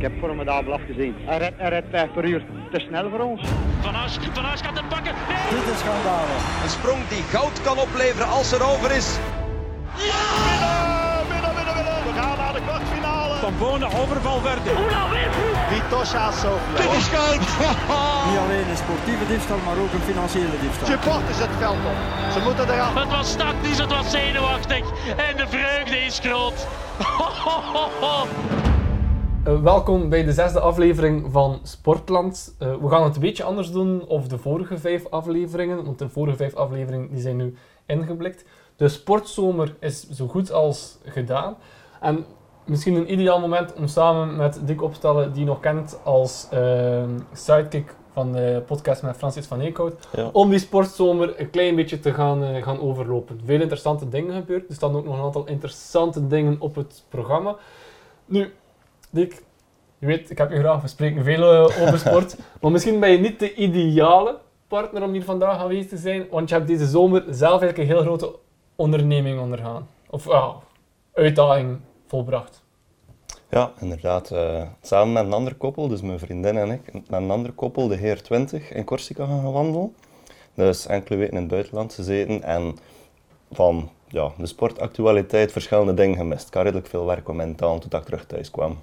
Ik heb formidabel afgezien. Hij rijdt, hij rijdt 5 per uur te snel voor ons. Van As, Van As gaat hem pakken. Nee! Dit is schandalig. Een sprong die goud kan opleveren als er over is. Ja! Binnen, binnen, binnen, binnen. We gaan naar de kwartfinale. Van Bonen over Valverde. Oela wint. Vitosha Sofia. Dit is goud. Niet alleen een sportieve diefstal, maar ook een financiële diefstal. Supporters het veld op. Ze moeten eraf. Het was tactisch, het was zenuwachtig. En de vreugde is groot. Uh, welkom bij de zesde aflevering van Sportland. Uh, we gaan het een beetje anders doen of de vorige vijf afleveringen, want de vorige vijf afleveringen die zijn nu ingeblikt. De sportzomer is zo goed als gedaan. En misschien een ideaal moment om samen met Dick Opstellen, die je nog kent als uh, sidekick van de podcast met Francis van Eekhout, ja. om die sportzomer een klein beetje te gaan, gaan overlopen. Veel interessante dingen gebeurd. Er staan ook nog een aantal interessante dingen op het programma. Nu, Dick, je weet, ik heb je graag, we spreken veel uh, over sport, maar misschien ben je niet de ideale partner om hier vandaag aanwezig te zijn, want je hebt deze zomer zelf eigenlijk een heel grote onderneming ondergaan. Of uh, uitdaging volbracht. Ja, inderdaad. Uh, samen met een ander koppel, dus mijn vriendin en ik, met een ander koppel, de Heer 20 in Corsica gaan wandelen. Dus enkele weken in het buitenland gezeten en van ja, de sportactualiteit verschillende dingen gemist. Ik had redelijk veel werk om halen toen ik terug thuis kwam.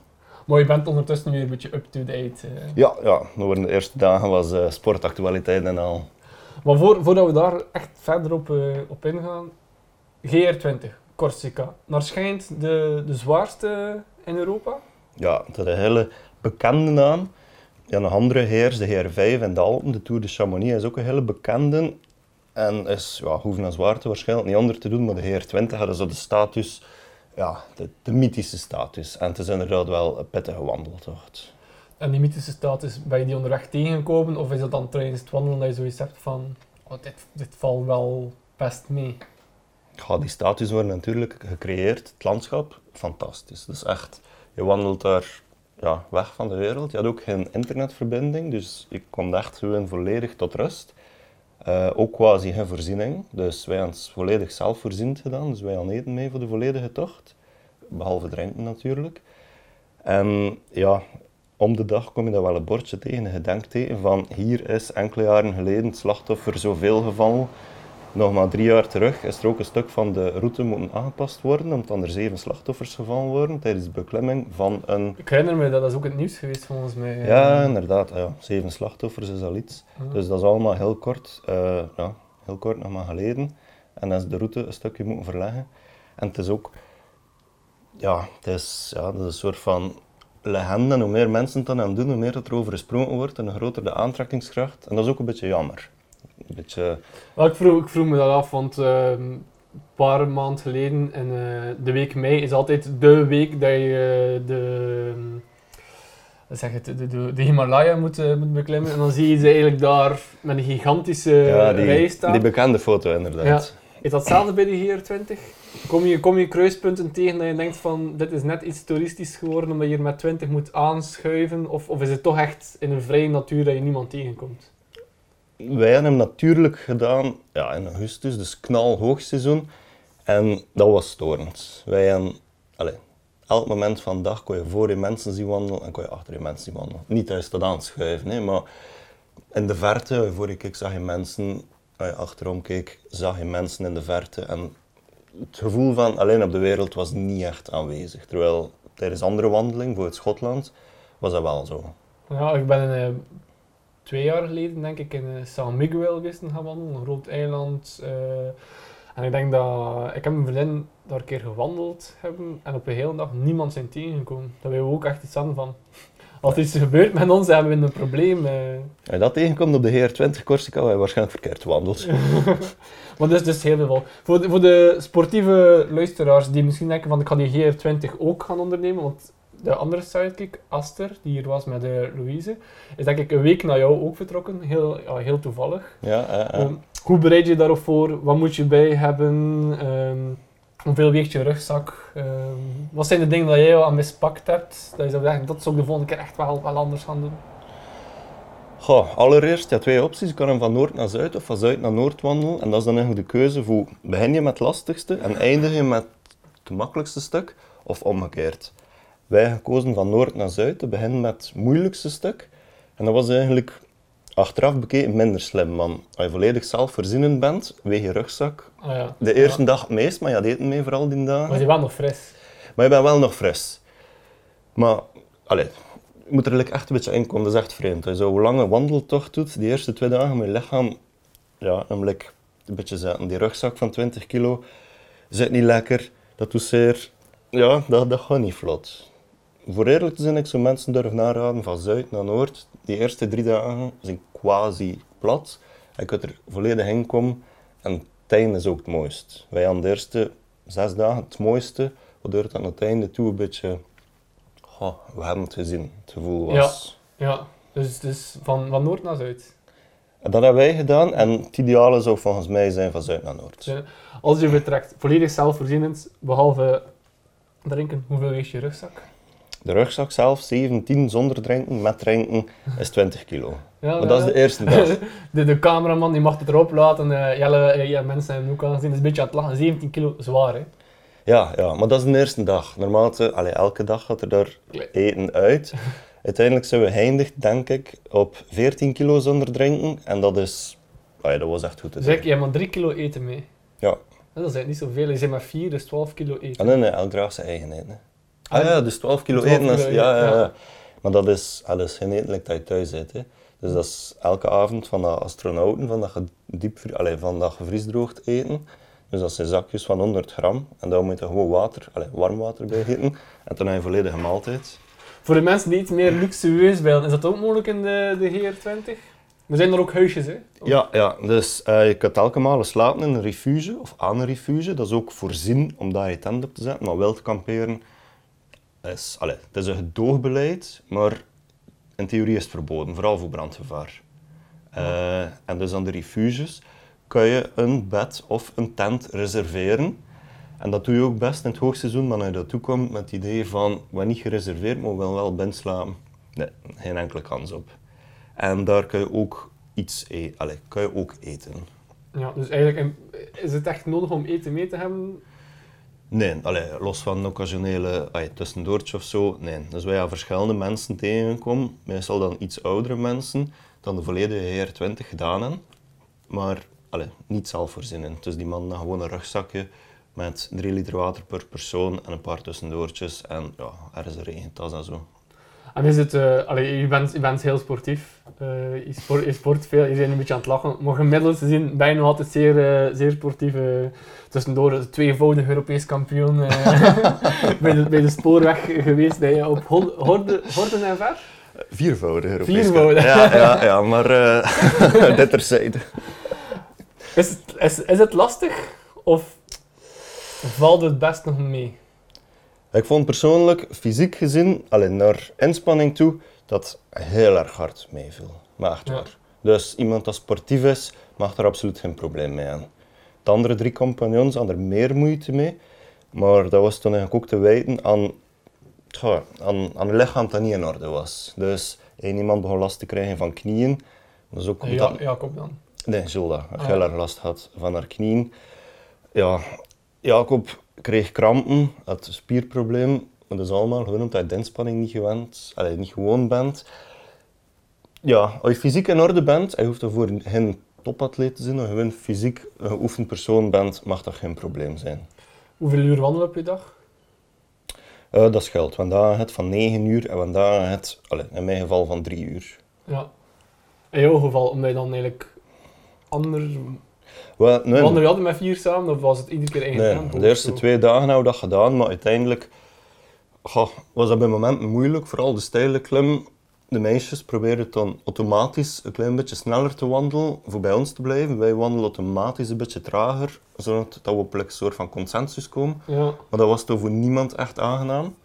Maar je bent ondertussen weer een beetje up-to-date. Uh. Ja, ja, door de eerste dagen was uh, sportactualiteit en al. Maar voor, voordat we daar echt verder op, uh, op ingaan, GR20, Corsica. Naar schijnt de, de zwaarste in Europa? Ja, dat is een hele bekende naam. Ja, een andere heers, de GR5 in de Alpen, de Tour de Chamonix, is ook een hele bekende. En is, ja, hoeven aan zwaarte waarschijnlijk niet onder te doen, maar de GR20 hadden zo de status ja, de, de, mythische status. En het is inderdaad wel een pittige wandeltocht. En die mythische status, ben je die onderweg tegengekomen? Of is dat dan tijdens het wandelen dat je zoiets hebt van, oh, dit, dit valt wel best mee? Ja, die status wordt natuurlijk gecreëerd. Het landschap, fantastisch. Dus echt, je wandelt daar ja, weg van de wereld. Je had ook geen internetverbinding, dus ik kwam echt gewoon volledig tot rust. Uh, ook quasi geen voorziening, dus wij hebben het volledig zelfvoorziend gedaan. Dus wij hadden eten mee voor de volledige tocht, behalve drinken natuurlijk. En ja, om de dag kom je daar wel een bordje tegen, een gedenkteken van hier is enkele jaren geleden het slachtoffer zoveel gevallen. Nog maar drie jaar terug is er ook een stuk van de route moeten aangepast worden, omdat er zeven slachtoffers gevallen worden tijdens de beklimming van een... Ik herinner me, dat is ook het nieuws geweest volgens mij. Ja, inderdaad. Ja. Zeven slachtoffers is al iets. Dus dat is allemaal heel kort, uh, ja, heel kort nog maar geleden. En dan is de route een stukje moeten verleggen. En het is ook... Ja, het is, ja, dat is een soort van legende. En hoe meer mensen het dan aan doen, hoe meer het erover gesproken wordt en hoe groter de aantrekkingskracht. En dat is ook een beetje jammer. Een beetje... Wel, ik, vroeg, ik vroeg me dat af, want uh, een paar maanden geleden, en, uh, de week mei is altijd de week dat je uh, de, zeg het, de, de, de Himalaya moet, moet beklimmen. En dan zie je ze eigenlijk daar met een gigantische ja, die, rij staan. Die bekende foto, inderdaad. Ja. Is dat hetzelfde bij de GR20? Kom je, kom je kruispunten tegen dat je denkt van dit is net iets toeristisch geworden omdat je hier met 20 moet aanschuiven? Of, of is het toch echt in een vrije natuur dat je niemand tegenkomt? Wij hebben hem natuurlijk gedaan ja, in augustus, dus knal hoogseizoen. En dat was storend. Wij hebben, allez, elk moment van de dag kon je voor je mensen zien wandelen en kon je achter je mensen zien wandelen. Niet je staat aanschuiven, nee, maar in de verte, voor je keek, zag je mensen, als je achterom keek, zag je mensen in de verte. En het gevoel van alleen op de wereld was niet echt aanwezig. Terwijl tijdens andere wandelingen, bijvoorbeeld Schotland, was dat wel zo. Ja, ik ben in twee jaar geleden, denk ik, in uh, San Miguel gaan wandelen, een groot eiland. Uh, en ik denk dat ik heb mijn vriendin daar een keer gewandeld hebben en op een hele dag niemand zijn tegengekomen. Dat wij ook echt iets hadden van. Als er iets gebeurt met ons, hebben we een probleem. Als je dat tegenkomt op de GR20 Corsica, je waarschijnlijk verkeerd gewandeld. maar dus, dus heel veel. Voor de, voor de sportieve luisteraars die misschien denken van ik ga die GR20 ook gaan ondernemen, want de andere sidekick, Aster, die hier was met uh, Louise, is denk ik een week na jou ook vertrokken. Heel, ja, heel toevallig. Ja, uh, uh. Um, hoe bereid je daarop voor? Wat moet je bij hebben? Um, hoeveel weegt je rugzak? Um, wat zijn de dingen dat jij al aan mispakt hebt? Dat je zou zeggen, dat zou ik de volgende keer echt wel, wel anders gaan doen? Goh, allereerst, ja, twee opties. Je kan hem van noord naar zuid of van zuid naar noord wandelen. En dat is dan eigenlijk de keuze voor, begin je met het lastigste en eindig je met het makkelijkste stuk, of omgekeerd. Wij gekozen van noord naar zuid, te beginnen met het moeilijkste stuk. En dat was eigenlijk achteraf bekeken minder slim, man. Als je volledig zelfvoorzienend bent, weeg je rugzak. Ah, ja. De eerste dag het meest, maar je had eten mee vooral die dagen. Maar je wel nog fris. Maar je bent wel nog fris. Maar, allee, je moet er echt een beetje in komen, dat is echt vreemd. Als je zo'n lange wandeltocht doet, die eerste twee dagen je lichaam, ja, hem like een beetje zetten. Die rugzak van 20 kilo zit niet lekker, dat doet zeer. Ja, dat, dat gaat niet vlot. Voor eerlijk te zijn, ik zou mensen durven aanraden van zuid naar noord. Die eerste drie dagen zijn quasi plat. Je kunt er volledig in komen en het einde is ook het mooist. Wij hadden de eerste zes dagen het mooiste, waardoor het aan het einde toe een beetje... Goh, we hebben het gezien, het gevoel was... Ja, dus, dus van, van noord naar zuid. En dat hebben wij gedaan en het ideale zou volgens mij zijn van zuid naar noord. Ja. Als je vertrekt, volledig zelfvoorzienend, behalve drinken, hoeveel weegt je rugzak? De rugzak zelf, 17 zonder drinken, met drinken, is 20 kilo. Ja, Maar dat is de eerste dag. de, de cameraman die mag het erop laten. eh Jelle, eh, ja, mensen hebben hem ook al gezien. Dat is een beetje aan het lachen. 17 kilo zwaar, hè? Ja, ja, maar dat is de eerste dag. Normaal, te- allee, elke dag gaat er daar eten uit. Uiteindelijk zijn we geëindigd, denk ik, op 14 kilo zonder drinken. En dat is... ja, dat was echt goed te ik, je hebt maar 3 kilo eten mee. Ja. Dat is eigenlijk niet zoveel. Je zit maar 4, dus 12 kilo eten. Ah, nee, nee, elk draagt zijn eigen eten. hè. Ah, ja, dus 12 kilo 12 eten. Kilo ja, ja, ja. Maar dat is, is geen eten dat je thuis eet. Hè. Dus dat is elke avond van de astronauten, van dat, van dat gevriesdroogd eten. Dus dat zijn zakjes van 100 gram. En daar moet je gewoon water, allee, warm water bij eten. En dan heb je een volledige maaltijd. Voor de mensen die iets meer luxueus willen, is dat ook mogelijk in de, de GR20? Er zijn er ook huisjes, hè? Ja, ja, dus eh, je kunt elke maal slapen in een refuge of aan een refuge. Dat is ook voorzien om daar je tent op te zetten. Maar wild kamperen is, het is een gedoogbeleid, maar in theorie is het verboden, vooral voor brandgevaar. Eh, en dus aan de refuges kan je een bed of een tent reserveren. En dat doe je ook best in het hoogseizoen, maar als je daartoe komt met het idee van, we niet gereserveerd, maar we willen wel binnenslapen. Nee, geen enkele kans op. En daar kun je ook iets e allee, kan je ook eten. Ja, dus eigenlijk eh, is het echt nodig om eten mee te hebben. Nee, allee, los van occasionele tussendoortje of zo. Nee. Dus wij hebben verschillende mensen tegengekomen. Meestal dan iets oudere mensen dan de volledige HR20 gedaan hebben. Maar allee, niet zelfvoorzienend. Dus die man had gewoon een rugzakje met 3 liter water per persoon en een paar tussendoortjes. En ja, er is een regentas en zo. En is het, eh, allee, je, bent, je bent heel sportief, Eh, je, sport, je sport veel, je bent een beetje aan het lachen. Maar gemiddeld gezien ben je nog altijd zeer, eh, zeer sportief. tussendoor een tweevoudig Europees kampioen bij, de, bij de spoorweg geweest. Je op hol- horde, horden en ver? Viervoudig Europees. Viervoudig. Ja, ja, ja maar dit terzijde. Is het, is, is het lastig of valt het best nog mee? Ik vond persoonlijk, fysiek gezien, alleen naar inspanning toe, dat heel erg hard meeviel. Maar echt Ja. waar. Dus iemand dat sportief is, mag er absoluut geen probleem mee aan. De andere drie compagnons hadden er meer moeite mee, maar dat was toen eigenlijk ook te wijten aan, tja, aan, aan een lichaam dat niet in orde was. Dus één iemand begon last te krijgen van knieën. Is ook Ja, Jacob dan. Nee, Ah, heel ja. erg last had van haar knieën. Ja, Jacob kreeg krampen, had een spierprobleem. Maar dat is allemaal gewoon omdat je de inspanning niet gewend, allee, niet gewoon bent. Ja, als je fysiek in orde bent, en je hoeft daarvoor geen topatleet te zijn, als je gewoon fysiek een geoefend persoon bent, mag dat geen probleem zijn. Hoeveel uur wandelen op je dag? Eh, dat scheelt. Vandaag het van 9 uur en vandaag het, allee, in mijn geval van 3 uur. Ja. In jouw geval, omdat je dan eigenlijk anders... Wel, nee, met vier samen of was het iedere keer eigen Nee, tempo? de eerste twee dagen hebben we dat gedaan, maar uiteindelijk goh, was dat bij momenten moeilijk, vooral de steile klim. De meisjes proberen dan automatisch een klein beetje sneller te wandelen voor bij ons te blijven. Wij wandelen automatisch een beetje trager, zodat we op een soort van consensus komen. Ja. Maar dat was toch voor niemand echt aangenaam.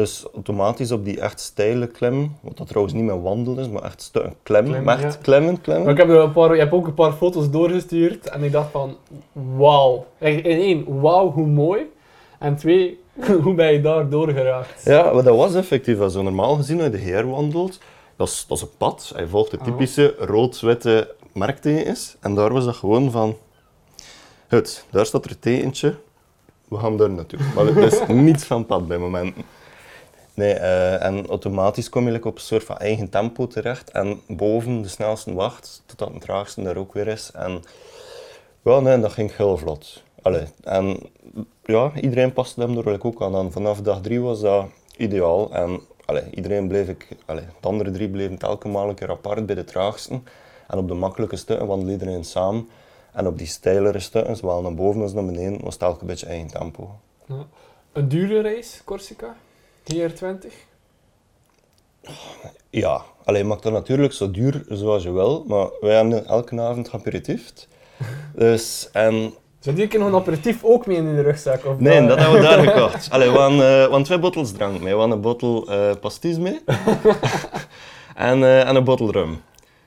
Dus automatisch op die echt steile klim, wat dat trouwens niet meer wandelen is, maar echt Klim, maar echt ja. klimmen. Maar ik heb er een paar, je hebt ook een paar foto's doorgestuurd en ik dacht van, wauw. In één, wauw, hoe mooi. En twee, hoe ben je daar doorgeraakt? Ja, maar dat was effectief zo. Normaal gezien, als je de heer wandelt, dat is, dat is een pad. Hij volgt de Oh. typische rood-witte merktekens. En daar was dat gewoon van... Goed, daar staat er een tekentje. We gaan daar naartoe. Maar er is niets van pad bij momenten. Nee, eh, en automatisch kom je op een soort van eigen tempo terecht. En boven de snelste wacht, totdat de traagste er ook weer is. En wel, nee, dat ging heel vlot. Allee, en ja, iedereen paste hem like, ook aan. Vanaf dag drie was dat ideaal. En allee, iedereen bleef ik, de andere drie bleven telke maal een keer apart bij de traagsten. En op de makkelijke stukken wandelde iedereen samen. En op die steilere stukken, zowel naar boven als naar beneden, was het elke beetje eigen tempo. Ja. Een dure reis, Corsica? GR20? Ja, alleen maakt dat natuurlijk zo duur zoals je wil, maar wij hebben elke avond geaperitiefd. Dus, en Zou die keer nog een aperitief ook mee in de rugzak? Of Nee, dat hebben we daar gekocht. Allee, we hadden, eh, we twee bottels drank mee. We hadden een bottel eh pastis mee en, eh, en een bottel rum.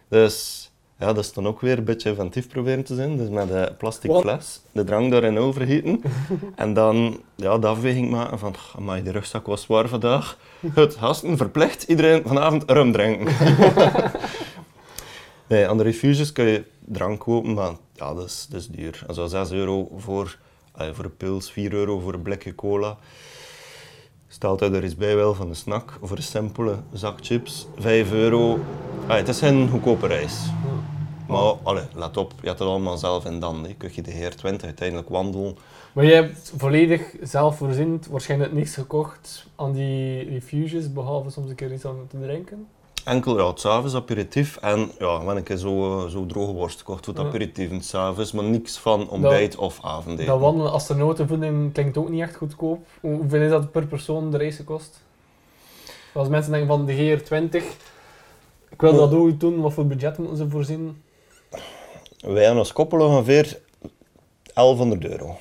Dus ja, dat is dan ook weer een beetje inventief proberen te zijn. Dus met een plastic fles de drank daarin overgieten. en dan ja, de afweging maken van, amai, de rugzak was zwaar vandaag. Goed, gasten, verplicht iedereen vanavond rum drinken. nee, aan de refuges kun je drank kopen, maar ja, dat is, dat is duur. En zo 6 euro voor, eh, voor een pils, 4 euro voor een blikje cola. Stelt u er eens bij wel van de snack, voor een simpele zak chips, 5 euro. Het is geen goedkope reis. Maar allee, let op, je hebt het allemaal zelf in dan. Kun je de heer 20 uiteindelijk wandelen. Maar jij hebt volledig zelfvoorziend waarschijnlijk niks gekocht aan die refuges, behalve soms een keer iets aan te drinken. Enkel ja, s'avonds aperitief en ja, wel een keer zo, eh, zo droge worst gekocht voor het aperitief en s'avonds, maar niks van ontbijt of avondeten. Dat wandelen astronautenvoeding klinkt ook niet echt goedkoop. Hoe- Hoeveel is dat per persoon de reis gekost? Als mensen denken van de GR20, ik wil dat ook doen, wat voor budget moeten ze voorzien? Wij hebben als koppel ongeveer 1100 euro.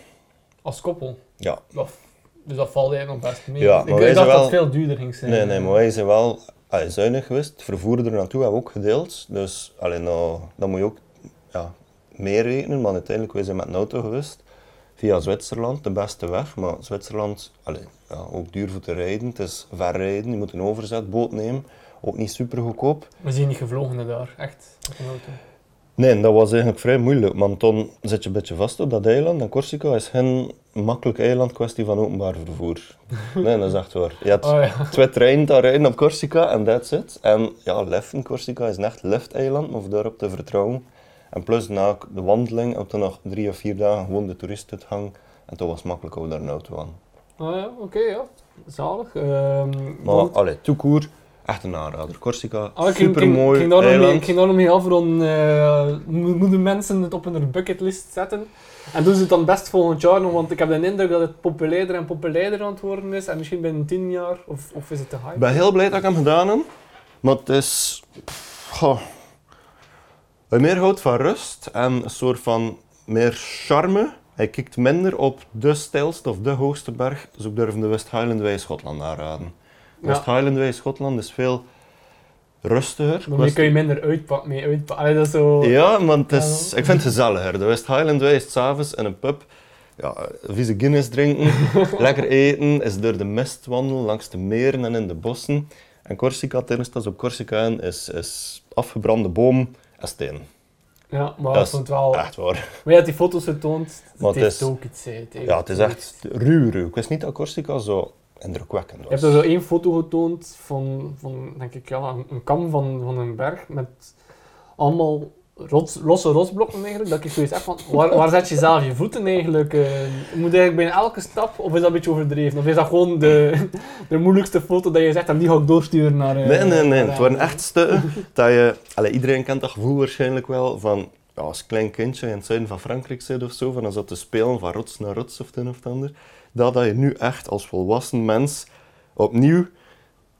Als koppel. Ja. Dus dat valt eigenlijk nog best mee. Ja, ik, maar ik wij dacht zijn dat het wel- veel duurder ging zijn. Nee, nee, maar wij zijn wel allee, zuinig geweest. Het vervoer er naartoe hebben we ook gedeeld. Dus allee, nou, dan moet je ook ja, meer rekenen, maar uiteindelijk wij zijn met een auto geweest. Via Zwitserland, de beste weg. Maar Zwitserland, allee, ja, ook duur voor te rijden. Het is ver rijden, je moet een overzetboot nemen. Ook niet super goedkoop. We zijn niet gevlogen naar daar, echt, met een auto. Nee, dat was eigenlijk vrij moeilijk, want dan zit je een beetje vast op dat eiland. En Corsica is geen makkelijk eiland, kwestie van openbaar vervoer. Nee, dat is echt waar. Je hebt Oh ja. twee treinen daar rijden op Corsica en that's it. En ja, Leffen, Corsica is een echt lifteiland, om daarop te vertrouwen. En plus na de wandeling heb je nog drie of vier dagen gewoon de toeristuithang. En toen was het makkelijk om daar een auto aan. Ah ja, oké, ja. Zalig. Ehm, Maar want- allee, toekoer, echt een aanrader. Corsica, Ah, ik ging, super ging, mooi ik ging daar nog mee afronden. mo- moeten mensen het op hun bucketlist zetten? En doen ze het dan best volgend jaar nog? Want ik heb de indruk dat het populairder en populairder aan het worden is. En misschien binnen tien jaar, of, of is het te hype? Ik ben heel blij dat ik hem gedaan heb. Maar het is... goh. Meer houdt van rust en een soort van meer charme. Hij kijkt minder op de stijlste of de hoogste berg. Dus ik durf de West Highland Way Schotland aanraden. West Highland Way Schotland is veel rustiger. Daarmee kun je minder uitpakken. Mee uitpakken. Dat zo... Ja, want het is, Ja. ik vind het gezelliger. De West Highland Way is 's avonds in een pub. Ja, vieze Guinness drinken, lekker eten, is door de mist wandelen, langs de meren en in de bossen. En Corsica, tenminste op Corsica, in, is, is afgebrande boom en steen. Ja, maar Dat vond het wel... Echt waar. Maar je hebt die foto's getoond. Het Maar het is- ook iets. Het Ja, het is echt ruw, ruw. Ik wist niet dat Corsica zo indrukwekkend Je hebt er zo één foto getoond van, van denk ik, ja, een, kam van, van een berg met allemaal rots, losse rotsblokken eigenlijk. Dat ik zoiets heb van, waar, waar zet je zelf je voeten eigenlijk? eh? moet eigenlijk bijna elke stap, of is dat een beetje overdreven? Of is dat gewoon de, de moeilijkste foto dat je zegt, en die ga ik doorsturen naar... eh, Nee, nee, nee. Het waren echt stukken dat je... Allee, iedereen kent dat gevoel waarschijnlijk wel van... Ja, als klein kindje in het zuiden van Frankrijk zit of zo, van dan zat te spelen van rots naar rots of het een of het ander. Dat dat je nu echt als volwassen mens opnieuw,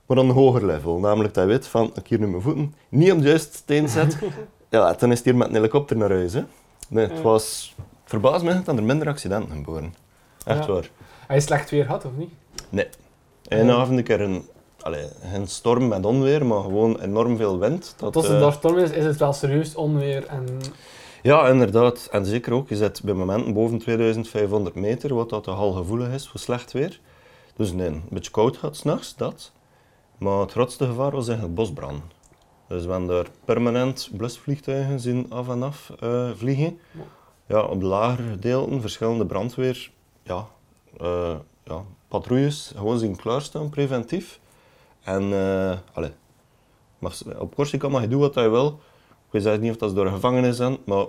maar op een hoger level. Namelijk dat je weet van, ik hier nu mijn voeten niet op de juiste steen zet. ja, dan is het hier met een helikopter naar huis. Hè. Nee, het was... Het verbaast me dat er minder accidenten geboren. Echt Ja. waar. Hij is slecht weer gehad, of niet? Nee. Eén avond een keer een, allee, geen storm met onweer, maar gewoon enorm veel wind. Dat, Als het eh, daar storm is, is het wel serieus onweer en... Ja, inderdaad. En zeker ook, je zit bij momenten boven 2500 meter, wat dat al gevoelig is voor slecht weer. Dus nee, een beetje koud gaat s'nachts, dat. Maar het grootste gevaar was eigenlijk bosbrand. Dus we hebben daar permanent blusvliegtuigen zien af en af eh, vliegen. Ja, op de lagere gedeelten verschillende brandweer, ja, eh, ja, patrouilles gewoon zien klaarstaan, preventief. En eh, allee, mag, op Corsica mag je doen wat je wil. Ik weet zelfs niet of dat ze door een gevangenis zijn, maar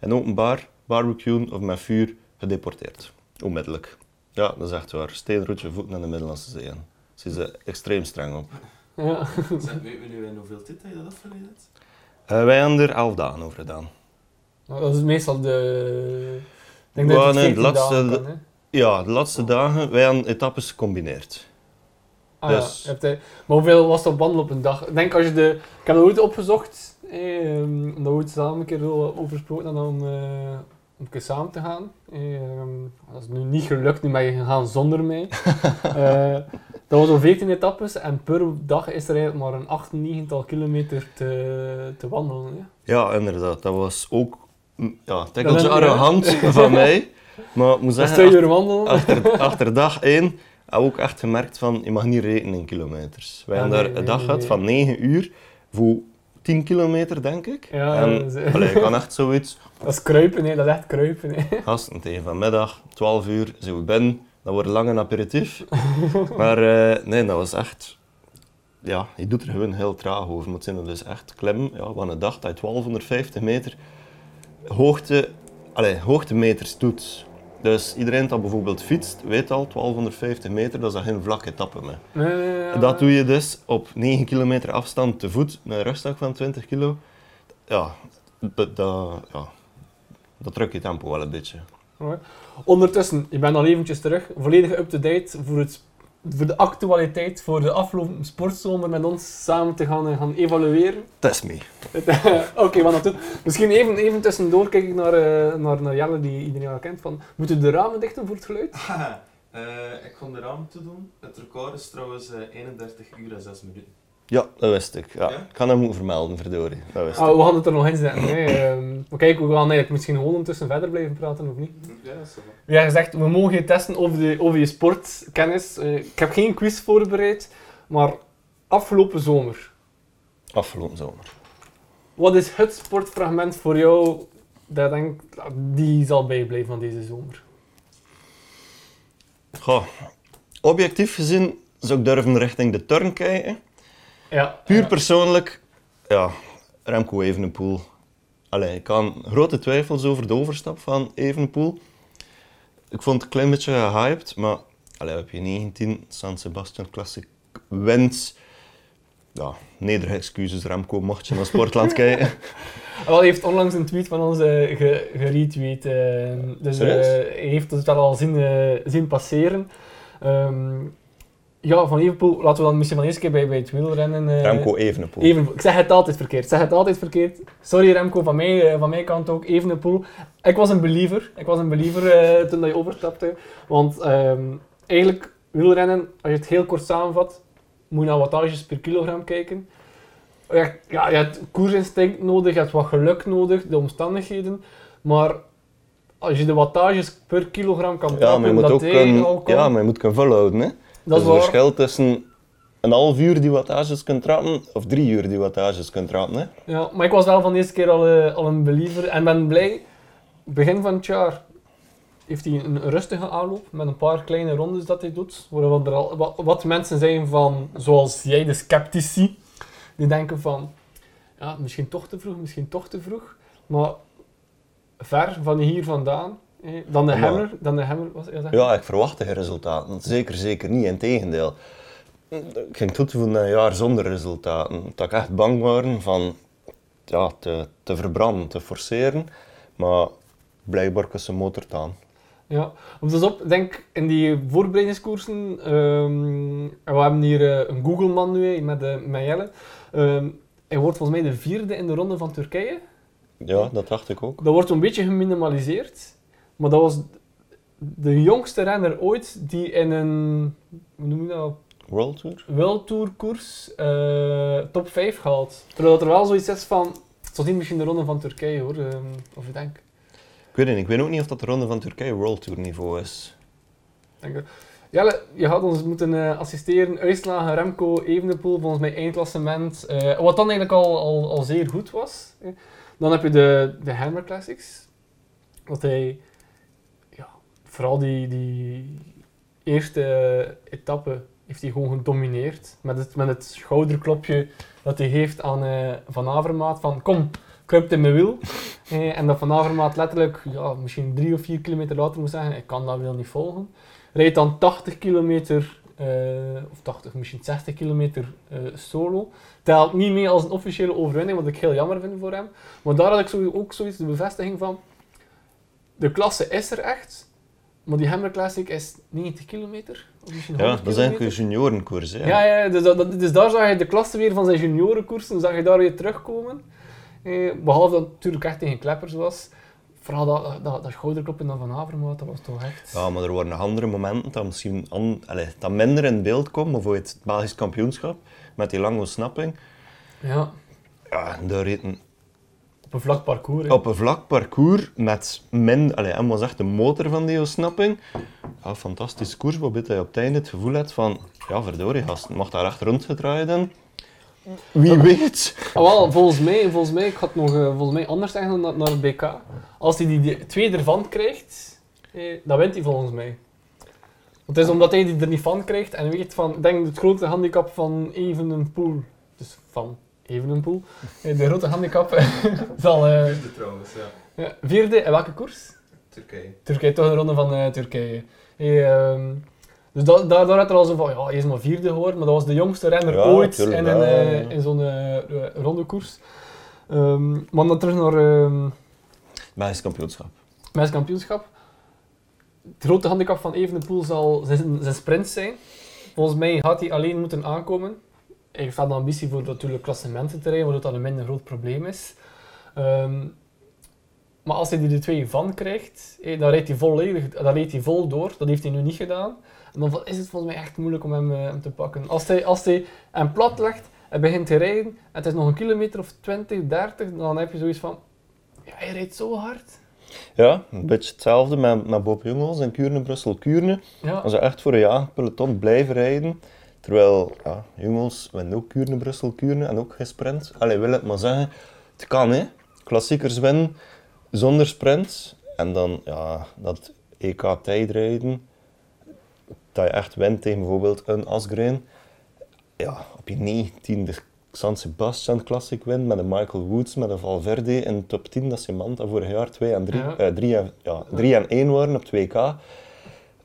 in openbaar, barbecuen of met vuur, gedeporteerd. Onmiddellijk. Ja, dat is echt waar. Steenroetje voeten in de Middellandse Zee. in. Ze zijn er streng op. Ja. Zeg, weten we nu in hoeveel tijd dat je dat afgeleid hebt? Uh, wij hebben er elf dagen over gedaan. Dat is meestal de... Ik denk dat het nee, de 14 laatste- dagen kan, hè. Ja, de laatste dagen, wij hebben etappes gecombineerd. Ah, ja. Dus- Je hebt, eh, maar hoeveel was dat wandelen op een dag? Ik denk als je de... Ik heb dat ooit opgezocht. Eh, omdat we ooit samen een keer over gesproken hadden om, eh, om een keer samen te gaan. Eh, ehm, dat is nu niet gelukt, nu ben je gegaan zonder mij. Eh, dat was al 14 etappes en per dag is er eigenlijk maar een 8, 9 kilometer te, te wandelen. Hè. Ja, inderdaad. Dat was ook ja, Dat tikkeltje arrogant van mij. Maar ik moet zeggen, uur wandelen. achter, achter dag 1 heb ik ook echt gemerkt van, je mag niet rekenen in kilometers. Wij Ja, hebben daar een nee, dag nee, gehad van 9 uur voor 10 kilometer, denk ik. Ja, en allee, ik kan echt zoiets. Dat is kruipen, hè. dat is echt kruipen. Hè. Gasten, tegen vanmiddag, 12 uur, zijn we binnen. Dat wordt lang een aperitief. maar eh, nee, dat was echt... Ja, je doet er gewoon heel traag over. Maar het zijn dus echt klimmen. Ja, van een dag dat je 1250 meter hoogte, allee, hoogtemeters doet. Dus iedereen dat bijvoorbeeld fietst, weet al, 1250 meter, dat is geen vlakke etappe nee, En Dat doe je dus op 9 kilometer afstand te voet, met een rugzak van 20 kilo. Ja, dat, dat, ja, dat drukt je tempo wel een beetje. Ondertussen, je bent al eventjes terug, volledig up-to-date voor, het, voor de actualiteit, voor de afgelopen sportzomer met ons samen te gaan, eh, gaan evalueren. Test me. Oké, wat naartoe. Misschien even, even tussendoor kijk ik naar, eh, naar, naar Jelle, die iedereen al kent. Van, moeten we de ramen dichten voor het geluid? Eh, ik ga de raam toe doen. Het record is trouwens eh, 31 uur en 6 minuten. Ja, dat wist ik. Ja. Ja? Ik kan hem moeten vermelden, verdorie. Dat wist Ah, ik. we gaan het er nog in zetten. hè. Ehm, maar kijk, we gaan eigenlijk misschien gewoon ondertussen verder blijven praten, of niet? Ja, dat is. Ja, gezegd, we mogen je testen over, de, over je sportkennis. Eh, ik heb geen quiz voorbereid, maar afgelopen zomer. Afgelopen zomer. Wat is het sportfragment voor jou dat ah, die zal bijblijven van deze zomer? Goh, objectief gezien zou ik durven richting de turn kijken. Ja, Puur persoonlijk, ja, Remco Evenepoel. Allee, ik had grote twijfels over de overstap van Evenepoel. Ik vond het een klein beetje gehyped, maar allee, heb je 19 San Sebastian Classic wint. Ja, nederige excuses Remco, mocht je naar Sportland kijken. Wel, hij heeft onlangs een tweet van ons eh, ge- geretweet. eh, dus eh, hij heeft het wel al zien, zien passeren. Ehm, ja, van Liverpool, laten we dan misschien van eerst keer bij, bij het wielrennen... eh, Remco Evenepoel. Evenepoel. Ik zeg het altijd verkeerd. Ik zeg het altijd verkeerd. Sorry Remco, van mij, eh, van mijn kant ook. Evenepoel. Ik was een believer. Ik was een believer eh, toen dat je overstapte. Want ehm, eigenlijk, wielrennen, als je het heel kort samenvat, moet je naar wattages per kilogram kijken. Ja, ja, je hebt koersinstinct nodig, je hebt wat geluk nodig, de omstandigheden. Maar als je de wattages per kilogram kan Ja, maar je moet dat ook ja, maar je moet kunnen volhouden. Hè? Dat is het waar. verschil tussen een half uur die wattages kunt trappen of drie uur die wattages kunt trappen. Hè? Ja, maar ik was wel van de eerste keer al, eh, al een believer en ben blij. Begin van het jaar heeft hij een rustige aanloop met een paar kleine rondes dat hij doet. Waarvan er al wat, wat mensen zijn van, zoals jij, de sceptici, die denken van, ja, misschien toch te vroeg, misschien toch te vroeg. Maar ver van hier vandaan, dan de hammer, dan de hammer was ja, Ja, ik verwachtte geen resultaten. Zeker, zeker niet. Integendeel. Ik ging toe te voegen naar een jaar zonder resultaten. Dat ik echt bang was van ja, te, te verbranden, te forceren. Maar blijkbaar kan zijn motor aan. Ja, dus op, denk in die voorbereidingskoersen, ehm, we hebben hier eh, een Google-man nu met, eh, met Jelle. Ehm, hij wordt volgens mij de vierde in de ronde van Turkije. Ja, dat dacht ik ook. Dat wordt een beetje geminimaliseerd, maar dat was de jongste renner ooit die in een, hoe noem je dat, World Tour? World Tour koers eh, top 5 gehaald. Terwijl er wel zoiets is van, het was niet misschien de ronde van Turkije hoor, ehm, of ik denk. Ik weet het niet. Ik weet ook niet of dat de ronde van Turkije World Tour niveau is. Dank u. Jelle, je had ons moeten eh, assisteren. Uitslagen Remco, Evenepoel, volgens mij eindklassement. eh wat dan eigenlijk al, al, al zeer goed was. Dan heb je de, de Hammer Classics. Dat hij, vooral die, die eerste etappe heeft hij gewoon gedomineerd. Met het, met het schouderklopje dat hij geeft aan eh, Van Avermaat van kom, kruipt in mijn wiel. Eh, en dat Van Avermaat letterlijk ja, misschien drie of vier kilometer later moet zeggen, ik kan dat wel niet volgen. Rijdt dan 80 kilometer, eh, of 80, misschien 60 kilometer solo. Telt niet mee als een officiële overwinning, wat ik heel jammer vind voor hem. Maar daar had ik ook zoiets de bevestiging van, de klasse is er echt, maar die Hammer Classic is 90 kilometer. Of misschien Ja, 100 dat is eigenlijk een juniorenkoers. Hè. Ja, ja dus, dat, dus daar zag je de klasse weer van zijn juniorenkoersen, zag je daar weer terugkomen. Eh, behalve dat het natuurlijk echt tegen kleppers was. Vooral dat, dat, dat schouderkloppen dan van Avermaat, dat was toch echt... Ja, maar er waren nog andere momenten dat misschien an, allee, dat minder in beeld kwam. Bijvoorbeeld het Belgisch kampioenschap met die lange ontsnapping. Ja, Ja, daar reden op een vlak parcours. hè. op een vlak parcours met min, allee, en was echt de motor van die ontsnapping. Ja, fantastisch koers, waarbij je op het einde het gevoel hebt van, ja verdorie gast, mag daar echt rondgedraaid en wie weet. Ah, wel, volgens mij, volgens mij, ik had nog eh, volgens mij anders zeggen dan naar, het BK. Als hij die, die twee ervan krijgt, eh, dan wint hij volgens mij. Want het is omdat hij die er niet van krijgt en weet van, ik denk het grote handicap van Evenepoel, dus van Evenepoel, eh, de grote handicap zal eh, Vierde trouwens, ja. ja, vierde, en welke koers? Turkije. Turkije, toch een ronde van eh, Turkije. Eh, ehm, dus da daar, daar had er al zo van, ja, hij is maar vierde geworden, maar dat was de jongste renner Ja, ooit tuurlijk, in, een, ja, eh, ja. in zo'n eh, eh, rondekoers. Ehm, maar dan terug naar ehm Belgisch kampioenschap. kampioenschap. Het grote handicap van Evenepoel zal zijn, zijn sprint zijn. Volgens mij gaat hij alleen moeten aankomen. Hij heeft wel de ambitie voor natuurlijk klassementen te rijden, waardoor dat een minder groot probleem is. Ehm, maar als hij er de twee van krijgt, dan rijdt hij volledig, dan rijdt hij vol door. Dat heeft hij nu niet gedaan. En dan is het volgens mij echt moeilijk om hem, eh, hem te pakken. Als hij, als hij hem plat legt en begint te rijden, en het is nog een kilometer of 20, 30, dan heb je zoiets van, ja, hij rijdt zo hard. Ja, een beetje hetzelfde met, met Bob Jungels en Kuurne, Brussel, Kuurne. Ja. Als ze echt voor een jaagpeloton blijven rijden, terwijl ja, Jungels wint ook Kuurne, Brussel, Kuurne en ook geen sprint. Allee, wil het maar zeggen, het kan hè. Klassiekers winnen zonder sprint en dan ja, dat EK tijdrijden, dat je echt wint tegen bijvoorbeeld een Asgreen. Ja, op je 19 de San Sebastian Classic wint met een Michael Woods, met een Valverde in de top 10, dat Samantha vorig jaar 2 en 3 Ja. eh, drie en, ja, drie en 1 waren op 2K.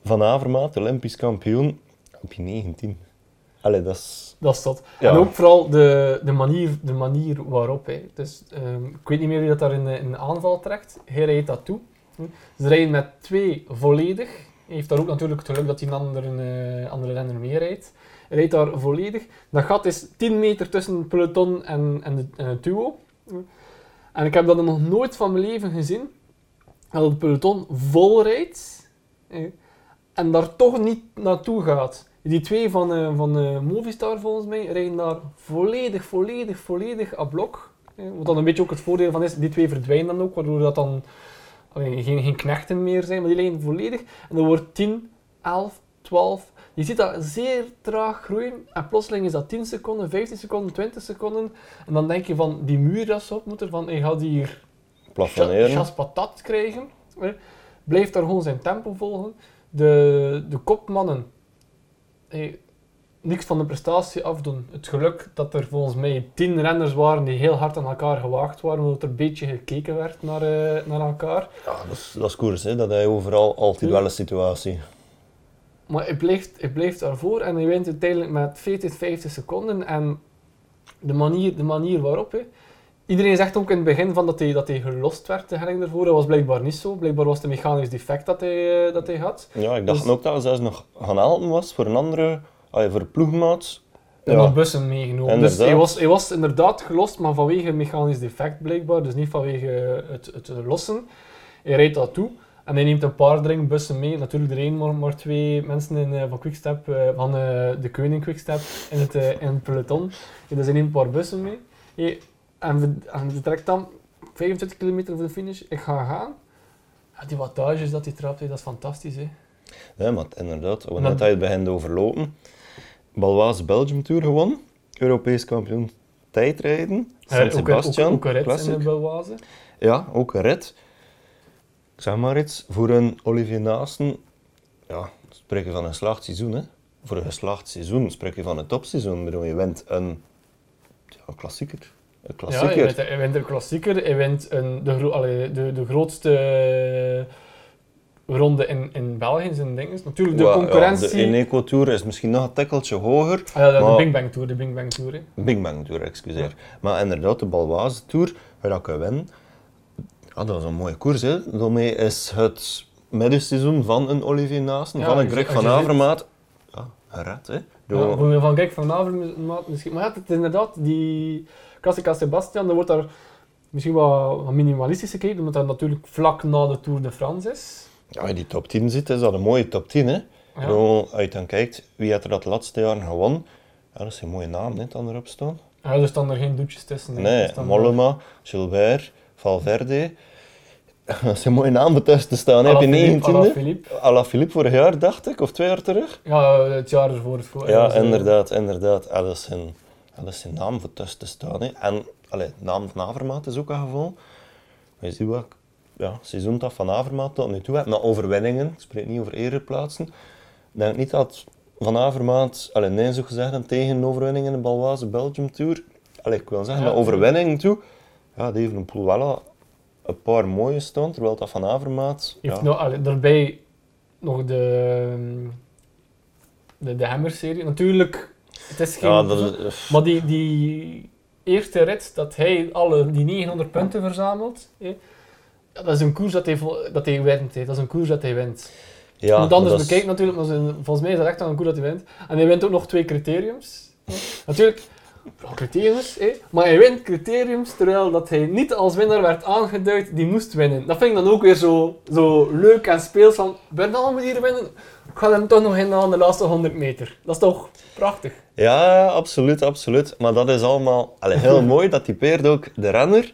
Van Avermaat, Olympisch kampioen, op je 19. Allee, dat is... Dat is dat. Ja. En ook vooral de, de, manier, de manier waarop. Hè. Dus, ehm, ik weet niet meer wie dat daar in, de- in de aanval trekt. Hij rijdt dat toe. Hm. Ze rijden met twee volledig. Hij heeft daar ook natuurlijk het geluk dat hij een andere, eh, andere renner mee rijdt. Hij rijdt daar volledig. Dat gat is 10 meter tussen het peloton en, en, de, en het duo. Hm. En ik heb dat nog nooit van mijn leven gezien. Dat het peloton vol rijdt. en daar toch niet naartoe gaat. Die twee van, eh, van eh, Movistar volgens mij rijden daar volledig, volledig, volledig à blok. Wat dan een beetje ook het voordeel van is, die twee verdwijnen dan ook, waardoor dat dan geen, geen knechten meer zijn, maar die rijden volledig. En dan wordt 10, 11, 12. Je ziet dat zeer traag groeien en plotseling is dat 10 seconden, 15 seconden, 20 seconden. En dan denk je van die muur dat ze op moeten, van hij gaat hier Plafonneren. chas patat krijgen. Blijft daar gewoon zijn tempo volgen. De, de kopmannen, hey, niks van de prestatie afdoen. Het geluk dat er volgens mij tien renners waren die heel hard aan elkaar gewaagd waren, omdat er een beetje gekeken werd naar, eh, naar elkaar. Ja, dat is, dat is koers, hè. dat hij overal altijd wel een situatie. Maar hij blijft, hij blijft daarvoor en hij wint uiteindelijk met 40, 50 seconden. En de manier, de manier waarop. Hè. Iedereen zegt ook in het begin van dat, hij, dat hij gelost werd, de helling ervoor. Dat was blijkbaar niet zo. Blijkbaar was het een mechanisch defect dat hij, eh, dat hij had. Ja, ik dacht Dus- ook dat hij zelfs nog gaan helpen was voor een andere, allee, voor ploegmaat. En Ja. nog bussen meegenomen. Dus Inderdaad. hij was, hij was inderdaad gelost, maar vanwege een mechanisch defect blijkbaar. Dus niet vanwege het, het lossen. Hij rijdt dat toe. En hij neemt een paar drinkbussen mee. Natuurlijk er één, maar, maar twee mensen in, eh, van Quickstep, eh, van de Koning Quickstep in het, in het peloton. Dus hij neemt een paar bussen mee. En, we, en we trekt dan 25 kilometer voor de finish. Ik ga gaan. Ja, die wattages dat hij trapt, dat is fantastisch. Hè. Ja, maar inderdaad, we net het begint overlopen. Baloise Belgium Tour gewonnen, Europees kampioen tijdrijden, Eh, ook, ook, Sebastian ook rit Classic. in de Belwaze. Ja, ook een rit. Ik zeg maar iets, voor een Olivier Naasten, ja, spreken van een slaagd seizoen. Hè. voor een geslaagd seizoen spreek je van een topseizoen. Bedoel, je wint een, ja, een klassieker. Een Ja, hij wint, wint een klassieker, hij wint een, de, allee, de, de grootste ronde in, in België, zijn ding is. Natuurlijk de Wa- ja, concurrentie. de Eneco Tour is misschien nog een tikkeltje hoger. Ah ja, de, de maar- Bing Bang Tour, de Bing Bang Tour. hè. Big Bang Tour, excuseer. Maar inderdaad, de Balwaze Tour, waar ik win, dat is een mooie koers. Hè. Daarmee is het middenseizoen van een Olivier Naasten, van een je- Greg van je Avermaat, ja, gered. Hè. Door- van kijk van Avermaat misschien. Maar het is inderdaad, die Classica Sebastian, daar wordt daar misschien wat, wat minimalistisch gekeken, omdat dat natuurlijk vlak na de Tour de France is. Ja, als je die top 10 ziet, is dat een mooie top 10. Hè. Ja. Zo, als je dan kijkt, wie heeft er dat laatste jaar gewonnen, ja, dat zijn mooie namen hè, dan erop staan. Ja, er staan er geen doetjes tussen. Nee, Mollema, Gilbert, Valverde. Dat zijn mooie namen tussen te staan. Heb je Alaphilippe, 19e? Alaphilippe. Alaphilippe vorig jaar, dacht ik, of twee jaar terug. Ja, het jaar ervoor. het Ja, inderdaad, inderdaad. Ja, dat, is een naam voor tussen te staan. Hè. En allee, naam van Avermaat is ook een geval. Je ziet wat ja, seizoen dat van Avermaat tot nu toe. Na overwinningen, ik spreek niet over ereplaatsen. Ik denk niet dat Van Avermaat, allee, nee zo gezegd, en tegen een overwinning in de Balwaze Belgium Tour. Allee, ik wil zeggen, Ja, naar overwinningen toe, ja, die heeft een poel wel een paar mooie staan, terwijl dat Van Avermaat... heeft ja, allee, daarbij nog de, de, de Hammer-serie. Natuurlijk, het is geen... ja, dat is... Maar die, die eerste rit, dat hij alle die 900 punten verzamelt, dat is een koers dat hij, dat hij wint. Dat is een koers dat hij wint. Ja, moet anders is- bekijken natuurlijk, maar volgens mij is dat echt wel een koers dat hij wint. En hij wint ook nog twee criteriums. natuurlijk, criteriums, maar hij wint criteriums terwijl dat hij niet als winnaar werd aangeduid, die moest winnen. Dat vind ik dan ook weer zo, zo leuk en speels van, Bernal moet hier winnen, ik ga hem toch nog in aan de laatste 100 meter. Dat is toch prachtig? Ja, absoluut, absoluut. Maar dat is allemaal allee, heel mooi. Dat typeert ook de renner.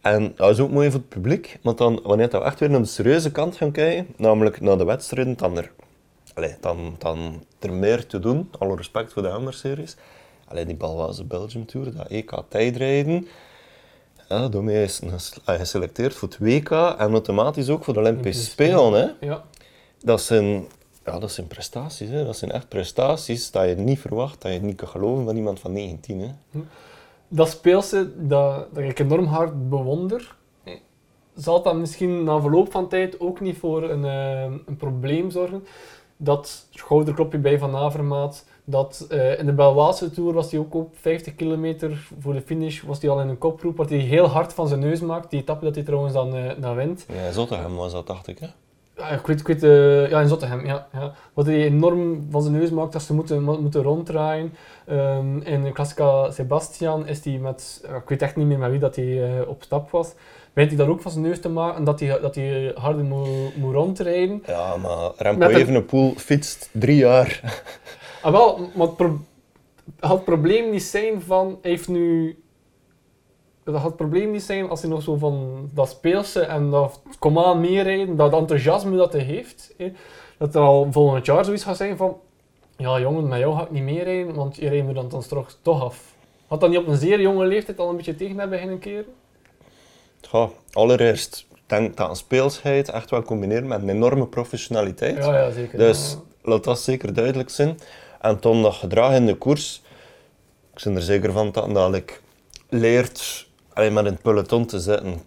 En dat is ook mooi voor het publiek. Want dan, wanneer we echt weer naar de serieuze kant gaan kijken, namelijk naar de wedstrijden, dan er, allee, dan, dan er meer te doen. Alle respect voor de Hammer-series. Allee, die Balwaze Belgium Tour, dat EK tijdrijden. Ja, daarmee is geselecteerd voor het WK en automatisch ook voor de Olympische Spelen. Hè. Ja. Dat zijn, ja, dat zijn prestaties. Hè. Dat zijn echt prestaties dat je niet verwacht, dat je niet kan geloven van iemand van 19. Hè. dat speelse dat, dat ik enorm hard bewonder, zal dat misschien na verloop van tijd ook niet voor een, eh, een probleem zorgen. Dat schouderklopje bij Van Avermaat, dat eh, in de Belwaarse Tour was hij ook op 50 kilometer voor de finish, was hij al in een koproep, wat hij heel hard van zijn neus maakt. Die etappe dat hij trouwens dan, eh, dan wint. Ja, Zottegem was dat, dacht ik. Hè. Ja, ik weet, ik weet eh, ja, in Zottegem, ja, ja. Wat hij enorm van zijn neus maakt, dat ze moeten, mo- moeten ronddraaien. In de Classica Sebastian is hij met, ik weet echt niet meer met wie dat hij eh, op stap was, weet hij dat ook van zijn neus te maken en dat hij, dat hij harder moet, moet rondrijden. Ja, maar Remco Evenepoel fietst drie jaar. Ah, wel, maar het, pro- het probleem niet zijn van, hij heeft nu... Dat had het probleem niet zijn als hij nog zo van dat speelse en dat kom aan meerijden, dat enthousiasme dat hij heeft, hè, dat er al volgend jaar zoiets gaat zijn van ja jongen, met jou ga ik niet meerijden, want je rijdt me dan, dan toch, toch af. Had dat niet op een zeer jonge leeftijd al een beetje tegen hebben beginnen keren? Ja, allereerst, ik denk dat een speelsheid echt wel combineren met een enorme professionaliteit. Ja, ja, zeker. Dus laat dat zeker duidelijk zijn. En toen dat gedrag in de koers, ik ben er zeker van dat dat ik leert alleen maar in het peloton te zitten.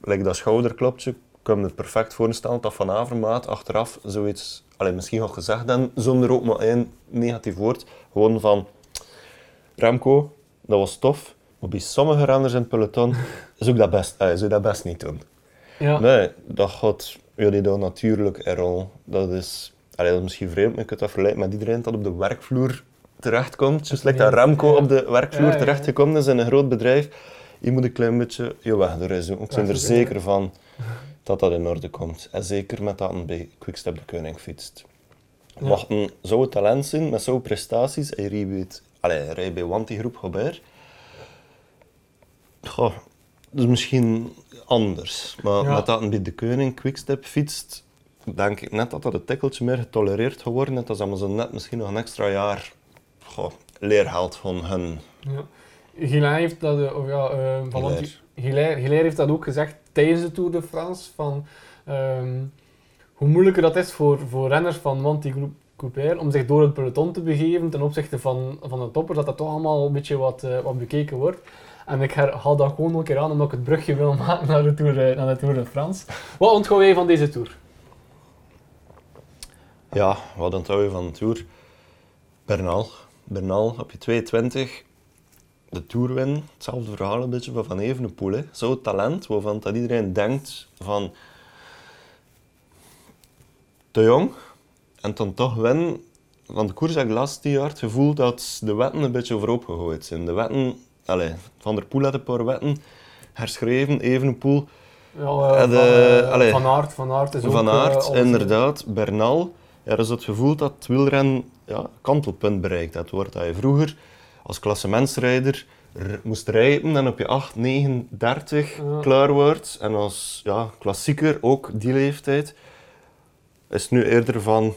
Like dat schouderklopje, kan me het perfect voorstellen dat Van Avermaat achteraf zoiets, allee, misschien had gezegd dan, zonder ook maar één negatief woord, gewoon van Remco, dat was tof, maar bij sommige renners in het peloton zou ik dat best, eh, zou dat best niet doen. ja. Nee, dat gaat jullie dan natuurlijk een rol. Dat is, allee, dat is misschien vreemd, maar je kunt dat vergelijken met iedereen dat op de werkvloer terechtkomt. Zoals like dat Remco op de werkvloer terechtgekomen is in een groot bedrijf. Je moet een klein beetje je weg erin zoeken. Ik ben er zeker van dat dat in orde komt. En zeker met dat een bij Quickstep de Koning fietst. Ja. Mag een zo'n talent zijn, met zo'n prestaties, en je rijdt rijdt bij Wanty Groep Gobert. Goh, dat is misschien anders. Maar Ja. met dat een bij de Koning Quickstep fietst, denk ik net dat dat een tikkeltje meer getolereerd geworden is. Dat zo net misschien nog een extra jaar goh, leergeld van hun. Ja. Hilaire heeft dat, eh, of ja, eh, Hilaire heeft dat ook gezegd tijdens de Tour de France, van ehm, hoe moeilijker dat is voor, voor renners van Wanty Groep Couper, om zich door het peloton te begeven ten opzichte van, van de toppers, dat dat toch allemaal een beetje wat, eh, wat bekeken wordt. En ik haal dat gewoon nog een keer aan, omdat ik het brugje wil maken naar de Tour, eh, naar de Tour de France. Wat onthoud jij van deze Tour? Ja, wat onthoud je van de Tour? Bernal. Bernal op je 22. De Tour win. Hetzelfde verhaal een beetje van Van Evenepoel. hè. Zo'n talent waarvan dat iedereen denkt van... Te jong. En dan toch winnen. Van de koers heb ik laatste jaar het gevoel dat de wetten een beetje overhoop gegooid zijn. De wetten... Allez, Van der Poel had een paar wetten herschreven. Evenepoel... Ja, eh, van, eh, allee, van Aert, Van Aert is ook... Van eh, Aert, inderdaad. Bernal. Er is het gevoel dat het wielren ja, kantelpunt bereikt. Dat wordt dat je vroeger als klassementsrijder moest rijden en op je 8, 9, 30 Ja. klaar wordt. En als ja, klassieker ook die leeftijd is het nu eerder van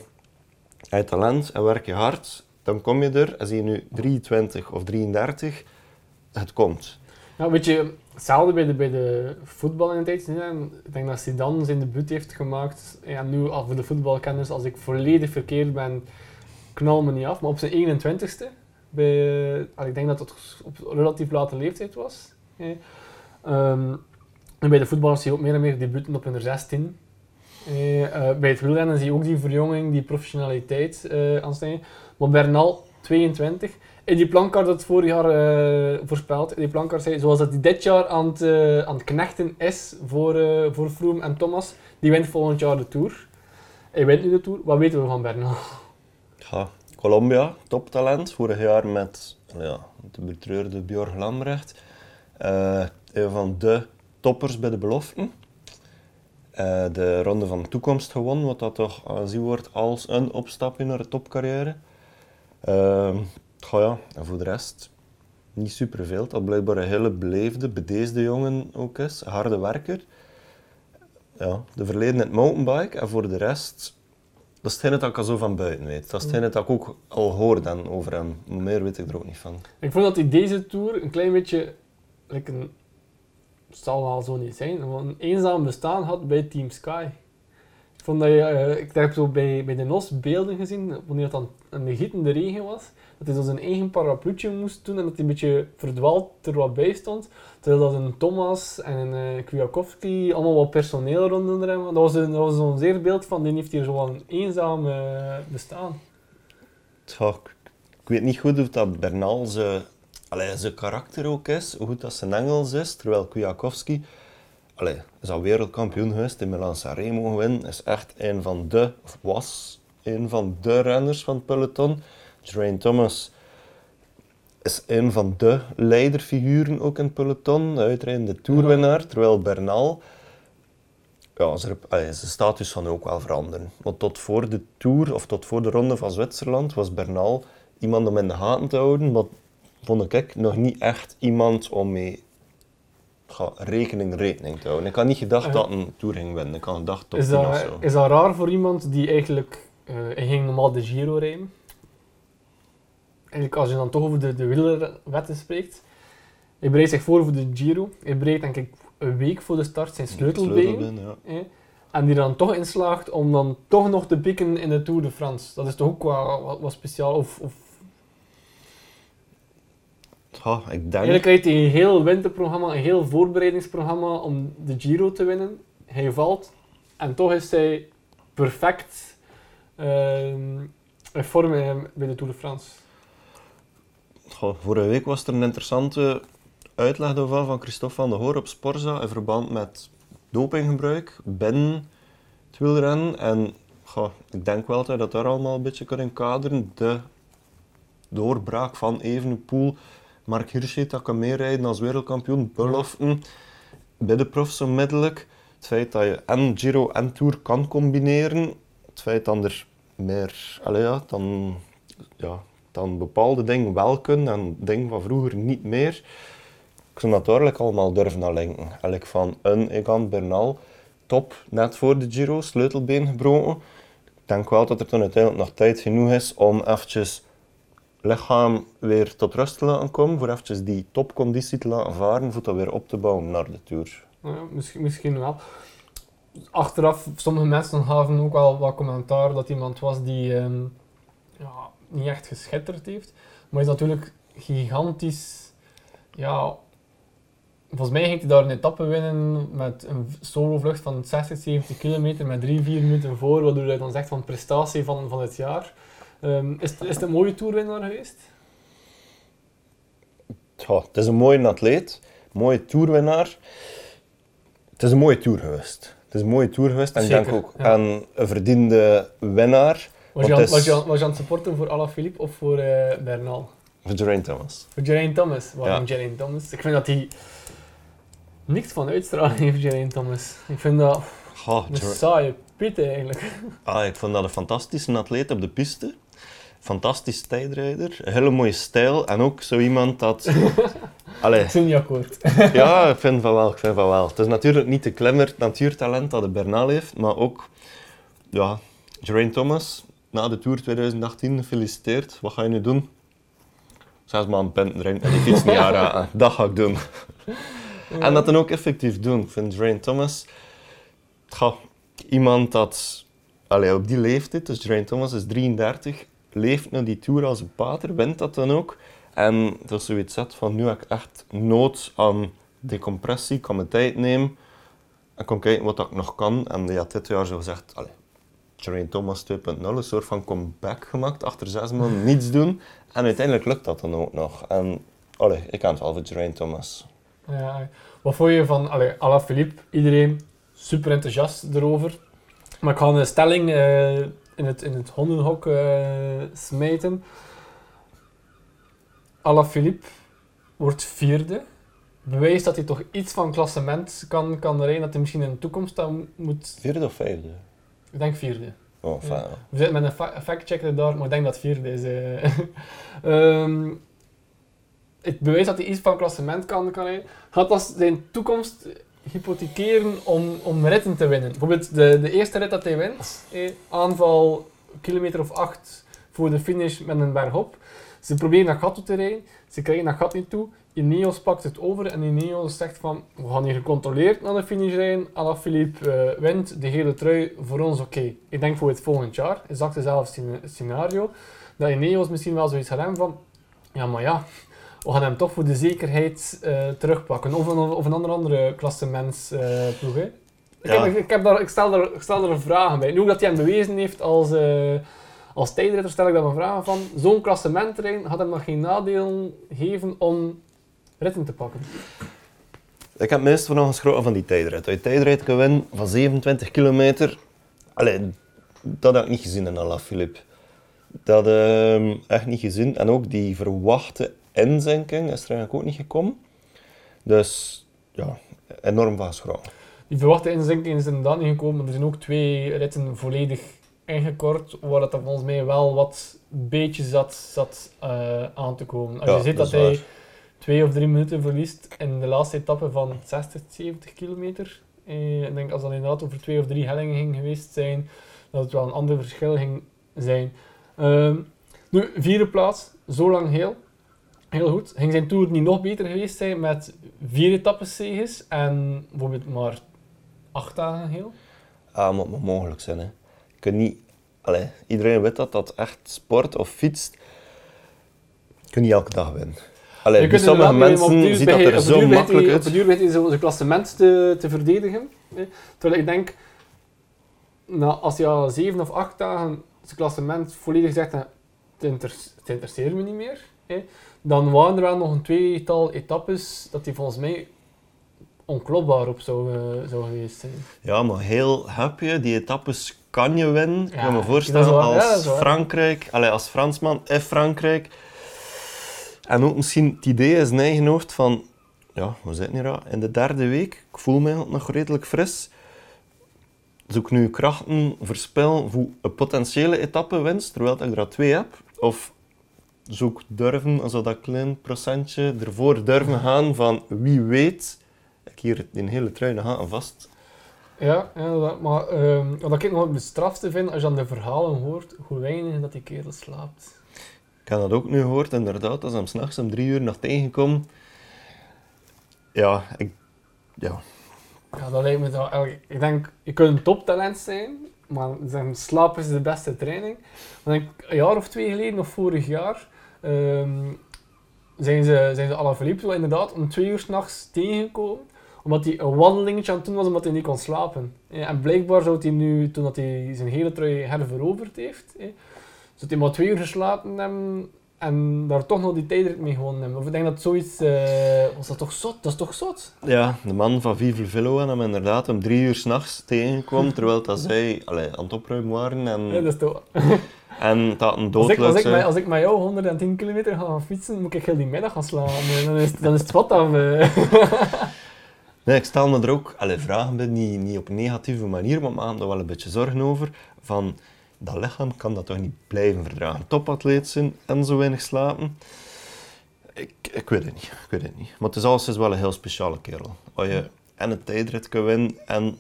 uit talent en werk je hard. Dan kom je er, en zie je nu 23 of 33, het komt. Ja, weet je, hetzelfde bij de, bij de voetbal in de tijd. Ik denk dat Zidane zijn debuut heeft gemaakt. Ja, nu, al voor de voetbalkenners, als ik volledig verkeerd ben, knal me niet af. Maar op zijn 21ste, bij, eh, ik denk dat het op relatief late leeftijd was. Ehm, en bij de voetballers zie je ook meer en meer debuten op hun 16. Eh, bij het wielrennen zie je ook die verjonging, die professionaliteit eh aanstijgen. Maar Bernal, 22. In die plankaart dat vorig jaar voorspeld, die plankaart zei, zoals dat hij dit jaar aan het, aan knechten is voor, voor Froome en Thomas, die wint volgend jaar de Tour. Hij wint nu de Tour. Wat weten we van Bernal? Ja, Colombia, toptalent. Vorig jaar met ja, de betreurde Björn Lambrecht. Eh, een van de toppers bij de beloften. Eh, de Ronde van de Toekomst gewonnen, wat dat toch aanzien wordt als een opstapje naar de topcarrière. Goh ja, en voor de rest niet superveel. Dat blijkbaar een hele beleefde, bedeesde jongen ook is. Harde werker. Ja, de verleden het mountainbike. En voor de rest dat is hetgene dat ik al zo van buiten weet. Dat is hetgene dat ik ook al hoor dan over hem. Meer weet ik er ook niet van. Ik vond dat hij deze Tour een klein beetje, like een, het zal wel zo niet zijn, maar een eenzaam bestaan had bij Team Sky. Ik vond dat je, eh, ik heb zo bij, bij de NOS beelden gezien, wanneer het dan een gietende regen was, dat hij zo zijn eigen parapluutje moest doen en dat hij een beetje verdwaald er wat bij stond. Terwijl dat een Thomas en een uh, Kwiatkowski allemaal wat personeel rondom hem. Dat was, een- dat was zo'n zeer beeld van, die heeft hier zo een eenzaam eh, bestaan. Ja, ik, weet niet goed of dat Bernal allee, zijn karakter ook is, hoe goed dat zijn Engels is. Terwijl Kwiatkowski allee, is al wereldkampioen geweest in Milan Sanremo winnen. Is echt een van de, of was een van de renners van het peloton. Geraint Thomas is een van de leiderfiguren ook in het peloton. De uitrijdende toerwinnaar. Terwijl Bernal ja, zijn, status van ook wel veranderen. Want tot voor de Tour, of tot voor de Ronde van Zwitserland, was Bernal iemand om in de gaten te houden, maar vond ik nog niet echt iemand om mee ja, rekening, rekening te houden. Ik had niet gedacht dat een Tour ging winnen. Ik had gedacht top Is 10 of dat, zo. is dat raar voor iemand die eigenlijk... eh ging normaal de Giro rijden. Eigenlijk als je dan toch over de, de wielerwetten spreekt. Hij bereidt zich voor voor de Giro. Hij bereidt denk ik een week voor de start zijn sleutelbeen. Ja. En die dan toch inslaagt om dan toch nog te pikken in de Tour de France. Dat is toch ook wat, wat speciaal. Of, of, Ja, ik denk... eigenlijk krijgt hij een heel winterprogramma, een heel voorbereidingsprogramma om de Giro te winnen. Hij valt en toch is hij perfect ehm, in vorm eh, bij de Tour de France. Vorige week was er een interessante uitleg daarvan van Christophe van der Hoor op Sporza in verband met dopinggebruik binnen het wielrennen. En ik denk wel dat hij dat daar allemaal een beetje kan inkaderen. De doorbraak van Evenepoel, Mark Hirschi dat kan meerijden als wereldkampioen, beloften bij de profs onmiddellijk. Het feit dat je en Giro en Tour kan combineren. Het feit dat er meer, allee ja, dan, ja, dan bepaalde dingen wel kunnen en dingen van vroeger niet meer. Ik zou dat duidelijk allemaal durven naar linken. Eigenlijk van een Egan Bernal, top, net voor de Giro, sleutelbeen gebroken. Ik denk wel dat er dan uiteindelijk nog tijd genoeg is om eventjes lichaam weer tot rust te laten komen, voor eventjes die topconditie te laten varen, voor dat weer op te bouwen naar de Tour. Ja, misschien, misschien wel. Achteraf, sommige mensen gaven ook wel wat commentaar dat iemand was die, ehm, ja, niet echt geschitterd heeft. Maar is natuurlijk gigantisch. Ja, volgens mij ging hij daar een etappe winnen met een solo-vlucht van 60, 70 kilometer met 3, 4 minuten voor, waardoor hij dan zegt van prestatie van, van het jaar. Ehm, is, het- is het een mooie toerwinnaar geweest? Ja, het is een mooie atleet, mooie toerwinnaar. Het is een mooie tour geweest. Het is een mooie tour geweest en ik denk ook ja. aan een verdiende winnaar. Was je, aan, was, je, aan- was je aan het supporten voor Alaphilippe of voor eh Bernal? Voor Geraint Thomas. Voor Geraint Thomas. Waarom Ja. Geraint Thomas? Ik vind dat hij niks van uitstraling heeft, Geraint Thomas. Ik vind dat Oh, een saaie pit eigenlijk. ah, ik vond dat een fantastische atleet op de piste. Fantastisch tijdrijder, hele mooie stijl en ook zo iemand dat... Allee, Ik ben niet akkoord. ja, ik vind van wel, ik vind van wel. Het is natuurlijk niet de klimmer, het natuurtalent dat de Bernal heeft, maar ook, ja, Geraint Thomas, na de Tour 2018, gefeliciteerd. Wat ga je nu doen? Zes maanden penten drinken en die fiets niet aanraken. Dat ga ik doen. En dat dan ook effectief doen. Ik vind Geraint Thomas, ga, iemand dat, allee, op die leeftijd, dus Geraint Thomas is 33, leeft nu die Tour als een pater, wint dat dan ook. En dat is zoiets zet van, nu heb ik echt nood aan decompressie, ik kan mijn tijd nemen en kan kijken wat ik nog kan. En had dit jaar zo gezegd, allee, Geraint Thomas 2.0, een soort van comeback gemaakt, achter zes maanden niets doen. En uiteindelijk lukt dat dan ook nog. En allee, ik kan het wel voor Geraint Thomas. Ja, wat vond je van allee, Alaphilippe? Iedereen super enthousiast erover. Maar ik ga een stelling eh, in, het, in het hondenhok eh, smijten. Alaphilippe wordt vierde. Bewijst dat hij toch iets van klassement kan, kan rijden, dat hij misschien in de toekomst dan moet... Vierde of vijfde? Ik denk vierde. Oh, fijn. Ja. We zitten met een fa- factchecker daar, maar ik denk dat het vierde is. Ehm, het bewijst dat hij iets van klassement kan, kan rijden. Gaat dat zijn toekomst hypothekeren om, om ritten te winnen? Bijvoorbeeld de, de eerste rit dat hij wint, eh, aanval kilometer of acht voor de finish met een berg op. Ze proberen dat gat toe te rijden, ze krijgen dat gat niet toe. Ineos pakt het over en Ineos zegt van we gaan hier gecontroleerd naar de finish rijden. Alaphilippe eh wint, de gele trui, voor ons oké. Ik denk voor het volgend jaar, exact hetzelfde scena- scenario, dat Ineos misschien wel zoiets gaat hebben van ja maar ja, we gaan hem toch voor de zekerheid eh, terugpakken. Of een, of een andere, andere hè. ik, Ja. heb, ik, heb daar, ik, stel daar, ik stel daar vragen bij. Nu hoe dat hij hem bewezen heeft als, eh als tijdritter, stel ik daar een vraag van. Zo'n klassementterrein had hem nog geen nadeel geven om ritten te pakken. Ik heb meestal nog geschrokken van die tijdrit. Je tijdrit kan winnen van 27 kilometer, allee, dat heb ik niet gezien in Alaphilippe. Dat heb echt niet gezien. En ook die verwachte inzinking is er eigenlijk ook niet gekomen. Dus ja, enorm van geschrokken. Die verwachte inzinking is er inderdaad niet gekomen, maar er zijn ook twee ritten volledig ingekort, waar dat volgens mij wel wat beetje zat, zat eh, aan te komen. Als Ja, je ziet dat hij waar. Twee of drie minuten verliest in de laatste etappe van 60, 70 kilometer. Eh, ik denk als dat inderdaad over twee of drie hellingen ging geweest zijn, dat het wel een ander verschil ging zijn. Ehm, nu, vierde plaats, zo lang heel. Heel goed. Ging zijn tour niet nog beter geweest zijn met vier etappes en bijvoorbeeld maar acht dagen heel? Ah, moet maar mogelijk zijn. Hè. Je kunt niet... Allee, iedereen weet dat, dat echt sport of fietst, je kunt niet elke dag winnen. Allee, Je sommige mensen begin- dat er zo makkelijk uit. Op de duur hij zo zijn klassement te, te verdedigen. hè. Terwijl ik denk, nou, als hij al zeven of acht dagen zijn klassement volledig zegt, het, het interesseert me niet meer, hè, dan waren er wel nog een tweetal etappes dat hij volgens mij onklopbaar op zou, zou geweest zijn. Ja, maar heel heb je, die etappes kan je winnen. ik Ja, kan me voorstellen. Ja, als. Frankrijk, allee, als Fransman in Frankrijk. En ook misschien het idee is in eigen hoofd van, ja, we zitten hier in de derde week. Ik voel me nog redelijk fris. Zoek nu krachten verspil voor een potentiële etappewinst, terwijl ik er al twee heb. Of zoek durven, also dat klein procentje ervoor durven gaan van wie weet, ik hier een hele trui nog aan vast. Ja, ja maar ehm, wat ik nog het strafste vind, als je dan de verhalen hoort, hoe weinig dat die kerel slaapt. Ik heb dat ook nu gehoord, inderdaad, als hem s'nachts om drie uur nog tegenkomt. Ja, ik, ja, Ja, dat lijkt me eigenlijk... Ik denk, je kunt een toptalent zijn, maar slaap is de beste training. Maar denk een jaar of twee geleden, of vorig jaar, ehm, zijn ze, zijn ze Alaphilippe wel inderdaad om twee uur s'nachts tegengekomen. Omdat hij een wandelingetje aan het doen was, omdat hij niet kon slapen. En blijkbaar zou hij nu, toen dat hij zijn hele trui herveroverd heeft, zou hij maar twee uur geslapen hebben en daar toch nog die tijdrit mee gewonnen hebben. Of ik denk dat zoiets... eh, was dat toch zot? Dat is toch zot? Ja, de man van Vive Velo en hem inderdaad om drie uur s'nachts tegenkwam, terwijl dat zij allee, aan het opruimen waren en, Ja, dat is toch... en dat een Als ik, als, ik als ik met jou 110 kilometer ga fietsen, moet ik heel die middag gaan slaan. Dan is, dan is het wat af. eh. Nee, ik stel me er ook allee, vragen bij, niet, niet op een negatieve manier, maar me er wel een beetje zorgen over. Van, dat lichaam kan dat toch niet blijven verdragen. Topatleet zijn en zo weinig slapen. Ik, ik weet het niet, ik weet het niet. Maar het is alles wel een heel speciale kerel. Als je en een tijdrit kan winnen en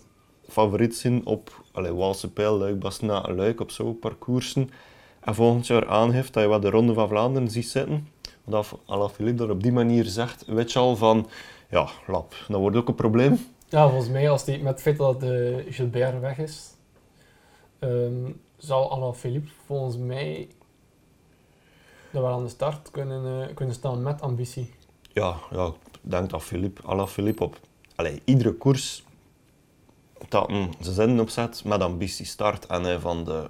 favoriet zijn op allee, Walse Pijl, Luik, Luik op zo'n parcoursen. En volgend jaar aangeeft dat je wat de Ronde van Vlaanderen ziet zitten. Want Alaphilippe dat op die manier zegt, weet je al van, ja, lap, dat wordt ook een probleem. Ja, volgens mij, als die, met het feit dat de Gilbert weg is, ehm, zal Alaphilippe volgens mij dat wel aan de start kunnen, eh, kunnen staan met ambitie. Ja, ja ik denk dat Philippe, Alaphilippe op allee, iedere koers dat een zijn zin opzet met ambitie start en hij van de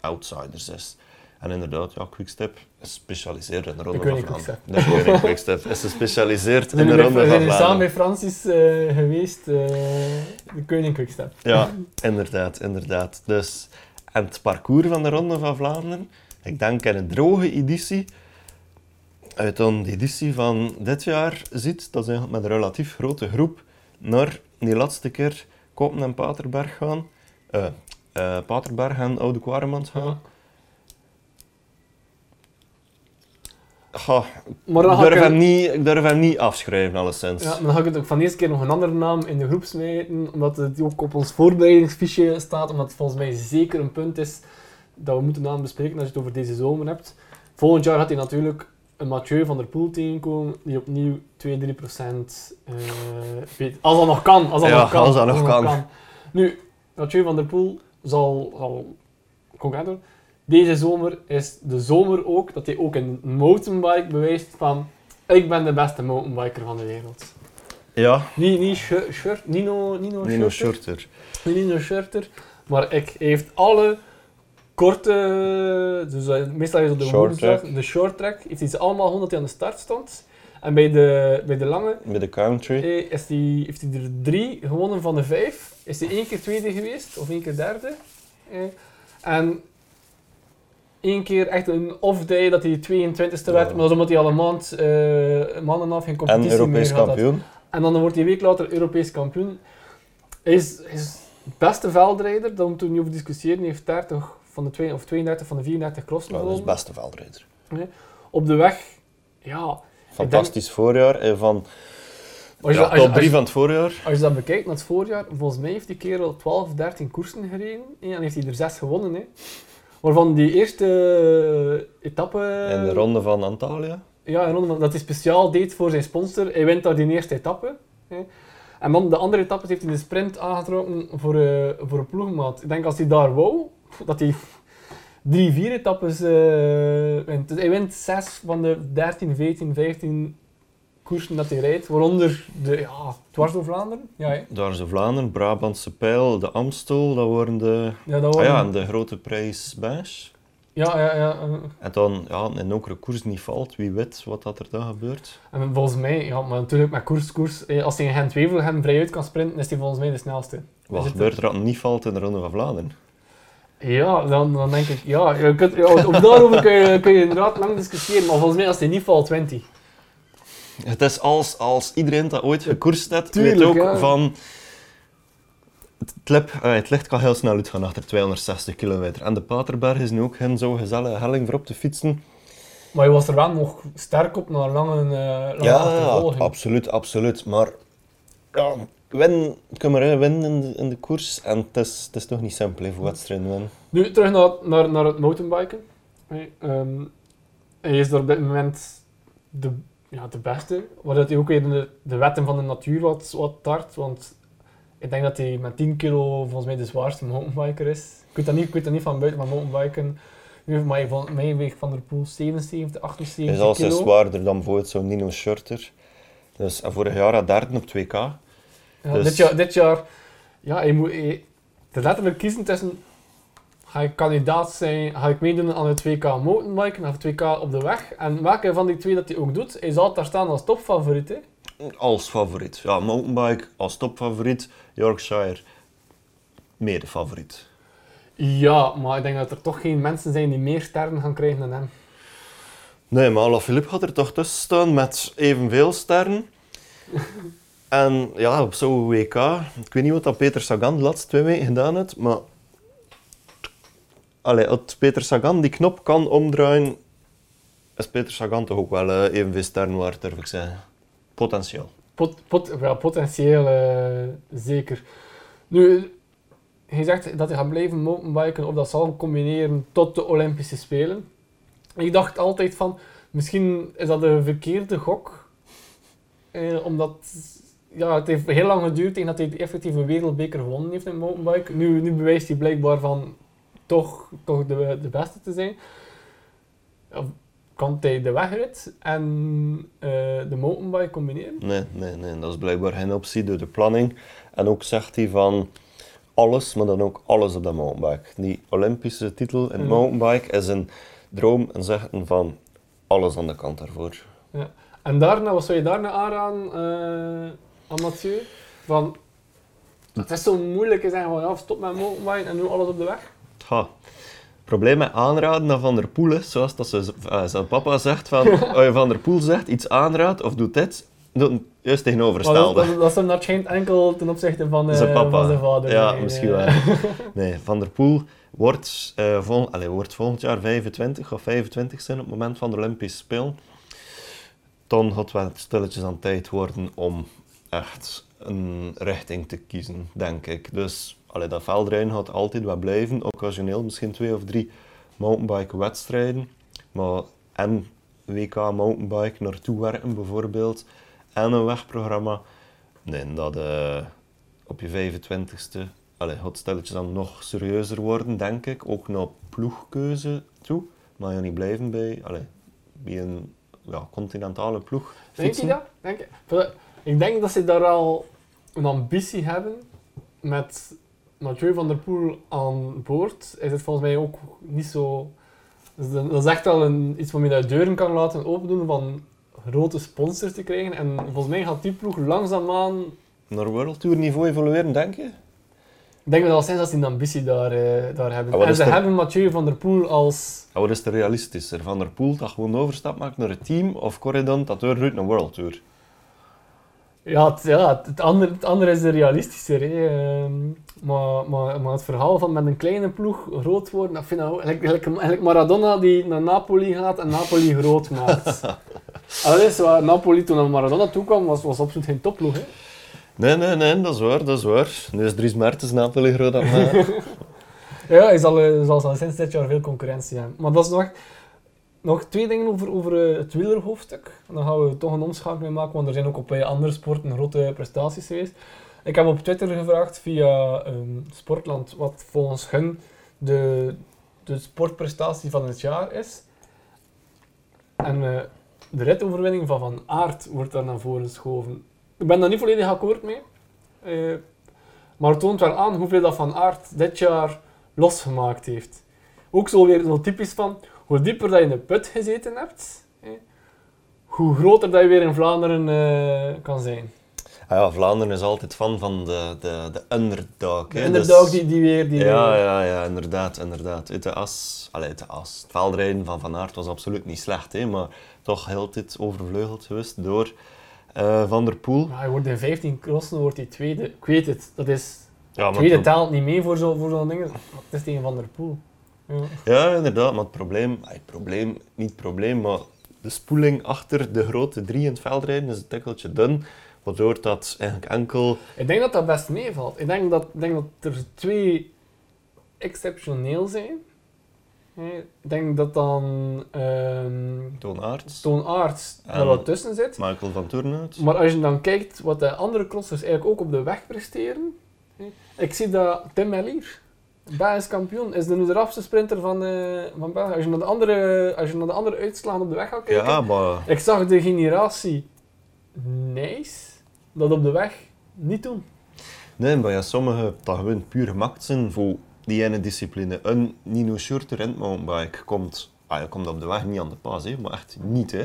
outsiders is. En inderdaad, ja, Quickstep is gespecialiseerd in de Ronde van Vlaanderen. De koning Quickstep is gespecialiseerd We in de Ronde we van zijn samen Vlaanderen. bij Francis eh, geweest, eh, de koning Quickstep. Ja, inderdaad, inderdaad. Dus, en het parcours van de Ronde van Vlaanderen, ik denk in een droge editie, uit de editie van dit jaar ziet, dat ze met een relatief grote groep naar die laatste keer Kopen en Paterberg gaan. eh, Paterberg en Oude Kwaremans gaan. Goh, Maar ik, dan ik durf er- hem niet, ik durf hem niet afschrijven, alleszins. Ja, dan ga ik het ook van de eerste keer nog een andere naam in de groep smijten, omdat het ook op ons voorbereidingsfiche staat, omdat het volgens mij zeker een punt is dat we moeten naam bespreken als je het over deze zomer hebt. Volgend jaar gaat hij natuurlijk een Mathieu van der Poel tegenkomen, die opnieuw 2-3 procent... eh, weet- als dat nog kan, als dat Ja, nog kan. als dat nog kan. Nu, Mathieu van der Poel zal... zal worden. Deze zomer is de zomer ook dat hij ook in mountainbike bewijst van ik ben de beste mountainbiker van de wereld. Ja, Niet, niet Schur- Nino, Nino, Nino. Niet Nino. Maar ik, heeft alle korte, dus eh, meestal is het de Short track. de short track, heeft hij allemaal gewoon dat hij aan de start stond. En bij de, bij de lange Bij de country. eh, is die, heeft hij er drie gewonnen van de vijf. Is hij één keer tweede geweest, of één keer derde. Eh, en één keer echt een off-day dat hij 22e werd, maar dat is omdat hij al een maand, eh, een maand en een half geen En competitie Europees meer gehad had. kampioen. En dan wordt hij een week later Europees kampioen. Hij is, is beste veldrijder, daar moeten we niet over discussiëren. Hij heeft 30 van de twee, of 32 van de 34 crossen Ja, dat is gewonnen. beste veldrijder. Op de weg, ja. Fantastisch voorjaar. eh, Van Als je, ja, als, je, top als, 3 je, van het voorjaar. als je dat bekijkt naar het voorjaar, volgens mij heeft die kerel 12, 13 koersen gereden. en heeft hij er 6 gewonnen. Hè. Waarvan die eerste eh, etappe... In de ronde van Antalya. Ja, een ronde dat hij speciaal deed voor zijn sponsor. Hij wint daar die eerste etappe. Hè. En dan de andere etappes heeft hij de sprint aangetrokken voor, eh, voor een ploegmaat. Ik denk als hij daar wou, dat hij drie, vier etappes eh, wint. Dus hij wint zes van de 13, 14, 15 koersen dat hij rijdt. Waaronder de, ja, dwars door Vlaanderen. Ja, de Vlaanderen, Brabantse Pijl, de Amstel, dat worden de... ja, dat Ah waren- ja, en de grote prijs Bash. ja, ja, ja. eh. En dan, ja, in ook een koers niet valt, wie weet wat dat er dan gebeurt. En volgens mij, ja, maar natuurlijk met koers, koers. eh, Als hij in Gent-Wevelgem vrij uit kan sprinten, is hij volgens mij de snelste. Wat gebeurt er als het niet valt in de Ronde van Vlaanderen? Ja, dan, dan denk ik, ja, je kunt, ja, op daarover kun je, kun je inderdaad lang discussiëren, maar volgens mij als hij niet valt, 20. Het is als, als iedereen dat ooit gekoerst heeft, Tuurlijk, weet ook ja. van... Het, klip, eh, het licht kan heel snel uitgaan achter 260 kilometer. En de Paterberg is nu ook geen zo gezellige helling voor op te fietsen. Maar je was er wel nog sterk op naar lange, eh lange Ja, achtervolging. absoluut, absoluut. Maar ja, win, uit, winnen in de, in de koers. En het is, het is toch niet simpel hè, voor wedstrijden winnen. Nu, terug naar, naar, naar het mountainbiken. Nee, ehm, hij is er op dit moment de, ja, de beste, waar dat hij ook weer de, de wetten van de natuur wat, wat tart, want ik denk dat hij met 10 kilo volgens mij de zwaarste mountainbiker is. Ik weet dat niet, ik weet dat niet van buiten, maar mountainbiken. Maar van mij weegt Van der Poel 77, 78 Hij is al kilo. zwaarder dan bijvoorbeeld zo'n Nino Schurter. Dus, en vorig jaar had derde op 2K. Ja, Dus- dit, jaar, dit jaar, ja, hij moet hij, te letterlijk kiezen tussen ga ik kandidaat zijn, ga ik meedoen aan het 2K mountainbiken of 2K op de weg. En welke van die twee dat hij ook doet, hij zal daar staan als topfavoriet. Hè? Als favoriet. Ja, mountainbike als topfavoriet. Yorkshire, mede favoriet. Ja, maar ik denk dat er toch geen mensen zijn die meer sterren gaan krijgen dan hem. Nee, maar Alaphilippe gaat er toch tussen staan met evenveel sterren. en ja, op zo'n WK, ik weet niet wat dat Peter Sagan de laatste twee weken gedaan heeft, maar... Allee, Peter Sagan die knop kan omdraaien, is Peter Sagan toch ook wel eh, evenveel sterren waard, durf ik zeggen. Potentieel. Pot, pot, ja, potentieel eh, zeker. Nu, hij zegt dat hij gaat blijven mountainbiken of dat zal combineren tot de Olympische Spelen. Ik dacht altijd van, misschien is dat een verkeerde gok. Eh, omdat ja, het heeft heel lang geduurd tegen dat hij de effectieve wereldbeker gewonnen heeft in mountainbike. Nu, nu bewijst hij blijkbaar van toch, toch de, de beste te zijn. Ja, kan hij de wegrit en eh, de mountainbike combineren? Nee, nee, nee, dat is blijkbaar geen optie door de planning. En ook zegt hij van alles, maar dan ook alles op de mountainbike. Die Olympische titel in Mhm. mountainbike is een droom en zeggen van alles aan de kant daarvoor. En daarna, wat zou je daarna aanraden eh aan Mathieu? Van, het is zo moeilijk te zeggen van ja, stop met mountainbiken en doe alles op de weg. Ha. Probleem met aanraden naar Van der Poel is, zoals dat ze, eh, zijn papa zegt, van, je Van der Poel zegt iets aanraadt of doet dit, doe het juist Maar dat, tegenovergestelde. dat, dat is hem enkel ten opzichte van, eh, Zijn papa. van zijn vader. Ja, Nee, misschien eh, wel. Nee, Van der Poel wordt, eh, vol, allee, wordt volgend jaar 25 of 25 zijn op het moment van de Olympische Spelen. Dan gaat het wel stilletjes aan tijd worden om echt een richting te kiezen, denk ik. Dus allee, dat veldrijden gaat altijd wel blijven. Occasioneel misschien twee of drie mountainbike-wedstrijden. Maar en WK mountainbike naartoe werken bijvoorbeeld. En een wegprogramma. Nee, dat eh, op je 25ste allee, gaat het stilletjes dan nog serieuzer worden, denk ik. Ook naar ploegkeuze toe. Maar je niet blijven bij, allee, bij een ja, continentale ploeg Denk fietsen. je dat? Denk je? Ik denk dat ze daar al een ambitie hebben met Mathieu van der Poel aan boord. Is het volgens mij ook niet zo... dus dat is echt wel een, iets waarmee je deuren kan laten opendoen van grote sponsors te krijgen. En volgens mij gaat die ploeg langzaamaan... Naar World Tour niveau evolueren, denk je? Ik denk dat al sinds dat ze een ambitie daar, eh, daar hebben. Ah, en ze er- hebben Mathieu van der Poel als... Ja, wat is er realistischer? Van der Poel dat gewoon overstap maakt naar het team of Corridon dat doorroeit naar World Tour? Ja, het, ja, het, andere, het andere is de realistischer. Hè. Ehm, maar, maar, maar het verhaal van met een kleine ploeg groot worden, dat vind ik ook... Gelijk, gelijk, gelijk Maradona die naar Napoli gaat en Napoli groot maakt. is waar. Napoli toen naar Maradona toe kwam, was, was absoluut geen topploeg. Hè. Nee, nee, nee, dat is waar, dat is waar. Nu is Dries Mertens Napoli groot aan mij. Ja, hij zal, eh, zal, zal sinds dit jaar veel concurrentie hebben. Maar dat is nog, nog twee dingen over, over eh, het wielerhoofdstuk. Dan gaan we toch een omschakeling maken, want er zijn ook op eh, andere sporten grote prestaties geweest. Ik heb op Twitter gevraagd via ehm, Sportland wat volgens hun de, de sportprestatie van het jaar is. En eh, de ritoverwinning van Van Aert wordt daar naar voren geschoven. Ik ben daar niet volledig akkoord mee. Maar het toont wel aan hoeveel dat Van Aert dit jaar losgemaakt heeft. Ook zo weer zo typisch van, hoe dieper dat je in de put gezeten hebt, hoe groter dat je weer in Vlaanderen eh, kan zijn. Ah ja, Vlaanderen is altijd fan van de, de, de underdog. De underdog Dus- die, die weer... Die Ja, weer- ja, ja, inderdaad, inderdaad. Uit de as, allee, uit de as. Het veldrijden van Van Aert was absoluut niet slecht, hè, maar toch heel dit overvleugeld geweest door eh, Van der Poel. Maar hij wordt in 15 crossen wordt hij tweede. Ik weet het, dat is... Ja, tweede telt niet mee voor zo'n voor zo'n dingen. Maar Het is tegen Van der Poel. Ja. Ja, inderdaad, maar het probleem, ay, het probleem, niet het probleem, maar de spoeling achter de grote drie in het veldrijden is een tikkeltje dun, waardoor dat eigenlijk enkel... Ik denk dat dat best meevalt. Ik denk dat, ik denk dat er twee exceptioneel zijn. Ik denk dat dan ehm Toon Aerts, Toon Aerts er wat tussen zit. Michael van Toornout. Maar als je dan kijkt wat de andere crossers eigenlijk ook op de weg presteren, Ik zie dat Tim Merlier, Belgisch kampioen, is de nu de rapste sprinter van, eh, van België. Als je, naar de andere, als je naar de andere uitslagen op de weg gaat kijken. Ja, maar Ik zag de generatie Nice dat op de weg niet doen. nee, maar ja, sommige dat gewoon puur gemaakt zijn voor die ene discipline. Een Nino Schurter rentmountainbike komt, ah, ja, komt op de weg niet aan de pas, hè, maar echt niet. Hè.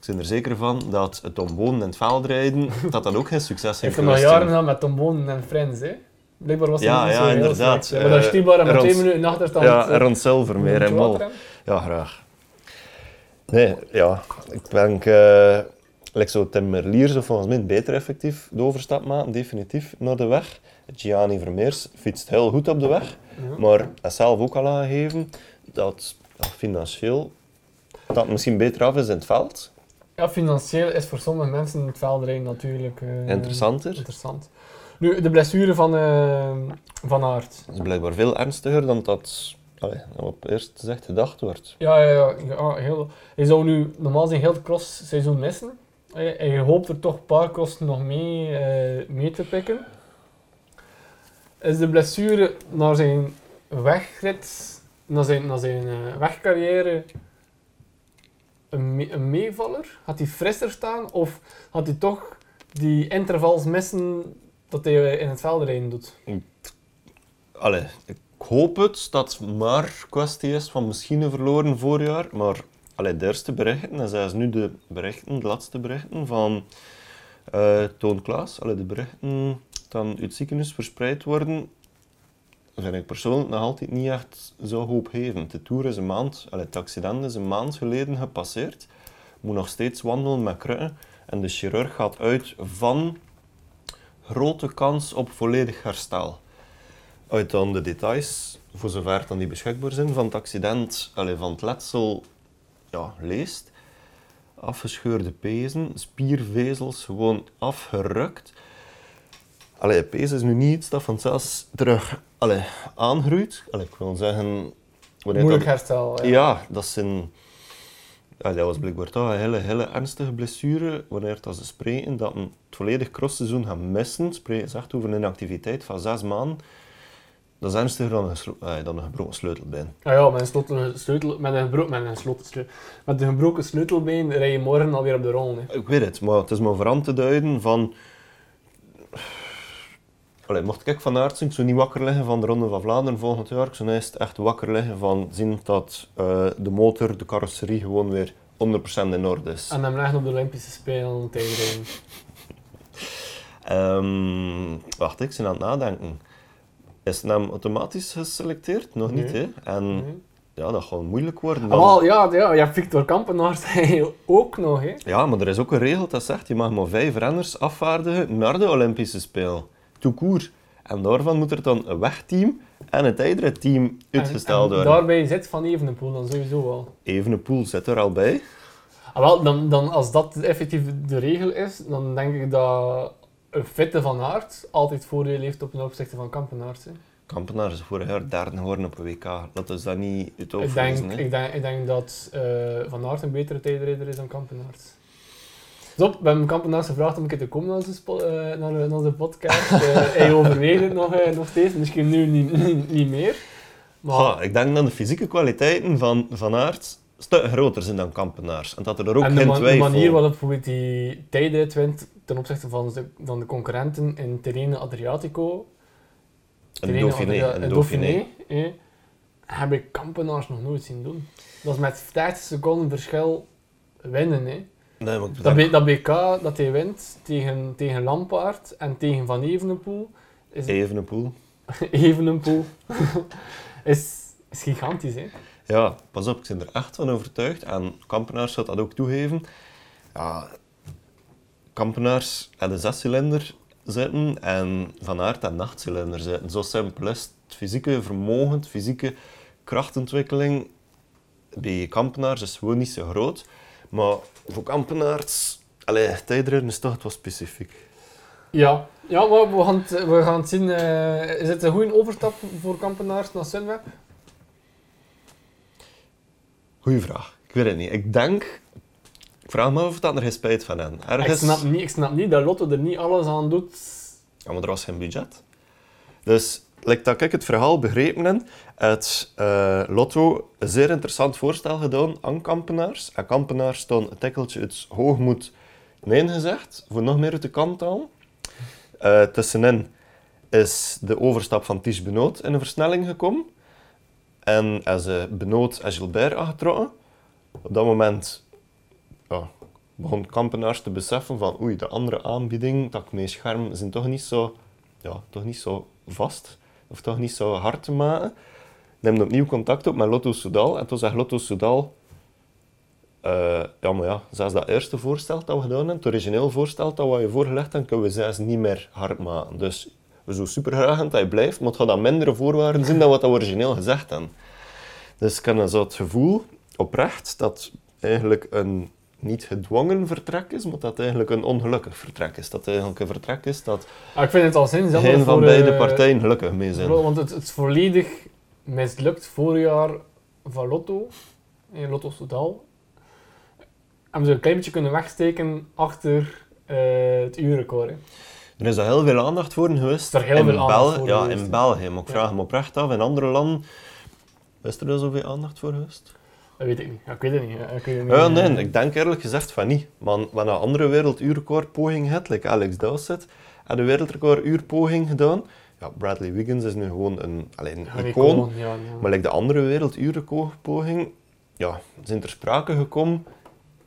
Ik ben er zeker van dat het omwonen en het veldrijden, dat dat ook geen succes heeft Heeft hem al jaren gedaan met Tom Bonen en Friends, hè? Blijkbaar was Ja, ja, inderdaad. Maar dat is Stibar met rond- twee minuten in achterstand. Ja, eh, rond zilver meer en hè. Ja, graag. Nee, ja. Ik denk, eh like zo Tim Merlier zou volgens mij beter effectief de overstap maken, definitief, naar de weg. Gianni Vermeers fietst heel goed op de weg, Ja. maar hij heeft zelf ook al aangegeven dat ja, financieel dat misschien beter af is in het veld. Ja, financieel is voor sommige mensen het veldrijden natuurlijk eh, Interessanter. interessant. Nu, de blessure van, eh, van Aert. Is blijkbaar veel ernstiger dan dat allee, op eerst gezegd gedacht wordt. Ja, ja, ja, ja heel, hij zou nu normaal zijn heel het crossseizoen missen. En je hoopt er toch een paar crossen nog mee, eh, mee te pikken. Is de blessure naar zijn wegrit, naar zijn, naar zijn eh, wegcarrière een, me- een meevaller? Gaat hij frisser staan of gaat hij toch die intervals missen dat hij in het veldrijden doet? Allee, ik hoop het dat het maar kwestie is van misschien een verloren voorjaar, maar allee, de eerste berichten, en zelfs nu de berichten, de laatste berichten van eh, Toon Klaas, allee, de berichten die uit het ziekenhuis verspreid worden, vind ik persoonlijk nog altijd niet echt zo hoopgevend. De Tour is een maand, allee, het accident is een maand geleden gepasseerd, moet nog steeds wandelen met krukken en de chirurg gaat uit van grote kans op volledig herstel uit dan de details, voor zover dan die beschikbaar zijn, van het accident, allee, van het letsel, ja, leest. Afgescheurde pezen, spiervezels gewoon afgerukt. Allee, pees is nu niet iets dat vanzelfs terug allee, aangroeit. Allee, ik wil zeggen... Moeilijk dat- herstel. Ja. ja, dat zijn... Ja, dat was blijkbaar toch een hele, hele ernstige blessure. Wanneer dat ze spreken dat een het volledig crossseizoen gaan missen, spreken ze echt over een activiteit van zes maanden. Dat is ernstiger dan een, eh, dan een gebroken sleutelbeen. Ah ja, met een, sleutel, sleutel, met een, gebro- met een sleutel, met een gebroken sleutelbeen rij je morgen alweer op de rol. Ik weet het, maar het is maar voor aan te duiden van... Allee, mocht ik van aard zijn, ik zou niet wakker liggen van de Ronde van Vlaanderen volgend jaar. Ik zou eerst echt wakker liggen van zien dat eh, de motor, de carrosserie gewoon weer 100% in orde is. En hem leggen op de Olympische Spelen tijdrijden. Ehm, wacht, ik ben aan het nadenken. Is het naam automatisch geselecteerd? Nog niet, hè? En Nee. ja, dat gaat moeilijk worden. Ah, dan. wel, ja, ja, hebt Victor Kampenaars ook nog. Hè. Ja, maar er is ook een regel dat zegt, je mag maar vijf renners afvaardigen naar de Olympische Spelen. Court. En daarvan moet er dan een wegteam en een tijdritteam uitgesteld En- en worden. Daarbij zit Van Evenepoel dan sowieso wel. Evenepoel zit er al bij. Ah, wel, dan, dan, als dat effectief de regel is, dan denk ik dat een fitte Van Aert altijd voordeel heeft op ten opzichte van Kampenaars. Hè. Kampenaar is vorig jaar derde geworden op een WK. Dat is dat niet uit Ik, denk, ik, denk, ik denk dat eh, Van Aert een betere tijdrijder is dan Kampenaars. Zo, we hebben Kampenaars gevraagd om een keer te komen naar onze, eh, naar, naar onze podcast. Eh, hij overweegt het nog, eh, nog steeds, misschien nu niet, niet meer. Maar ik denk dat de fysieke kwaliteiten van Van Aert stuk groter zijn dan Kampenaars. En dat er ook en de, geen man- de twijfel... manier waarop bijvoorbeeld die tijdrit wint ten opzichte van de, van de concurrenten in Terreno Adriatico, Dauphiné. Adria- en Dauphiné. eh, heb ik Kampenaars nog nooit zien doen. Dat is met 30 seconden verschil winnen. Hè. Nee, maar Dat, bedenk- B- dat BK dat hij wint tegen, tegen Lampaard en tegen Van Evenepoel, is Evenepoel. Evenepoel, is, is gigantisch. Hè. Ja, pas op, ik ben er echt van overtuigd. En Kampenaars zou dat ook toegeven. Ja, Kampenaars had een zescilinder zitten en Van Aert had een achtcilinder zitten. Zo simpel is het. Het fysieke vermogen, het fysieke krachtontwikkeling bij Kampenaars is gewoon niet zo groot. Maar voor Kampenaars, allee, tijdrijden is toch wat specifiek. Ja, ja maar we gaan het, we gaan het zien. eh, is het een goede overstap voor Kampenaars naar Sunweb? Goeie vraag. Ik weet het niet. Ik denk... Ik vraag me af of dat er geen spijt van hebben. Ik snap, niet, ik snap niet dat Lotto er niet alles aan doet. Ja, maar er was geen budget. Dus, like dat ik het verhaal begrepen heb, het eh, Lotto een zeer interessant voorstel gedaan aan kampenaars. En kampenaars staan een tikkeltje het hoogmoed nee gezegd, voor nog meer uit de kant te halen. Eh, tussenin is de overstap van Ties Benoot in een versnelling gekomen. En als ze Benoot en Gilbert aangetrokken. Op dat moment ja, begon kampenaars te beseffen van oei, de andere aanbieding, dat mee scherm, zijn toch niet zo, ja, toch niet zo vast. Of toch niet zo hard te maken. Neem opnieuw contact op met Lotto Soudal. En toen zegt Lotto Soudal... eh, ja, maar ja, zelfs dat eerste voorstel dat we gedaan hebben, het origineel voorstel dat we je voorgelegd hebben, kunnen we zelfs niet meer hard maken. Dus we zo super graag dat je blijft, maar het gaat dan mindere voorwaarden zijn dan wat we origineel gezegd hebben. Dus ik heb zo het gevoel, oprecht, dat eigenlijk een niet gedwongen vertrek is, maar dat het eigenlijk een ongelukkig vertrek is. Dat het eigenlijk een vertrek is dat Ah, ik vind het al zin geen van beide eh, partijen gelukkig mee zijn. Want het, het is volledig mislukt voorjaar van Lotto, in Lotto Soudal. Hebben ze een klein beetje kunnen wegsteken achter eh, het uurrecord. hè. Er is al heel veel aandacht voor geweest. Er is heel in veel aandacht voor Ja, geweest, in. België. Maar ik Ja. vraag me oprecht af, in andere landen... Is er zoveel aandacht voor geweest? Dat weet ik niet. Ja, ik weet het niet. Ik weet het niet. Ja, nee, ik denk eerlijk gezegd van niet. Maar wanneer een andere werelduurrecordpoging hebt, like Alex Dowsett, had de wereldrecorduurpoging gedaan. Ja, Bradley Wiggins is nu gewoon een, alleen een icoon. ja. Maar like de andere werelduurrecordpoging, ja, zijn ter sprake gekomen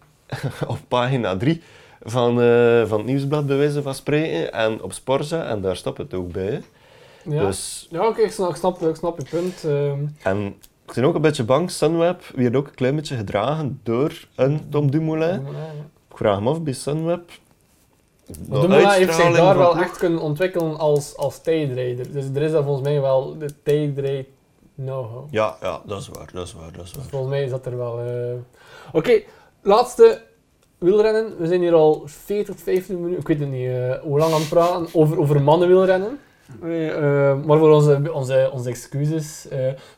op pagina 3 van, eh, van het nieuwsblad bij wijze van spreken en op Sporza en daar stopt het ook bij. hè. Ja, Dus, ja oké, ik, snap, ik, snap, ik snap je punt. ehm. en ik ben ook een beetje bang, Sunweb werd ook een klein beetje gedragen door een Tom Dumoulin. Ik vraag me af bij Sunweb. Maar Dumoulin heeft zich daar wel echt kunnen ontwikkelen als, als tijdrijder. Dus er is daar volgens mij wel de tijdrijd know-how. Ja, ja, dat is waar, dat is waar, dat is waar. Volgens mij is dat er wel. eh. Oké, laatste wielrennen. We zijn hier al 40, 50 minuten, ik weet het niet eh, hoe lang aan het praten over, over mannenwielrennen. Eh, eh, maar voor onze, onze, onze excuses.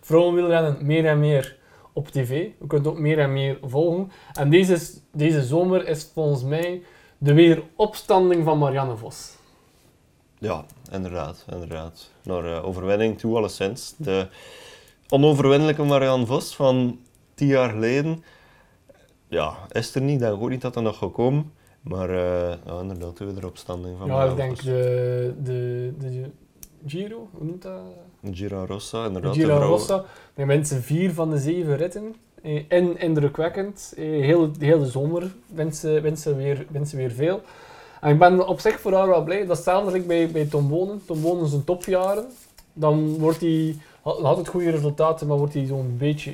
vrouwenwielrennen meer en meer op tv. We het ook meer en meer volgen. En deze, deze zomer is volgens mij de wederopstanding van Marianne Vos. Ja, inderdaad, inderdaad. Naar eh, overwinning toe, alleszins. De onoverwinnelijke Marianne Vos van tien jaar geleden, ja, is er niet. Denk ook niet dat dat nog gaat komen. Maar eh, ja, inderdaad, de wederopstanding van Ja, ik denk de, de, de Giro, hoe noemt dat? Gira Rossa, De inderdaad. Giro de Rossa. Met mensen vier van de zeven ritten. Eh, En indrukwekkend. Eh, Heel, de hele zomer wint, ze weer, weer veel. En ik ben op zich voor haar wel blij. Dat is hetzelfde bij, bij Tom Bonen. Tom Bonen zijn topjaren. Dan wordt hij, had altijd goede resultaten, maar wordt hij zo'n beetje...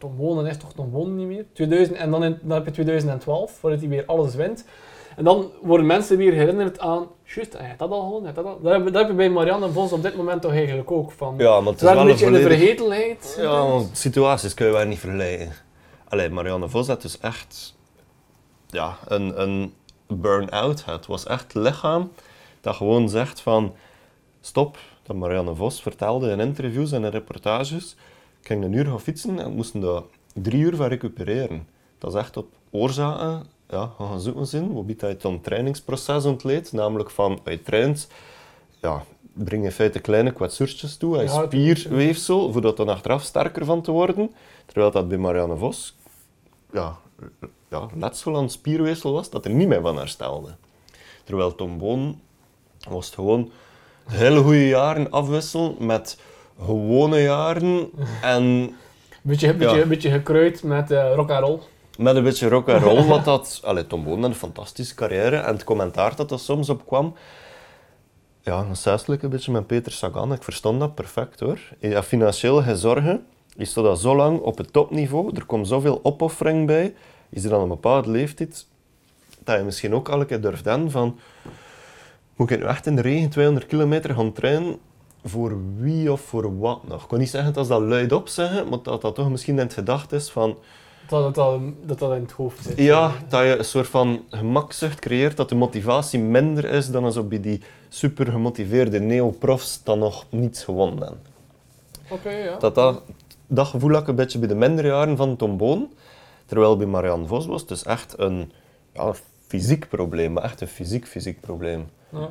Tom Bonen is toch Tom Bonen niet meer? 2000, en dan, in, dan heb je 2012, waarin hij weer alles wint. En dan worden mensen weer herinnerd aan... Juist, hij had dat al gewonnen, had dat al... Dat heb, dat heb je bij Marianne Vos op dit moment toch eigenlijk ook. Van, Ja, maar het ze is wel een beetje in de vergetelheid. Ja, want situaties kun je wel niet vergelijken. Allee, Marianne Vos had dus echt ja, een, een burn-out. Het was echt het lichaam dat gewoon zegt van stop. Dat Marianne Vos vertelde in interviews en in reportages. Ik ging een uur gaan fietsen en moesten daar drie uur van recupereren. Dat is echt op oorzaken ja, gaan zoeken zijn. Waarbij je het een trainingsproces ontleedt. Namelijk van, je traint, ja, breng in feite kleine kwetsuurtjes toe. Je Ja, spierweefsel, voordat dan achteraf sterker van te worden. Terwijl dat bij Marianne Vos ja, ja, letsel aan spierweefsel was, dat er niet meer van herstelde. Terwijl Tom Boon was het gewoon hele goede jaren afwisselen met gewone jaren en Beetje, beetje, Ja. beetje gekruid met eh rock and roll. met een beetje rock and roll, wat dat... Allee, Tom Boon had een fantastische carrière en het commentaar dat er soms op kwam, ja, een beetje met Peter Sagan. Ik verstond dat perfect hoor. Je hebt financieel geen zorgen. Je staat al zo lang op het topniveau. Er komt zoveel opoffering bij. Je zit aan een bepaalde leeftijd dat je misschien ook een keer durft aan van... Moet ik nu echt in de regen 200 kilometer gaan trainen? Voor wie of voor wat nog? Ik kan niet zeggen dat ze dat luidop zeggen, maar dat dat toch misschien in het gedacht is van... Dat dat, dat, dat dat in het hoofd zit. Ja, dat je een soort van gemakzucht creëert, dat de motivatie minder is dan als op bij die super gemotiveerde neoprofs dan nog niets gewonnen hebben. Oké, ja. Dat, dat, dat gevoel had ik een beetje bij de mindere jaren van Tom Boon. Terwijl bij Marianne Vos was het dus echt een ja, fysiek probleem, maar echt een fysiek, fysiek probleem. Ja.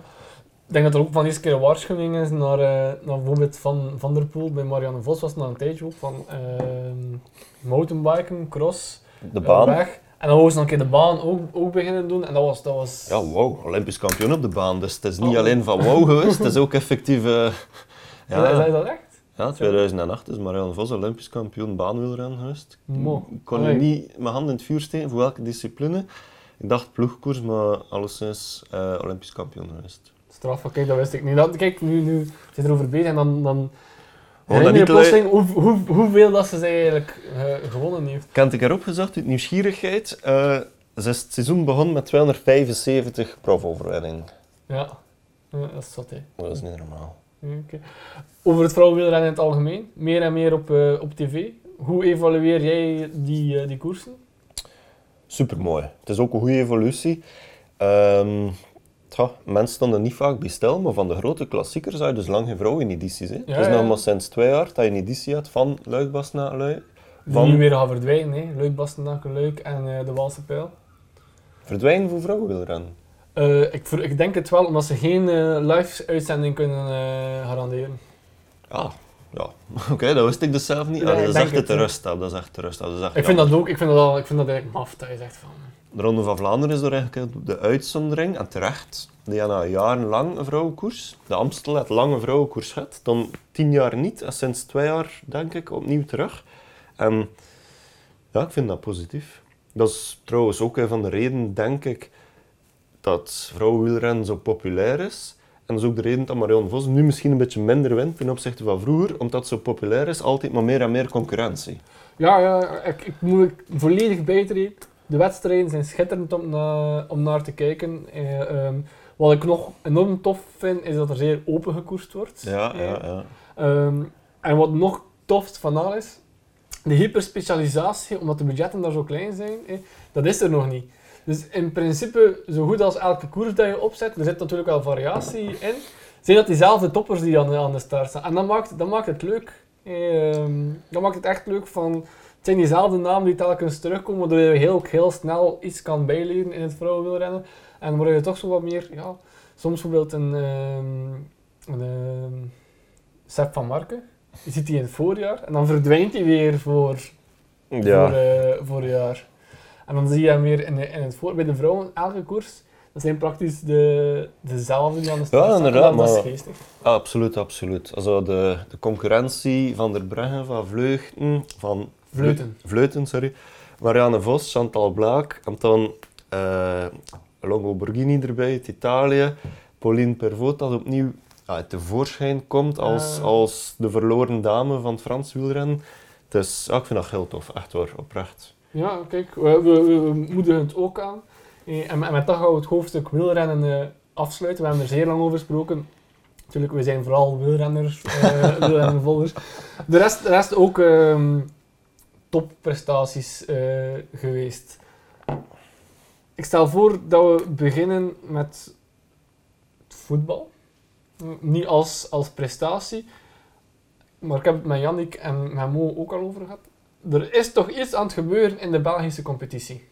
Ik denk dat er ook van eerste keer een waarschuwing is naar, eh, naar bijvoorbeeld Van, van der Poel. Bij Marianne Vos was het na een tijdje ook van ehm mountainbiken, cross, De eh, baan. weg. En dan wou ze nog een keer de baan ook, ook beginnen doen. En dat was... Dat was Ja, wow, Olympisch kampioen op de baan. Dus het is niet Oh. alleen van wow geweest, het is ook effectief... eh, Is dat- is ja, dat echt? ja, 2008 is Marianne Vos Olympisch kampioen baanwielrennen geweest. Mo. Ik kon Allee. niet mijn hand in het vuur steken voor welke discipline. Ik dacht ploegkoers, maar alleszins eh Olympisch kampioen geweest. Straf, kijk, dat wist ik niet. Dat, kijk, nu, nu zit erover bezig en dan... dan je niet plotseling hoe, hoe, hoeveel dat ze eigenlijk eh, gewonnen heeft. Ik erop gezegd, uit nieuwsgierigheid. eh, ze is het seizoen begonnen met 275 profoverwinningen. Ja, Ja, dat is zot, hè. Dat is niet normaal. Oké. Over het vrouwenwielrennen in het algemeen, meer en meer op, eh, op tv. Hoe evalueer jij die, eh, die koersen? Supermooi. Het is ook een goede evolutie. Ehm mensen stonden niet vaak bij stil, maar van de grote klassiekers had je dus lang geen vrouw in edities. Hè. Ja, het is ja. nog maar sinds twee jaar dat je een editie had van Luikbas naar Luik. Die Van- nu weer gaan verdwijnen, hè. Leuk, Bastenaken, Leuk en eh, de Waalse Pijl. Verdwijnen voor vrouwenwielrennen. Eh, ik, ik denk het wel, omdat ze geen eh, live-uitzending kunnen garanderen. Ah, ja. Oké, dat wist ik dus zelf niet. Ja, Ah, dat is het, rust. Dat is echt de rust. Dat is echt Ik vind dat ook, ik vind dat, al, ik vind dat eigenlijk maf, dat je zegt van... De Ronde van Vlaanderen is door eigenlijk de uitzondering, en terecht. Die had na jarenlang een vrouwenkoers. De Amstel had lange vrouwenkoers gehad, dan tien jaar niet, en sinds twee jaar, denk ik, opnieuw terug. En ja, ik vind dat positief. Dat is trouwens ook een van de redenen, denk ik, dat vrouwenwielrennen zo populair is. En dat is ook de reden dat Marion Vos nu misschien een beetje minder wint ten opzichte van vroeger, omdat het zo populair is, altijd maar meer en meer concurrentie. Ja, ja ik, ik moet volledig bijtreden. De wedstrijden zijn schitterend om, na, om naar te kijken. Eh, ehm, wat ik nog enorm tof vind, is dat er zeer open gekoerst wordt. Ja, Eh, ja, ja. Ehm, en wat nog tofst van al is, de hyperspecialisatie, omdat de budgetten daar zo klein zijn, eh, dat is er nog niet. Dus in principe, zo goed als elke koers dat je opzet, er zit natuurlijk wel variatie in, zijn dat diezelfde toppers die aan de, aan de start staan. En dat maakt, dat maakt het leuk. Ehm, dat maakt het echt leuk van, het zijn diezelfde namen die telkens terugkomen, waardoor je heel, heel snel iets kan bijleren in het vrouwenwielrennen. En waar je toch zo wat meer, ja, soms bijvoorbeeld een, ehm, een ehm, Sepp van Marken, je ziet die in het voorjaar en dan verdwijnt hij weer voor, Ja. voor, eh, voor een jaar. En dan zie je hem weer in, in het voor. Bij de vrouwen, elke koers, dat zijn praktisch de, dezelfde die aan de start Ja, inderdaad, Dat is. Absoluut, absoluut. Also de, de concurrentie van der Breggen, van Vleugten, van Vleuten. Vleuten, sorry. Marianne Vos, Chantal Blaak, en dan eh Longo Borghini erbij uit Italië. Pauline Pervot, dat opnieuw ja, tevoorschijn komt als, Ah. als de verloren dame van het Frans wielrennen. Dus ik vind dat heel tof, echt waar, oprecht. Ja, kijk, we, we, moedigen het ook aan. Eh, En, en met dat gaan we het hoofdstuk wielrennen eh, afsluiten. We hebben er zeer lang over gesproken. Natuurlijk, we zijn vooral wielrenners, eh wielrennenvolgers. De rest, de rest ook ehm, topprestaties eh, geweest. Ik stel voor dat we beginnen met het voetbal. Niet als, als prestatie, maar ik heb het met Jannik en met Mo ook al over gehad. Er is toch iets aan het gebeuren in de Belgische competitie.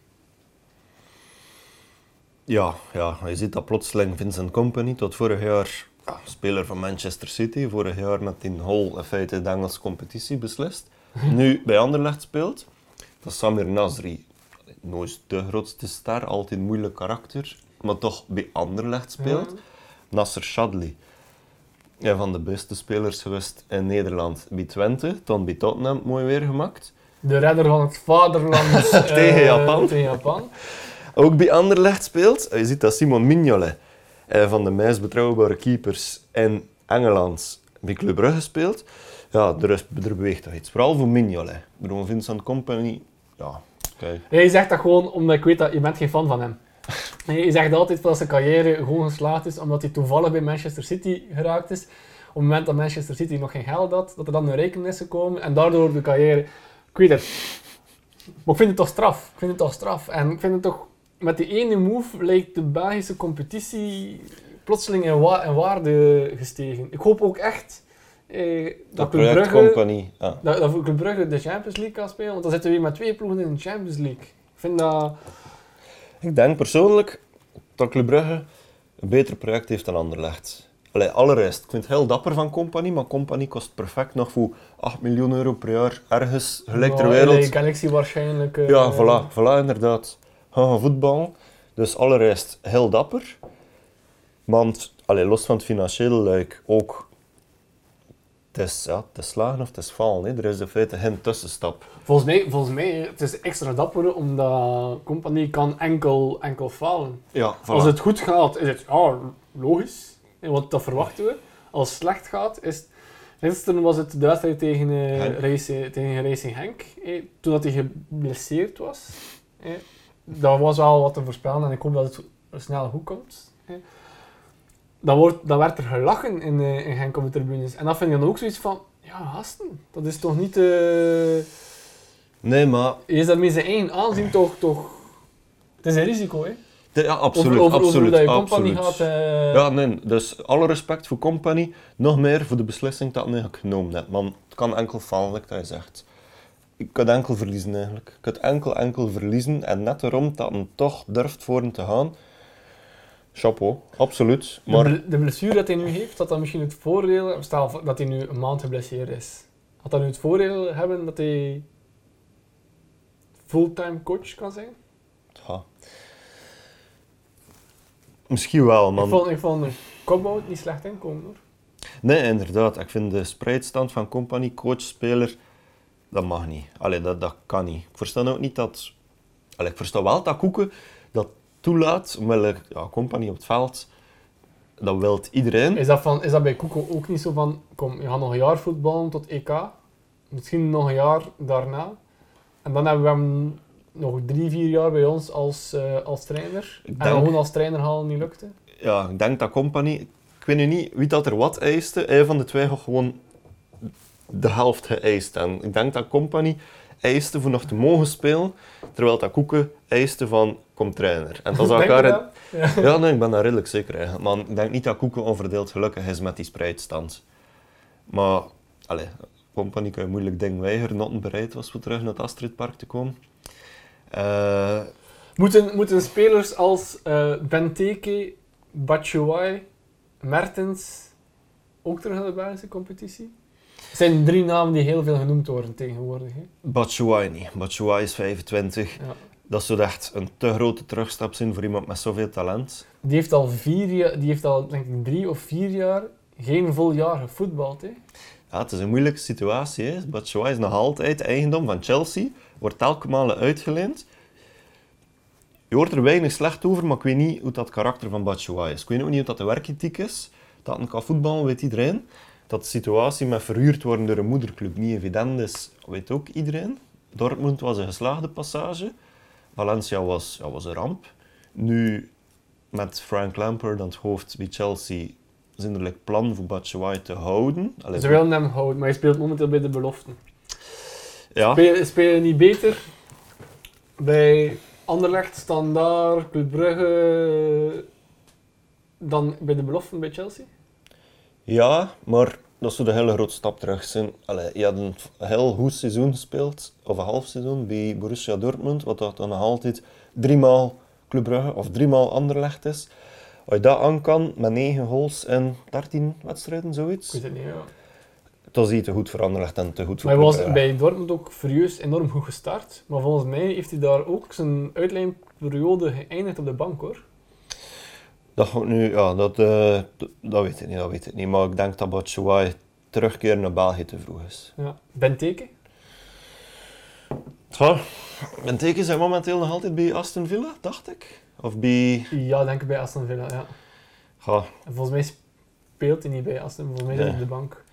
Ja, ja, je ziet dat plotseling Vincent Company tot vorig jaar ja, speler van Manchester City, vorig jaar met in Hol in feite de Engelse competitie beslist. Nu bij Anderlecht speelt. Dat is Samir Nasri. Nooit de grootste ster, altijd een moeilijk karakter, maar toch bij Anderlecht speelt. Nasser Shadli. Een van de beste spelers geweest in Nederland bij Twente, dan bij Tottenham mooi weer gemaakt. De redder van het vaderland eh, Tegen Japan. tegen Japan. Ook bij Anderlecht speelt. Je ziet dat Simon Mignolet, eh, van de meest betrouwbare keepers in Engeland, bij Club Brugge speelt. Ja, er, is, er beweegt toch iets. Vooral voor Mignolet. Ik bedoel, Vincent Company, ja, oké. Hij zegt dat gewoon omdat ik weet dat je bent geen fan van hem. Hij zegt altijd dat zijn carrière gewoon geslaagd is omdat hij toevallig bij Manchester City geraakt is. Op het moment dat Manchester City nog geen geld had, dat er dan een rekening is gekomen en daardoor de carrière... Ik weet het. Maar ik vind het toch straf. Ik vind het toch straf. En ik vind het toch... Met die ene move lijkt de Belgische competitie plotseling in, wa- in waarde gestegen. Ik hoop ook echt... Eh, dat Club Brugge- Company. Ja. dat, dat Club Brugge de Champions League kan spelen, want dan zitten we weer met twee ploegen in de Champions League. Ik vind dat... Ik denk persoonlijk dat Club Brugge een beter project heeft dan Anderlecht. Allee, allereerst, ik vind het heel dapper van Company, maar Company kost perfect nog voor 8 miljoen euro per jaar ergens gelijk ter wereld. LA Galaxy waarschijnlijk. eh, Ja, voilà, voilà inderdaad. Gaan gaan voetbal. Dus allereerst heel dapper. Want, allee, los van het financiële luik, ook... Het is, ja, het is slagen of het is falen. Hè. Er is in feite geen tussenstap. Volgens mij, volgens mij het is extra dapper omdat compagnie kan enkel, enkel falen. Ja, voilà. Als het goed gaat, is het ja, logisch, want dat verwachten we. Als het slecht gaat, is het... Gisteren was het de wedstrijd tegen, eh. Racing, tegen Racing Henk, hè, toen dat hij geblesseerd was. Hè. Dat was wel wat te voorspellen en ik hoop dat het snel goed komt. Dan, wordt, dan werd er gelachen in, eh, in Henk op de tribunes. En dat vind ik dan ook zoiets van, ja gasten, dat is toch niet... eh Nee, maar... je is daarmee zijn eigen aanzien toch, toch... Het is een risico, hè? de- ja, absoluut, over, absoluut, over dat je absoluut. gaat... eh, Ja, nee, dus alle respect voor Company. Nog meer voor de beslissing dat ik genomen heb. Man, het kan enkel falen, dat je zegt. Ik kan enkel verliezen eigenlijk. Ik kan enkel, enkel verliezen. En net daarom dat hij toch durft voor hem te gaan. Chapeau, absoluut. de, Maar ble- de blessure dat hij nu heeft, dat dat misschien het voordeel... Stel dat hij nu een maand geblesseerd is. Had dat nu het voordeel hebben dat hij fulltime coach kan zijn? ja. misschien wel, Ik man. vond, ik vond de kopbout niet slecht inkomen, hoor. Nee, inderdaad. Ik vind de spreidstand van Company, coach-speler, dat mag niet. Allee, dat, dat kan niet. Ik versta ook niet dat... Allee, ik versta wel dat Koeken toelaat, omdat ja, Company op het veld, dat wil iedereen. Is dat, van, is dat bij Koeko ook niet zo van... Kom, je gaat nog een jaar voetballen tot EK. Misschien nog een jaar daarna. En dan hebben we hem nog drie, vier jaar bij ons als, eh, als trainer. En gewoon als trainer halen niet lukte. Ja, ik denk dat Company... Ik weet nu niet wie dat er wat eiste. Een van de twee had gewoon de helft geëist. En ik denk dat Company eiste voor nog te mogen spelen, terwijl dat Koeken eiste van kom trainer. En dat is elkaar... Ja. Ja, nee, ik ben daar redelijk zeker eigenlijk. Maar ik denk niet dat Koeken onverdeeld gelukkig is met die spreidstand. Maar, allez, Company kan je moeilijk dingen weigeren, not bereid was voor terug naar het Astridpark te komen. Eh, Moeten, moeten spelers als eh Benteke, Batshuayi, Mertens ook terug naar de Belgische competitie? Het zijn drie namen die heel veel genoemd worden tegenwoordig. Batshuayi niet. Batshuayi is 25. Ja. Dat zou echt een te grote terugstap zijn voor iemand met zoveel talent. Die heeft al, vier die heeft al denk ik, drie of vier jaar geen vol jaar gevoetbald. Hè? Ja, het is een moeilijke situatie. Hè. Batshuayi is nog altijd eigendom van Chelsea. Wordt elke maal uitgeleend. Je hoort er weinig slecht over, maar ik weet niet hoe dat karakter van Batshuayi is. Ik weet ook niet hoe dat de werkethiek is. Dat een kan voetballen, weet iedereen. Dat de situatie met verhuurd worden door een moederclub niet evident is, weet ook iedereen. Dortmund was een geslaagde passage. Valencia was, ja, was een ramp. Nu, met Frank Lampard aan het hoofd bij Chelsea, zijn er like plan voor Batshuayi te houden. Allee, Ze willen hem houden, maar hij speelt momenteel bij de beloften. ja. Spelen, spelen niet beter bij Anderlecht, Standaard, Club Brugge dan bij de beloften bij Chelsea? Ja, maar dat zou een hele grote stap terug zijn. Allee, je had een heel goed seizoen gespeeld, of een half seizoen, bij Borussia Dortmund, wat dat dan nog altijd driemaal Club Brugge of driemaal Anderlecht is. Als je dat aan kan, met 9 goals in 13 wedstrijden, Ik zoiets, weet het niet, ja. dat is hij te goed voor Anderlecht en te goed voor Maar hij was Brugge. bij Dortmund ook furieus enorm goed gestart. Maar volgens mij heeft hij daar ook zijn uitlijnperiode geëindigd op de bank hoor. Dat nu, ja, dat, eh, dat weet ik niet, dat weet ik niet. Maar ik denk dat Batshuayi terugkeer naar België te vroeg is. Ja. Benteke? Ja, Benteke zijn momenteel nog altijd bij Aston Villa, dacht ik. Of bij... Ja, denk ik bij Aston Villa. Ja. Ja, En volgens mij speelt hij niet bij Aston, volgens mij is hij op de bank.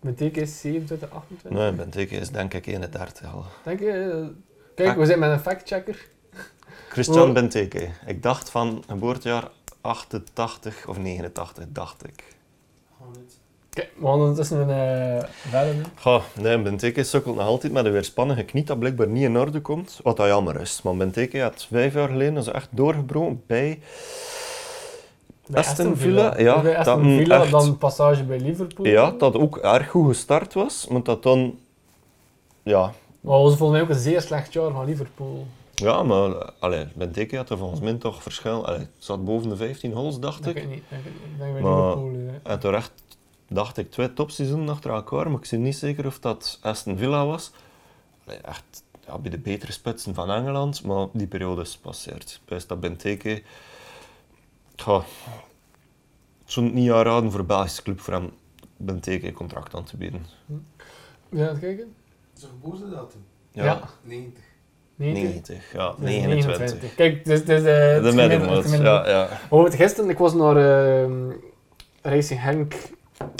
Benteke is 27, 28. nee, Benteke is denk ik 31 al. Denk je? eh, Kijk, we zijn met een factchecker. Christian Oh. Benteke. Ik dacht van geboortejaar 88 of 89, dacht ik. Kijk, we een uh, verder. Ja, nee, Benteke sukkelt nog altijd met een weerspannige knie dat blijkbaar niet in orde komt. Wat dat jammer is. Maar Benteke had vijf jaar geleden is echt doorgebroken bij... Bij Aston Villa, ja, Bij dat Aston een Villa, echt- dan passage bij Liverpool. Ja, dat ook erg goed gestart was. Maar dat dan... Ja, Maar was volgens mij ook een zeer slecht jaar van Liverpool. Ja, maar allee, Benteke had er volgens mij toch verschil. Allee, het zat boven de 15 goals, dacht Dat ik. weet ik niet. Ik denk- ik denk bij Maar- Liverpool. eh. En terecht dacht ik twee topseizoenen achter elkaar, maar ik ben niet zeker of dat Aston Villa was. Allee, Echt ja, bij de betere spitsen van Engeland, maar die periode is gepasseerd. Best dat Benteke... Ja, ik zou het niet aanraden voor een Belgische club voor hem Benteke een contract aan te bieden. Ja, even kijken. Zijn geboortedatum? Ja. 90. 90. 90, ja, Dat is 29. Kijk, dus, dus, het De middenmoot, ja, ja. Oh, gisteren, ik was naar ehm, Racing Henk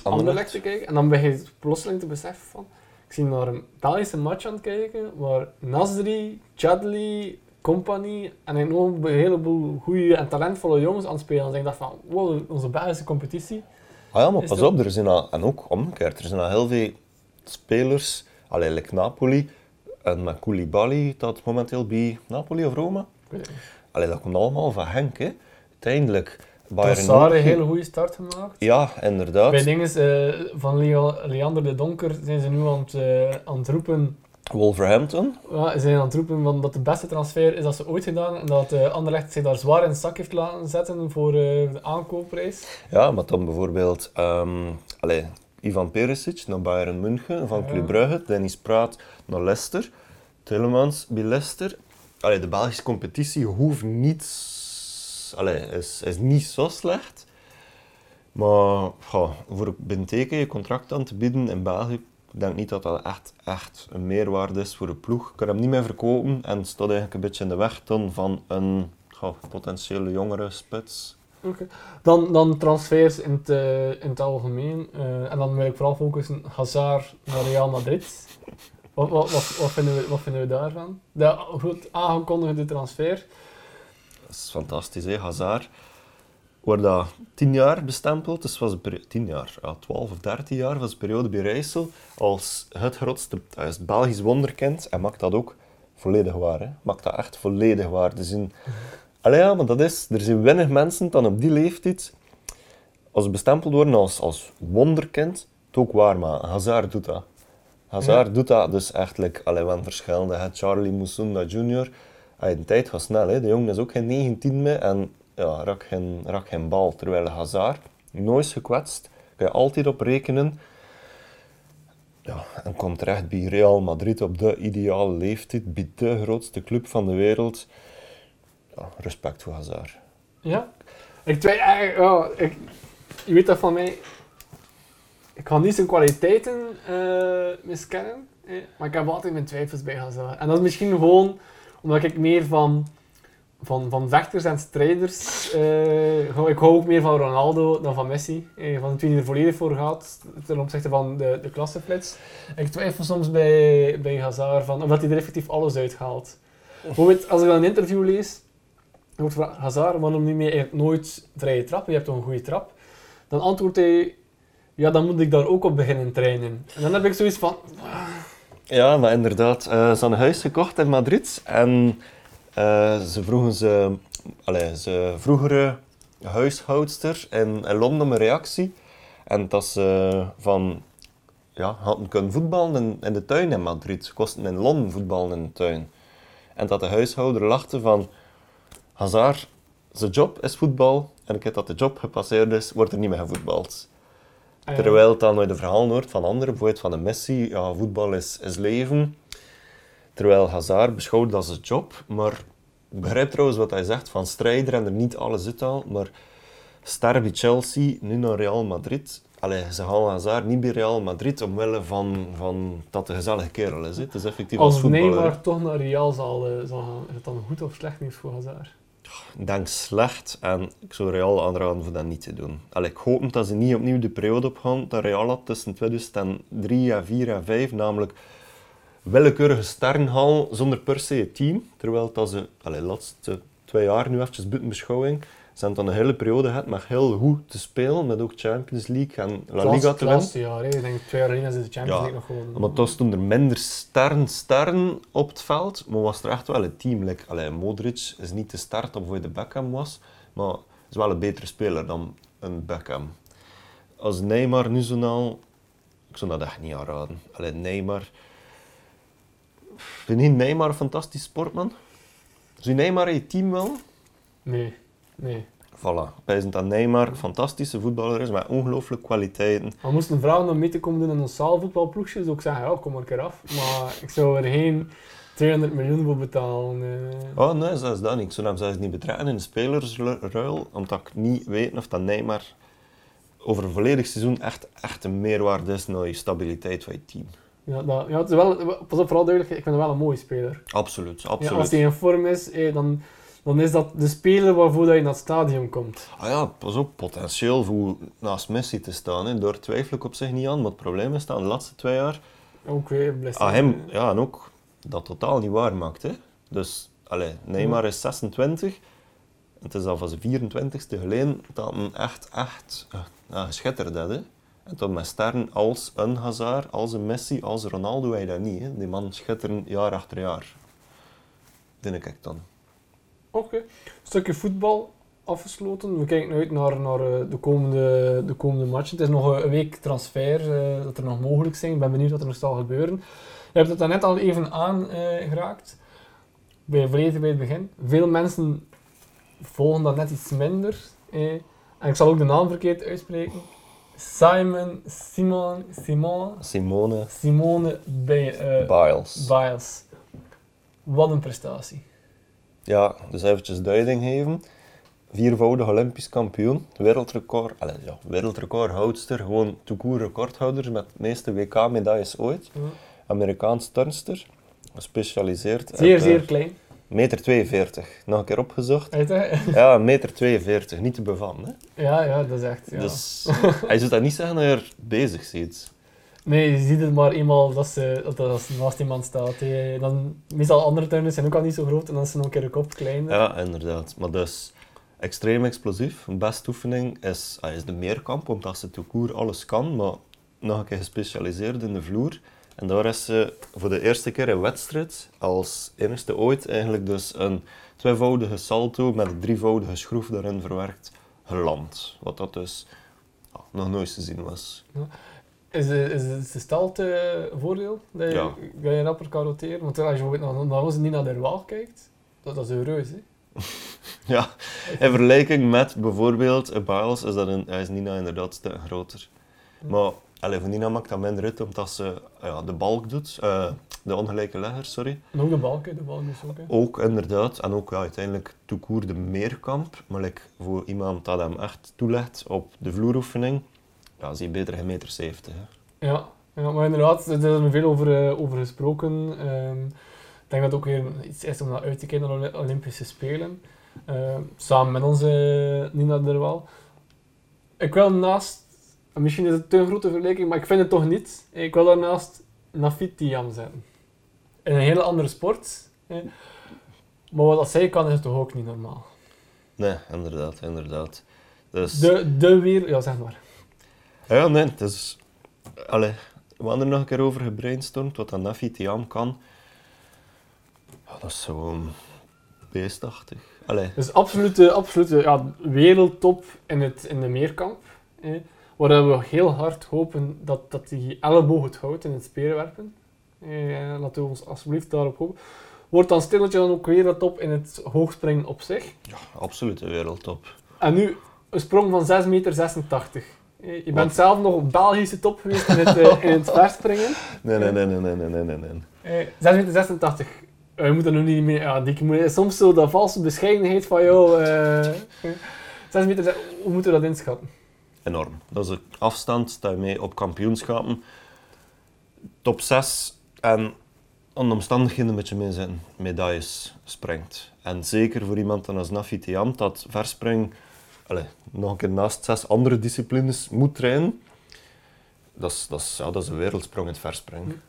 Anderlecht te kijken. En dan begin je plotseling te beseffen van... Ik zie naar een Belgische match aan het kijken, waar Nasri, Chadli, Company en een heleboel goede en talentvolle jongens aan het spelen. Dus ik dacht van, wow, onze Belgische competitie. Ah ja, maar pas op, er zijn al, en ook omgekeerd, er zijn al heel veel spelers, allee, like Napoli en met Koulibaly, dat momenteel bij Napoli of Roma. Allee, dat komt allemaal van Henk, hè. Uiteindelijk, Bayern een hele goede start gemaakt. Ja, inderdaad. Bij dingen eh, van Leander de Donker zijn ze nu aan het, eh, aan het roepen Wolverhampton. Ja, ze zijn aan het roepen van dat de beste transfer is dat ze ooit gedaan en dat uh, Anderlecht zich daar zwaar in de zak heeft laten zetten voor eh, de aankoopprijs. Ja, maar dan bijvoorbeeld allee, Ivan Perisic naar Bayern München, van Ja. Club Brugge, Dennis Praat naar Leicester, Tillemans bij Leicester. Allee, de Belgische competitie hoeft niet, allee, is, is niet zo slecht. Maar ja, voor Benteke je contract aan te bieden in België, ik denk niet dat dat echt, echt een meerwaarde is voor de ploeg. Ik kan hem niet meer verkopen en het staat eigenlijk een beetje in de weg dan van een ja, potentiële jongere spits. Dan, dan transfers in het, eh, in het algemeen. eh, en dan wil ik vooral focussen Hazard naar Real Madrid. Wat, wat, wat, vinden, we, wat vinden we daarvan? De goed aangekondigde transfer. Dat is fantastisch, hè? Hazard. Wordt dat tien jaar bestempeld, dus was tien jaar, ja, 12 of 13 jaar was de periode bij Rijssel als het grootste hij is Belgisch wonderkind en maakt dat ook volledig waar. Hè? Maakt dat echt volledig waar. Dus in... Allee, ja, maar dat is, er zijn weinig mensen dan op die leeftijd, als ze bestempeld worden als, als wonderkind, het ook waar maken. Hazard doet dat. Hazard doet dat dus echt, like, allee, wel verschillende. hè. Charlie Moussunda Jr., Ay, de tijd gaat snel, hè. de jongen is ook geen 19 meer en ja, raakt geen, raakt geen bal. Terwijl Hazard nooit is gekwetst, kan je altijd op rekenen. Ja, en komt terecht bij Real Madrid op de ideale leeftijd, bij de grootste club van de wereld. Ja, respect voor Hazard. Ja. Ik twijfel eigenlijk, ja, ik, je weet dat van mij. Ik ga niet zijn kwaliteiten eh, miskennen, eh, maar ik heb altijd mijn twijfels bij Hazard. En dat is misschien gewoon omdat ik meer van, van, van vechters en strijders. eh, ik hou ook meer van Ronaldo dan van Messi. Eh, van de twee die er volledig voor gaat ten opzichte van de, de klasseflits. Ik twijfel soms bij, bij Hazard van, of dat hij er effectief alles uithaalt. Bijvoorbeeld, als ik dan een interview lees, wordt gevraagd, Hazard, waarom meer eigenlijk nooit vrije trap? Je hebt toch een goede trap? Dan antwoordt hij, ja, dan moet ik daar ook op beginnen trainen. En dan heb ik zoiets van, Ja, maar inderdaad. eh, ze een huis gekocht in Madrid en eh, ze vroegen ze, allee, ze vroegere huishoudster in, in Londen een reactie. En dat ze van, ja, hadden kunnen voetballen in, in de tuin in Madrid. Ze kosten in Londen voetballen in de tuin. En dat de huishouder lachte van, Hazard, zijn job is voetbal. En ik heb dat de job gepasseerd is, wordt er niet meer gevoetbald. eh, Terwijl het dan nooit de verhaal hoort van anderen, bijvoorbeeld van een Messi, ja, voetbal is, is leven. Terwijl Hazard beschouwt dat zijn job, maar ik begrijp trouwens wat hij zegt van strijder en er niet alles uithaalt, maar ster bij Chelsea, nu naar Real Madrid. Allee, ze halen Hazard niet bij Real Madrid omwille van, van dat de gezellige kerel is. Het is effectief als, als voetballer. Neymar toch naar Real zal, eh, zal gaan, is het dan goed of slecht nieuws voor Hazard? Denk slecht en ik zou Real aanraden voor dat niet te doen. Allee, ik hoop dat ze niet opnieuw de periode opgaan dat Real had tussen 2003 en 4 en 5, namelijk willekeurige sterren halen zonder per se een team. Terwijl dat ze allee, de laatste twee jaar nu eventjes buiten beschouwing ze hebben dan een hele periode gehad met heel goed te spelen, met ook Champions League en La Liga te winnen. jaar, ik denk twee jaar geleden is de Champions Ja, League nog gewoon. Maar toen stonden er minder sterren, sterren op het veld, maar was er echt wel een team. Like, allee, Modric is niet de start op hoe de Beckham was, maar is wel een betere speler dan een Beckham. Als Neymar nu zo nou, ik zou dat echt niet aanraden. Allee, Neymar, vind je Neymar een fantastisch sportman? Zou Neymar in je team wel? Nee, nee. Voilà. Wij zijn dat Neymar een fantastische voetballer is, met ongelooflijke kwaliteiten. We moesten vragen om mee te komen doen in ons zaalvoetbalploegje, zou ik zeggen, ja, kom maar een keer af. Maar ik zou er geen 200 miljoen voor betalen. eh. Oh nee, zelfs dat niet. Ik zou hem zelfs niet betrekken in de spelersruil, omdat ik niet weet of dat Neymar over een volledig seizoen echt, echt een meerwaarde is naar je stabiliteit van je team. Ja, dat, ja, het is wel, pas op, vooral duidelijk, ik vind hem wel een mooie speler. Absoluut, Ja, absoluut. als hij in vorm is, eh, dan, dan is dat de speler waarvoor dat je naar het stadion komt. Ah ja, pas op, potentieel voor naast Messi te staan. Hè. Daar twijfel ik op zich niet aan, maar het probleem is dat de laatste twee jaar Ook weer blessure. aan hem, ja, en ook dat totaal niet waar maakt. Hè. Dus, allee, Neymar is 26. Het is al van zijn 24ste geleden dat hij echt, echt ja, geschitterd had. Hè. En tot met sterren als een Hazard, als een Messi, als een Ronaldo, hij dat niet. Hè. Die man schitteren jaar achter jaar. Denk ik dan. Oké. Stukje voetbal afgesloten. We kijken uit naar, naar eh, de, komende, de komende matchen. Het is nog een week transfer eh, dat er nog mogelijk zijn. Ik ben benieuwd wat er nog zal gebeuren. Je hebt het daarnet al even aangeraakt. bij volledig bij het begin. Veel mensen volgen dat net iets minder. Eh, en ik zal ook de naam verkeerd uitspreken. Simon, Simon, Simon, Simone Simone bij, eh, Biles. Biles. Wat een prestatie. Ja, dus eventjes duiding geven. Viervoudig Olympisch kampioen, wereldrecord, allez, ja, wereldrecordhoudster, gewoon toekoer recordhouder met de meeste WK-medailles ooit. Amerikaans turnster, gespecialiseerd. Zeer, uit, eh, zeer klein. meter 42, nog een keer opgezocht. Ja, meter 42, niet te bevatten. Hè? Ja, ja, dat is echt. Ja. Dus hij zou dat niet zeggen dat je er bezig ziet. Nee, je ziet het maar eenmaal dat ze, dat, ze naast iemand staat. hè. Dan, meestal andere tuinen zijn ook al niet zo groot en dan is ze nog een kop kleiner. Ja, inderdaad. Maar dus extreem explosief. Een beste oefening is, ah, is de meerkamp, omdat ze toekoer alles kan, maar nog een keer gespecialiseerd in de vloer. En daar is ze voor de eerste keer in wedstrijd, als enigste ooit, eigenlijk dus een tweevoudige salto met een drievoudige schroef daarin verwerkt, geland. Wat dat dus ah, nog nooit te zien was. Is, de, is, de, is de een voordeel? Dat je, Ja. dat je rapper kan roteren? Want als je bijvoorbeeld naar, Nina der Waal kijkt, dat, dat is een reus. Hè? Ja, in vergelijking met bijvoorbeeld een Biles is dat een, hij is Nina inderdaad een groter. Maar allee, voor Nina maakt dat minder uit omdat ze ja, de balk doet, eh, de ongelijke legger, sorry. En ook de balk, de balk is ook. Hè. Ook inderdaad, en ook ja, uiteindelijk toekoer de meerkamp. Maar like, voor iemand dat hem echt toelegt op de vloeroefening, ja, zie je beter een meter 70. Hè. Ja, ja, maar inderdaad, er is er veel over, eh, over gesproken. Ehm, ik denk dat het ook weer iets is om naar uit te kijken naar de Olympische Spelen. Ehm, samen met onze Nina der Waal. Ik wil naast, en misschien is het te grote vergelijking, maar ik vind het toch niet. Ik wil daarnaast Nafit Tiam zetten. In een hele andere sport. hè. Maar wat dat zij kan, is toch ook niet normaal. Nee, inderdaad, inderdaad. Dus, De, de weer, ja zeg maar. Ja, nee, het is... Allee, we hadden er nog een keer over gebrainstormd, wat een Nafi Tiam kan. Ja, dat is gewoon beestachtig. Allee, Dus absolute, absolute ja, wereldtop in, het, in de meerkamp. Eh, waar we heel hard hopen dat, dat die elleboog het houdt in het speerwerpen. Eh, laten we ons alsjeblieft daarop hopen. Wordt dan stilletje dan ook wereldtop in het hoogspringen op zich. ja, absolute wereldtop. En nu een sprong van 6,86 meter. Eh, je bent zelf nog op Belgische top geweest eh, in het, verspringen. Nee, nee, nee, nee, nee, nee, nee, nee. 86. Uh, je moet er nog niet meer... Ah, ja, soms zo dat valse bescheidenheid van, jou. Uh, 6 meter, hoe moeten we dat inschatten? Enorm. Dat is de afstand daarmee op kampioenschappen. Top 6 en onder de omstandigheden een beetje mee zijn medailles springt. En zeker voor iemand als Nafi Tiam, dat verspringen nog een keer naast zes andere disciplines moet trainen. Dat is, dat ja, dat is een wereldsprong in het verspringen.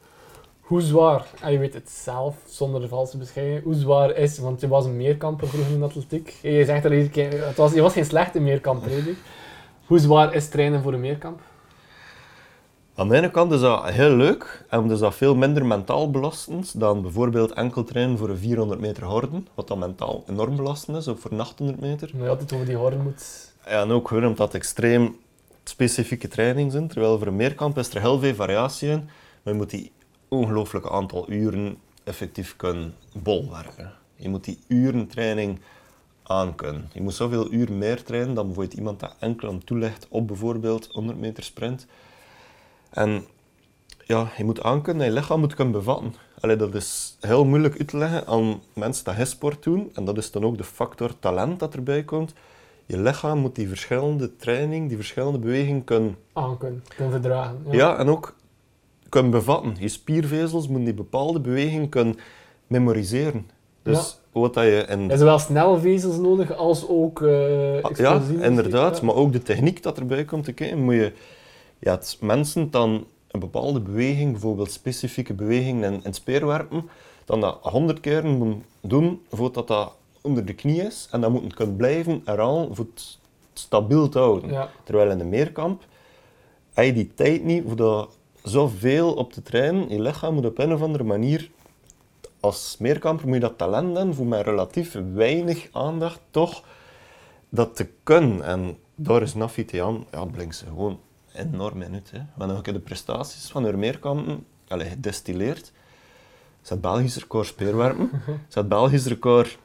Hoe zwaar, en je weet het zelf, zonder de valse bescheidenheid, hoe zwaar is, want je was een meerkamper vroeger in atletiek. Je zegt dat het was, je was geen slechte meerkamper? Hoe zwaar is trainen voor een meerkamp? Aan de ene kant is dat heel leuk en is dat veel minder mentaal belastend dan bijvoorbeeld enkel trainen voor een 400 meter horden, wat dan mentaal enorm belastend is, ook voor een 800 meter. Maar je altijd over die horden moet... Ja, en ook gewoon omdat het extreem specifieke trainingen zijn, terwijl voor een meerkamp is er heel veel variatie in, maar je moet die ongelooflijke aantal uren effectief kunnen bolwerken. Je moet die uren training aankunnen. Je moet zoveel uur meer trainen dan bijvoorbeeld iemand dat enkel aan toelegt op bijvoorbeeld 100 meter sprint. En ja, je moet aankunnen je lichaam moet kunnen bevatten. Allee, dat is heel moeilijk uit te leggen aan mensen die sport doen. En dat is dan ook de factor talent dat erbij komt. Je lichaam moet die verschillende training, die verschillende bewegingen kunnen Aan kunnen, verdragen. ja. en ook kunnen bevatten. Je spiervezels moeten die bepaalde beweging kunnen memoriseren. Dus wat dat je in... Er zijn wel snelle vezels nodig als ook Ah, ja, inderdaad. ja. Maar ook de techniek dat erbij komt te kijken, moet je... Ja, het mensen dan een bepaalde beweging, bijvoorbeeld specifieke bewegingen in, in speerwerpen, dan dat honderd keer moeten doen voordat dat onder de knie is. En dan moet het kunnen blijven herhalen voor het stabiel te houden. Ja. Terwijl in de meerkamp heb je die tijd niet voor dat zoveel op te trainen. Je lichaam moet op een of andere manier... Als meerkamper moet je dat talent hebben voor met relatief weinig aandacht toch dat te kunnen. En daar is Nafitian, ja, blinkt ze gewoon enorm in uit. Hè. Een keer de prestaties van haar meerkampen allee, gedestilleerd. Ze had Belgisch record speerwerpen. Ze had Belgisch record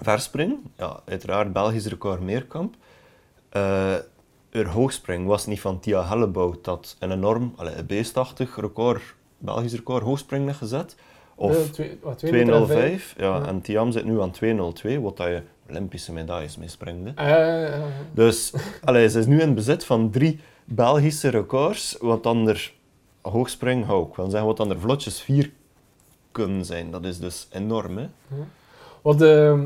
verspringen. Ja, uiteraard Belgisch record meerkamp. Eh haar hoogspring was niet van Tia Hellebout dat een enorm, een beestachtig record, Belgisch record hoogspring heeft gezet. Of Eh, meter en 205. Ja, Ja. en Tiam zit nu aan 202, wat dat je Olympische medailles mee springt. Eh, eh, Dus allee, ze is nu in bezit van drie Belgische records, wat dan er hoogspring hou ik wil zeggen, wat dan er vlotjes vier kunnen zijn. Dat is dus enorm. Hè? wat, eh,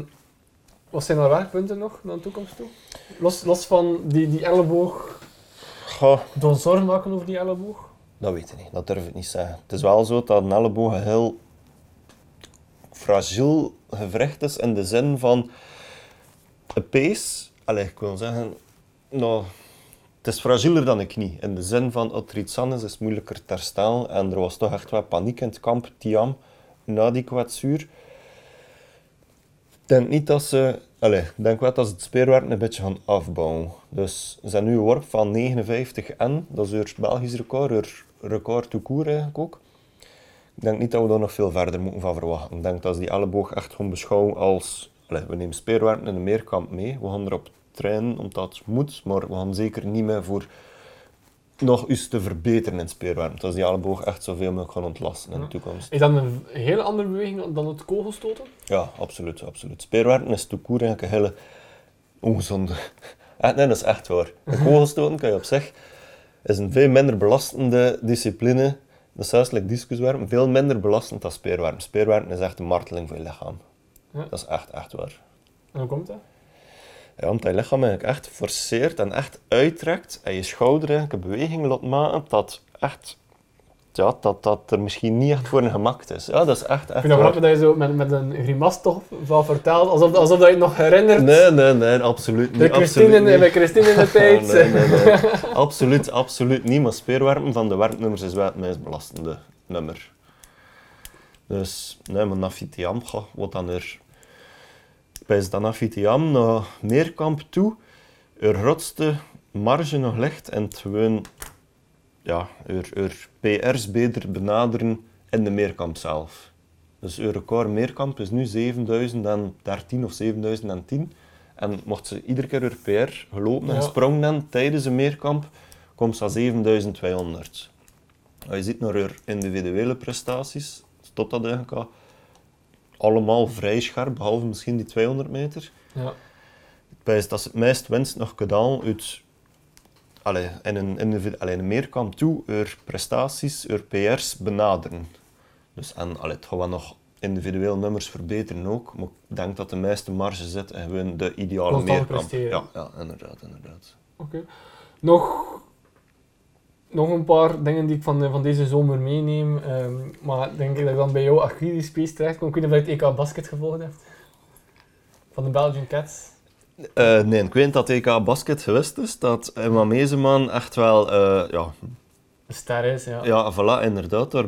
wat zijn er werkpunten nog naar de toekomst toe? Los, los van die, die elleboog, Goh, door zorg maken over die elleboog? dat weet ik niet, dat durf ik niet zeggen. Het is wel zo dat een elleboog een heel fragiel gewricht is in de zin van een pees, allee, ik wil zeggen, nou, het is fragieler dan een knie. In de zin van, er aan is, het moeilijker te herstellen. En er was toch echt wat paniek in het kamp, Tiam, na die kwetsuur. Ik denk niet dat ze... Allee, ik denk wel dat ze het speerwerk een beetje gaan afbouwen. Dus ze zijn nu een worp van 59 en, dat is haar Belgisch record, haar record tout court eigenlijk ook. Ik denk niet dat we daar nog veel verder moeten van verwachten. Ik denk dat ze die elleboog echt gaan beschouwen als... We nemen speerwerk in de meerkamp mee, we gaan erop trainen omdat het moet, maar we gaan zeker niet meer voor nog iets te verbeteren in speerwerk. Dat is die elleboog echt zoveel mogelijk gaan ontlasten in de toekomst. Is dat een hele andere beweging dan het kogelstoten? Ja, absoluut. absoluut. Speerwerken is eigenlijk een hele ongezonde... Echt, nee, dat is echt waar. Een kogelstoten kan je op zich... is een veel minder belastende discipline. Dat is zelfs like. Veel minder belastend dan speerwerpen. Speerwerpen is echt een marteling voor je lichaam. Ja. Dat is echt, echt waar. En hoe komt dat? Omdat je lichaam eigenlijk echt forceert en echt uittrekt en je schouder eigenlijk een beweging laat maken dat echt... Ja, dat, dat er misschien niet echt voor gemaakt is. Ja, dat is echt, Ik echt vind het grappig dat je zo met, met een grimas toch van vertelt, alsof, alsof dat je het nog herinnert. Nee, nee, nee, absoluut niet. de Christine, absoluut niet. Christine in de tijd. nee, nee, nee. absoluut, absoluut niet. Maar speerwerpen van de werknummers is wel het meest belastende nummer. Dus, nee, maar Nafitiam, wat dan er... Bij dat Nafitiam naar Meerkamp toe, er grootste marge nog ligt en gewoon, ja, er, er PR's beter benaderen in de Meerkamp zelf. Dus uw record Meerkamp is nu 7013 of 7010. En mocht ze iedere keer haar PR gelopen en Ja. gesprongen hebben tijdens een meerkamp, komt ze aan 7200. Als je ziet naar haar individuele prestaties, tot dat eigenlijk al allemaal vrij scherp, behalve misschien die 200 meter. Ja. Ik wijs dat ze het meest winst nog gedaan uit allee, in, een, allee, in een meerkamp toe, haar prestaties, haar PR's benaderen. Dus, en allee, het wel nog individueel nummers verbeteren ook, maar ik denk dat de meeste marge zit in gewoon de ideale Constant meerkamp. presteren. Ja, ja, inderdaad, inderdaad. Oké. Nog, nog een paar dingen die ik van, van deze zomer meeneem. ehm, maar denk ik dat ik dan bij jou Achillespees terechtkom. Ik weet niet of je het EK Basket gevolgd hebt. Van de Belgian Cats. Eh, nee, ik weet dat EK Basket geweest is, dat Emma Mezeman echt wel, eh, ja, Een ster is, ja. ja, voilà, inderdaad, daar,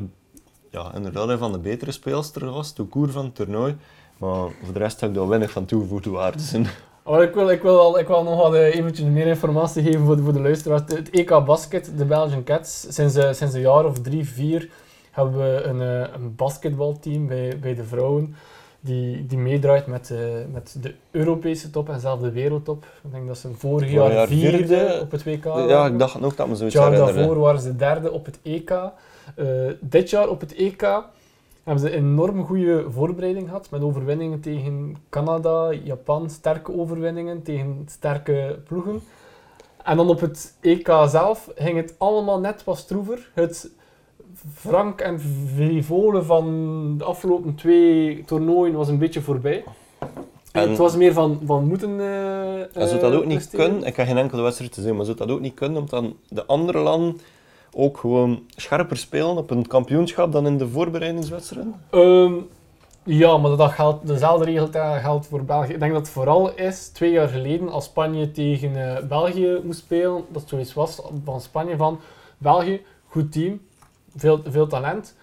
ja, inderdaad een van de betere speelsters was, de koer van het toernooi. Maar voor de rest heb ik daar weinig van toegevoegde waarde in. Maar ik wil, ik wil, wel, ik wil nog wat eh, eventjes meer informatie geven voor de, voor de luisteraars. Het EK Basket, de Belgian Cats, sinds, eh, sinds een jaar of drie, vier hebben we een, eh, een basketbalteam bij, bij de vrouwen. die, die meedraait met, met de Europese top en zelfs de wereldtop. Ik denk dat ze vorig jaar, jaar vierde, vierde. op het WK Ja, ik dacht ook dat me Het zoiets jaar herinneren. daarvoor waren ze derde op het EK. Dit jaar op het EK hebben ze een enorm goede voorbereiding gehad. Met overwinningen tegen Canada, Japan. Sterke overwinningen tegen sterke ploegen. En dan op het EK zelf ging het allemaal net wat stroever. Het frank en frivole van de afgelopen twee toernooien was een beetje voorbij. En- het was meer van, van moeten eh En zou dat eh, ook niet presteren. kunnen? Ik heb geen enkele wedstrijd te zien, maar zou dat ook niet kunnen omdat dan de andere landen ook gewoon scherper spelen op een kampioenschap dan in de voorbereidingswedstrijden? Ehm, ja, maar dat geldt, dezelfde regel geldt voor België. Ik denk dat het vooral is, twee jaar geleden, als Spanje tegen eh, België moest spelen, dat zoiets was van Spanje van België, goed team, veel, veel talent,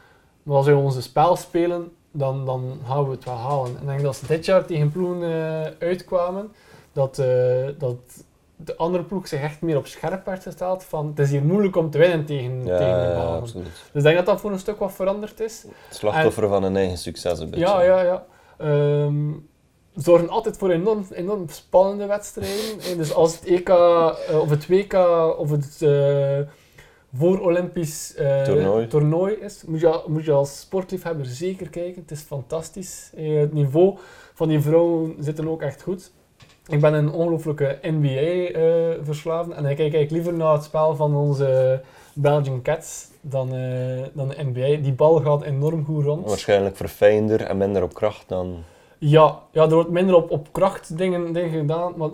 maar als we onze spel spelen, dan, dan gaan we het wel halen. En ik denk dat ze dit jaar tegen ploegen eh, uitkwamen, dat, eh, dat de andere ploeg zich echt meer op scherp werd gesteld van het is hier moeilijk om te winnen tegen, Ja, tegen de Belgen. Dus ik denk dat dat voor een stuk wat veranderd is. Slachtoffer van een eigen succes een beetje. Ja, ja, ja. Ehm, zorgen altijd voor enorm, enorm spannende wedstrijden. hè. Dus als het EK eh, of het WK of het eh voor-Olympisch eh, Toernooi. toernooi is, moet je, moet je als sportliefhebber zeker kijken. Het is fantastisch. Eh, het niveau van die vrouwen zit ook echt goed. Ik ben een ongelooflijke NBA-verslaafde en ik kijk eigenlijk liever naar het spel van onze Belgian Cats dan, eh, dan de NBA. Die bal gaat enorm goed rond. Waarschijnlijk verfijnder en minder op kracht dan... Ja, ja, er wordt minder op, op kracht dingen, dingen gedaan, maar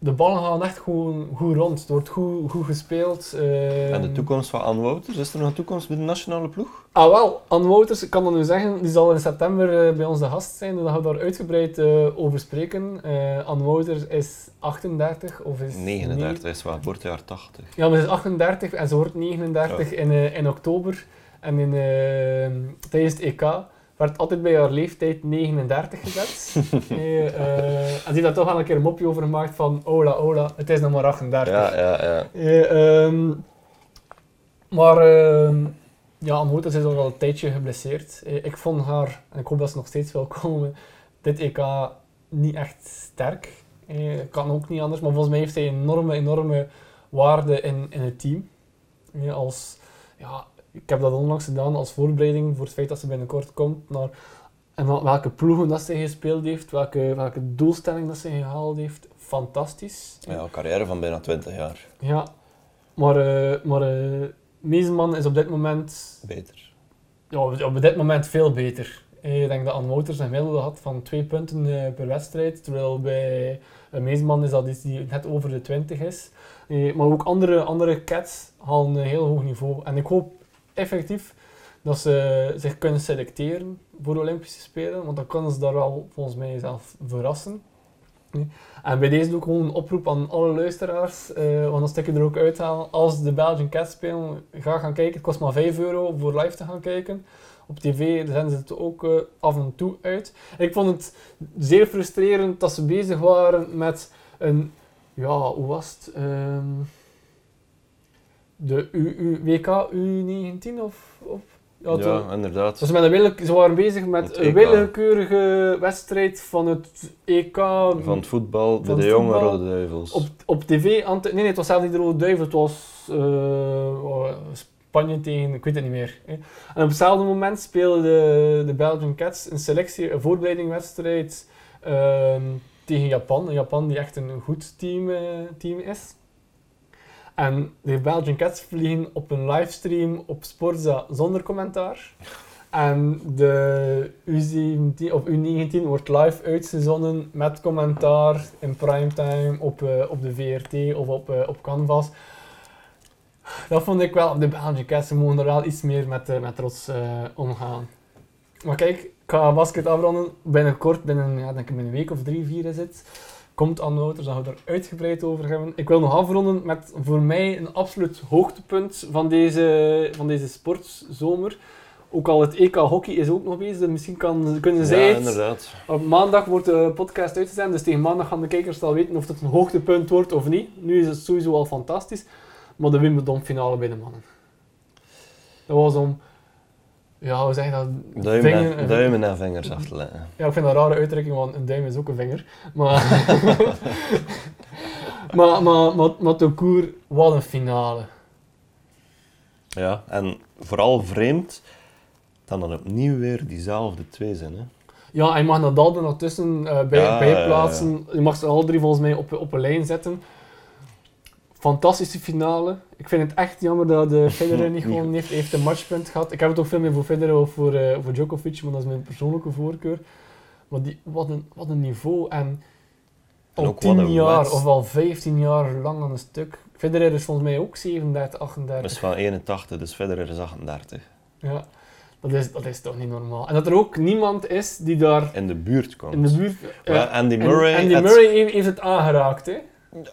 de ballen gaan echt goed, goed rond. Het wordt goed, goed gespeeld. eh. En de toekomst van Anne Wouters? Is er nog een toekomst bij de nationale ploeg? Ah wel, Anne Wouters, ik kan dat nu zeggen, die zal in september eh, bij ons de gast zijn, dus dan gaan we daar uitgebreid eh, over spreken. Eh Anne Wouters is 38 of is... 39 is wat, wordt jaar 80. Ja, maar ze is 38 en ze wordt 39 in, in oktober. En in, tijdens het EK werd altijd bij haar leeftijd 39 gezet. Eh, en die heeft daar toch wel een keer een mopje over gemaakt van Ola, Ola, het is nog maar 38. Ja, ja, ja. Eh, ehm, maar ehm, ja, Wouters is al wel een tijdje geblesseerd. Eh, ik vond haar, en ik hoop dat ze nog steeds wil komen, dit EK niet echt sterk. Eh, kan ook niet anders, maar volgens mij heeft zij een enorme, enorme waarde in, in het team. Als, ja, ik heb dat onlangs gedaan als voorbereiding voor het feit dat ze binnenkort komt naar en wel- welke ploegen dat ze gespeeld heeft, welke, welke doelstelling dat ze gehaald heeft. Fantastisch. Ja, een carrière van bijna 20 jaar. Ja, maar, eh maar eh, Meeseman is op dit moment, Beter. ja, op dit moment veel beter. Eh, Ik denk dat Anne Wouters een gemiddelde had van twee punten per wedstrijd, terwijl bij Meeseman is dat iets die net over de 20 is. Maar ook andere, andere cats halen een heel hoog niveau. En ik hoop effectief dat ze zich kunnen selecteren voor de Olympische Spelen, want dan kunnen ze daar wel volgens mij zelf verrassen. En bij deze doe ik gewoon een oproep aan alle luisteraars, eh, want dan je er ook uithalen. Als de Belgian Cats spelen, ga gaan kijken. Het kost maar 5 euro voor live te gaan kijken. Op tv zenden ze het ook eh, af en toe uit. Ik vond het zeer frustrerend dat ze bezig waren met een, ja, hoe was het? Ehm, de WK U19 of? of ja, inderdaad. dus met een willeke- ze waren bezig met een EK. willekeurige wedstrijd van het EK Van het voetbal bij de jonge Rode Duivels. op, op tv. aan nee, nee, het was zelfs niet de Rode Duivel, het was eh, oh, Spanje tegen, ik weet het niet meer. hè. En op hetzelfde moment speelden de, de Belgian Cats een selectie, een voorbereidingwedstrijd ehm, tegen Japan. Japan die echt een goed team, eh, team is. En de Belgian Cats vliegen op een livestream op Sporza zonder commentaar. En de U17 of U19 wordt live uitgezonden met commentaar in primetime op, eh, op de VRT of op, eh, op Canvas. Dat vond ik wel, de Belgian Cats mogen er wel iets meer met, eh, met trots omgaan. Maar kijk, ik ga basket afronden. Binnenkort, binnen, ja, denk ik binnen een week of drie, vier is het, komt Anne Wouters, dan gaan we er uitgebreid over hebben. Ik wil nog afronden met voor mij een absoluut hoogtepunt van deze, van deze sportzomer. Ook al het EK hockey is ook nog bezig, dus misschien kan, kunnen zij ja, het inderdaad. op maandag wordt de podcast uitgezonden, dus tegen maandag gaan de kijkers al weten of het een hoogtepunt wordt of niet. Nu is het sowieso al fantastisch, maar de Wimbledon finale bij de mannen. Dat was om Ja, hoe zeg je dat? Duim en, duimen en vingers af te leggen. Ja, ik vind dat een rare uitdrukking, want een duim is ook een vinger. Maar, maar, maar, maar, maar court, wat een finale. Ja, en vooral vreemd dat dan opnieuw weer diezelfde twee zijn. Hè. Ja, en je mag Nadal er nog tussen eh, bij, Ja, bij ja, ja. plaatsen. Je mag ze alle drie volgens mij op, op een lijn zetten. Fantastische finale. Ik vind het echt jammer dat de Federer niet gewoon heeft, heeft een matchpunt gehad. Ik heb het ook veel meer voor Federer of voor, eh, voor Djokovic, maar dat is mijn persoonlijke voorkeur. Maar die, wat, een, wat een niveau. En al ook wat 10 een jaar of al 15 jaar lang aan een stuk. Federer is volgens mij ook 37, 38. Dat is van 81, dus verder is 38. Ja, dat is, dat is toch niet normaal. En dat er ook niemand is die daar In de buurt komt. in de buurt... eh, Andy en- Murray, Andy Murray heeft, heeft het aangeraakt, hè.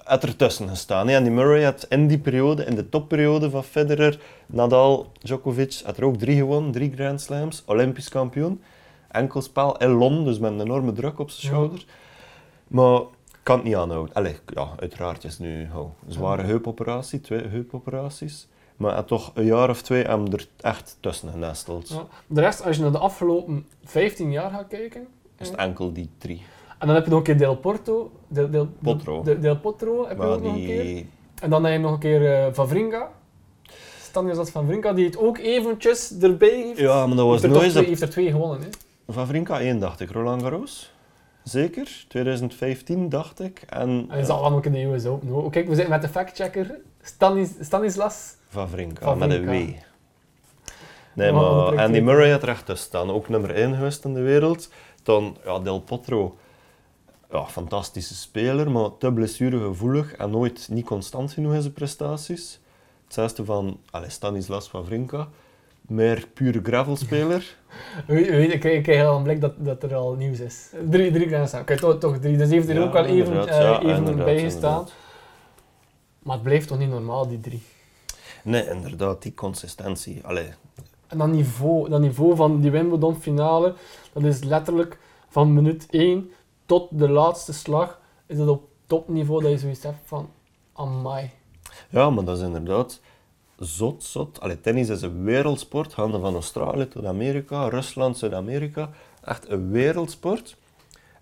Had ertussen gestaan. Andy Murray had in die periode, in de topperiode van Federer, Nadal, Djokovic, had er ook drie gewonnen, drie Grand Slams, Olympisch kampioen. Enkelspel in Londen, dus met een enorme druk op zijn Ja. schouder. Maar kan het niet aanhouden. Allee, ja, uiteraard is het nu oh, een zware heupoperatie, twee heupoperaties. Maar toch een jaar of twee hem er echt tussen genesteld. Ja. De rest, als je naar de afgelopen 15 jaar gaat kijken, Is het enkel die drie. En dan heb je nog een keer Del Porto, Del, Del, Potro. Del, Del Potro heb je nog een keer. En dan heb je nog een keer eh Vavringa, Stanislas Vavringa, die het ook eventjes erbij heeft. Ja, maar dat was heeft, er nooit... twee, heeft er twee gewonnen, hè. Vavrinka 1, dacht ik. Roland Garros. Zeker. 2015, dacht ik. En En hij zal dan ook in de US Open. hoor. Kijk, we zitten met de factchecker Stanis, Stanislas. Vavrinka. met een W. Nee, maar Andy. Murray had echt tussen staan. Ook nummer 1 geweest in de wereld. Dan ja, Del Potro. Ja, fantastische speler, maar te blessuregevoelig en nooit niet constant genoeg in zijn prestaties. Hetzelfde van allez, Stanislas Vavrinka. Meer pure gravelspeler. Weet, ik, krijg, al een blik dat, dat er al nieuws is. Drie, drie Grand Slam. Kijk, toch, toch drie. Dus heeft er Ja, ook wel even, eh, Ja, even bij gestaan. Maar het blijft toch niet normaal, die drie. Nee, inderdaad, die consistentie. Allee, En dat niveau, dat niveau van die Wimbledon finale, dat is letterlijk van minuut 1 tot de laatste slag, is dat op topniveau dat je zoiets hebt van, amai. Ja, maar dat is inderdaad zot, zot. Allee, tennis is een wereldsport, gaande van Australië tot Amerika, Rusland, Zuid-Amerika. Echt een wereldsport.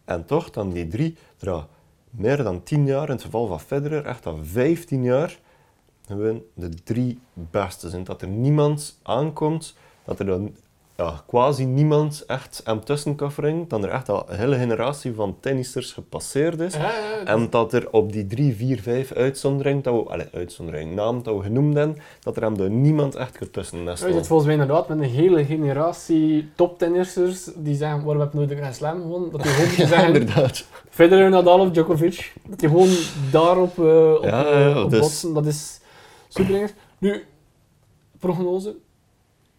En toch, dan die drie, er meer dan 10 jaar, in het geval van Federer, echt al 15 jaar, gewoon de drie beste zijn. Dat er niemand aankomt, dat er dan ja, quasi niemand echt hem tussen kan wringen, dat er echt al een hele generatie van tennissers gepasseerd is. Ja, ja, dat- En dat er op die drie, vier, vijf uitzonderingen, dat we, allez, uitzondering, naam dat we genoemd hebben, dat er hem niemand echt Ja, je nestelt. zit volgens mij inderdaad met een hele generatie toptennissers die zeggen, waarom heb je nooit de Grand Slam gewonnen? Dat die gewoon Ja, zeggen, inderdaad. Federer, Nadal of Djokovic. Dat die gewoon daarop eh op, Ja, eh, ja, op dus- botsen. Dat is super Nu, prognose.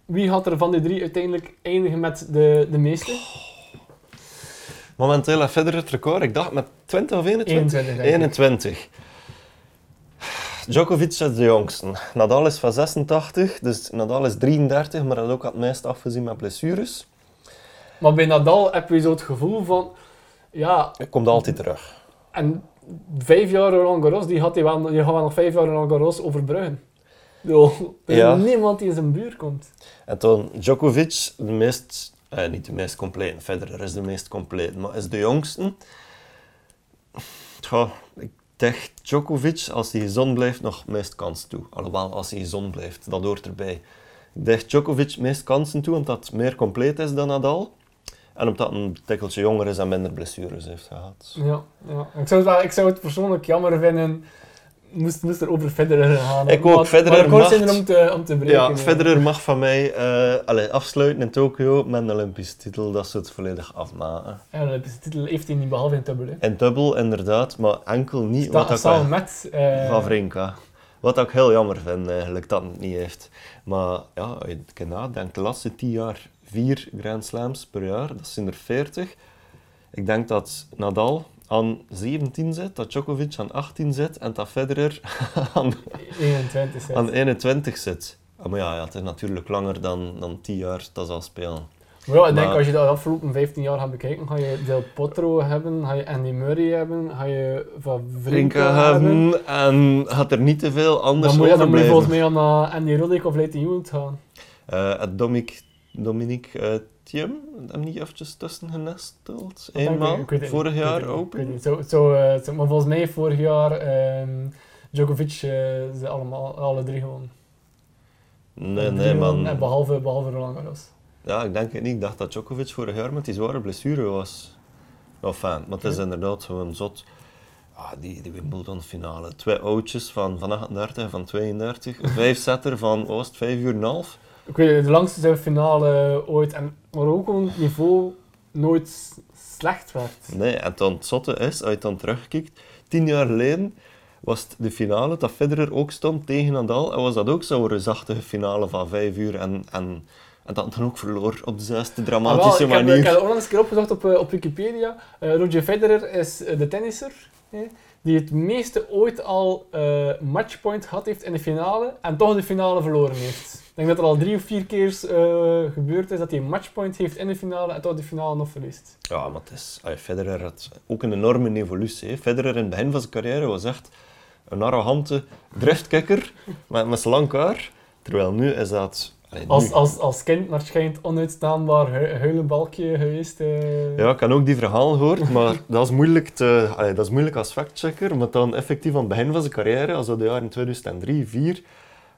Wie gaat er van die drie uiteindelijk eindigen met de, de meeste? Momenteel heeft Federer het record, ik dacht met 20 of 21? 21, denk ik. 21. Djokovic is de jongste. Nadal is van 86, dus Nadal is 33, maar dat had ook het meest afgezien met blessures. Maar bij Nadal heb je zo het gevoel van, ja, Hij komt altijd terug. en vijf jaar Roland Garros, die gaat, hij wel, die gaat wel nog vijf jaar Roland Garros overbruggen. Yo, er is Ja. niemand die in zijn buurt komt. En toen Djokovic, de meest, eh, niet de meest compleet, Federer is de meest compleet, maar is de jongste. Tja, ik denk Djokovic, als hij gezond blijft, nog meest kans toe. Alhoewel, als hij gezond blijft, dat hoort erbij. Ik denk Djokovic meest kansen toe, omdat het meer compleet is dan Nadal. En omdat hij een tikkeltje jonger is en minder blessures heeft gehad. Ja, ja. Ik, zou het wel, ik zou het persoonlijk jammer vinden, moest, moest er over Federer gaan. Ik ook, Maar- Federer maar zijn mag- er om te, om te breken. Ja. Federer mag van mij eh, allee, afsluiten in Tokio met een Olympische titel, dat ze het volledig afmaken. Ja, de Olympische titel heeft hij niet behalve in dubbel. hè. En dubbel, inderdaad, maar enkel niet wat Sta, ik samen met... Vavrinka. Wat ik heel jammer vind, eigenlijk, dat het niet heeft. Maar ja, het nadenkt, de laatste 10 jaar vier Grand Slams per jaar, dat zijn er 40. Ik denk dat Nadal aan 17 zit, dat Djokovic aan 18 zit en dat Federer aan, 21 zit. aan 21 zit. Ah, Maar ja, ja, het is natuurlijk langer dan, dan 10 jaar dat ze al spelen. Maar ja, ik denk Maar- als je de afgelopen 15 jaar gaat bekijken, ga je Del Potro hebben, ga je Andy Murray hebben, ga je Van Vrinka Drinken hebben. hebben en had er niet te veel anders Dan moet je, dan moet je volgens mij aan uh, Andy Roddick of Leighton Hewitt gaan. Eh, het Dominic Dominique uh, Thiem, hem niet eventjes tussen genesteld? ik, Eenmaal, ik weet het vorig niet, ik weet jaar ik weet open? Zo, zo, eh, zo- maar volgens mij vorig jaar ehm Djokovic eh, ze allemaal, alle drie gewoon. Nee, nee, man. En behalve, behalve Roland Garros. Ja, ik denk het niet. Ik dacht dat Djokovic vorig jaar met die zware blessure was. Enfin, maar het is inderdaad gewoon zot. Ah, die, die Wimbledon finale. Twee oudjes van, van 38 en van 32. Een vijfzetter van Oost, 5 uur en half. Ik weet de langste finale ooit. En maar ook het niveau nooit slecht werd. Nee, en dan het zotte is, als je dan terugkijkt, tien jaar geleden was het de finale dat Federer ook stond tegen Nadal. En was dat ook zo'n reusachtige finale van 5 uur en, en, en dat dan ook verloor op dezelfde Ah, dramatische wel, ik, heb, manier. ik heb onlangs een keer opgezocht op, eh, op Wikipedia. Eh, Roger Federer is eh, de tennisser die het meeste ooit al matchpoint gehad heeft in de finale en toch de finale verloren heeft. Ik denk dat er al drie of vier keer eh, gebeurd is dat hij een matchpoint heeft in de finale en toch de finale nog verliest. Ja, maar het is, Federer had ook een enorme evolutie. hè. Federer in het begin van zijn carrière was echt een arrogante driftkikker met, met zijn lang haar. Terwijl nu is dat... allee, Als, als, als kind waarschijnlijk onuitstaanbaar hu huilenbalkje geweest. eh. Ja, ik heb ook die verhaal gehoord, maar dat is moeilijk, te, allee, dat is moeilijk als factchecker. Maar dan effectief aan het begin van zijn carrière, als dat de jaren 2003, 2004,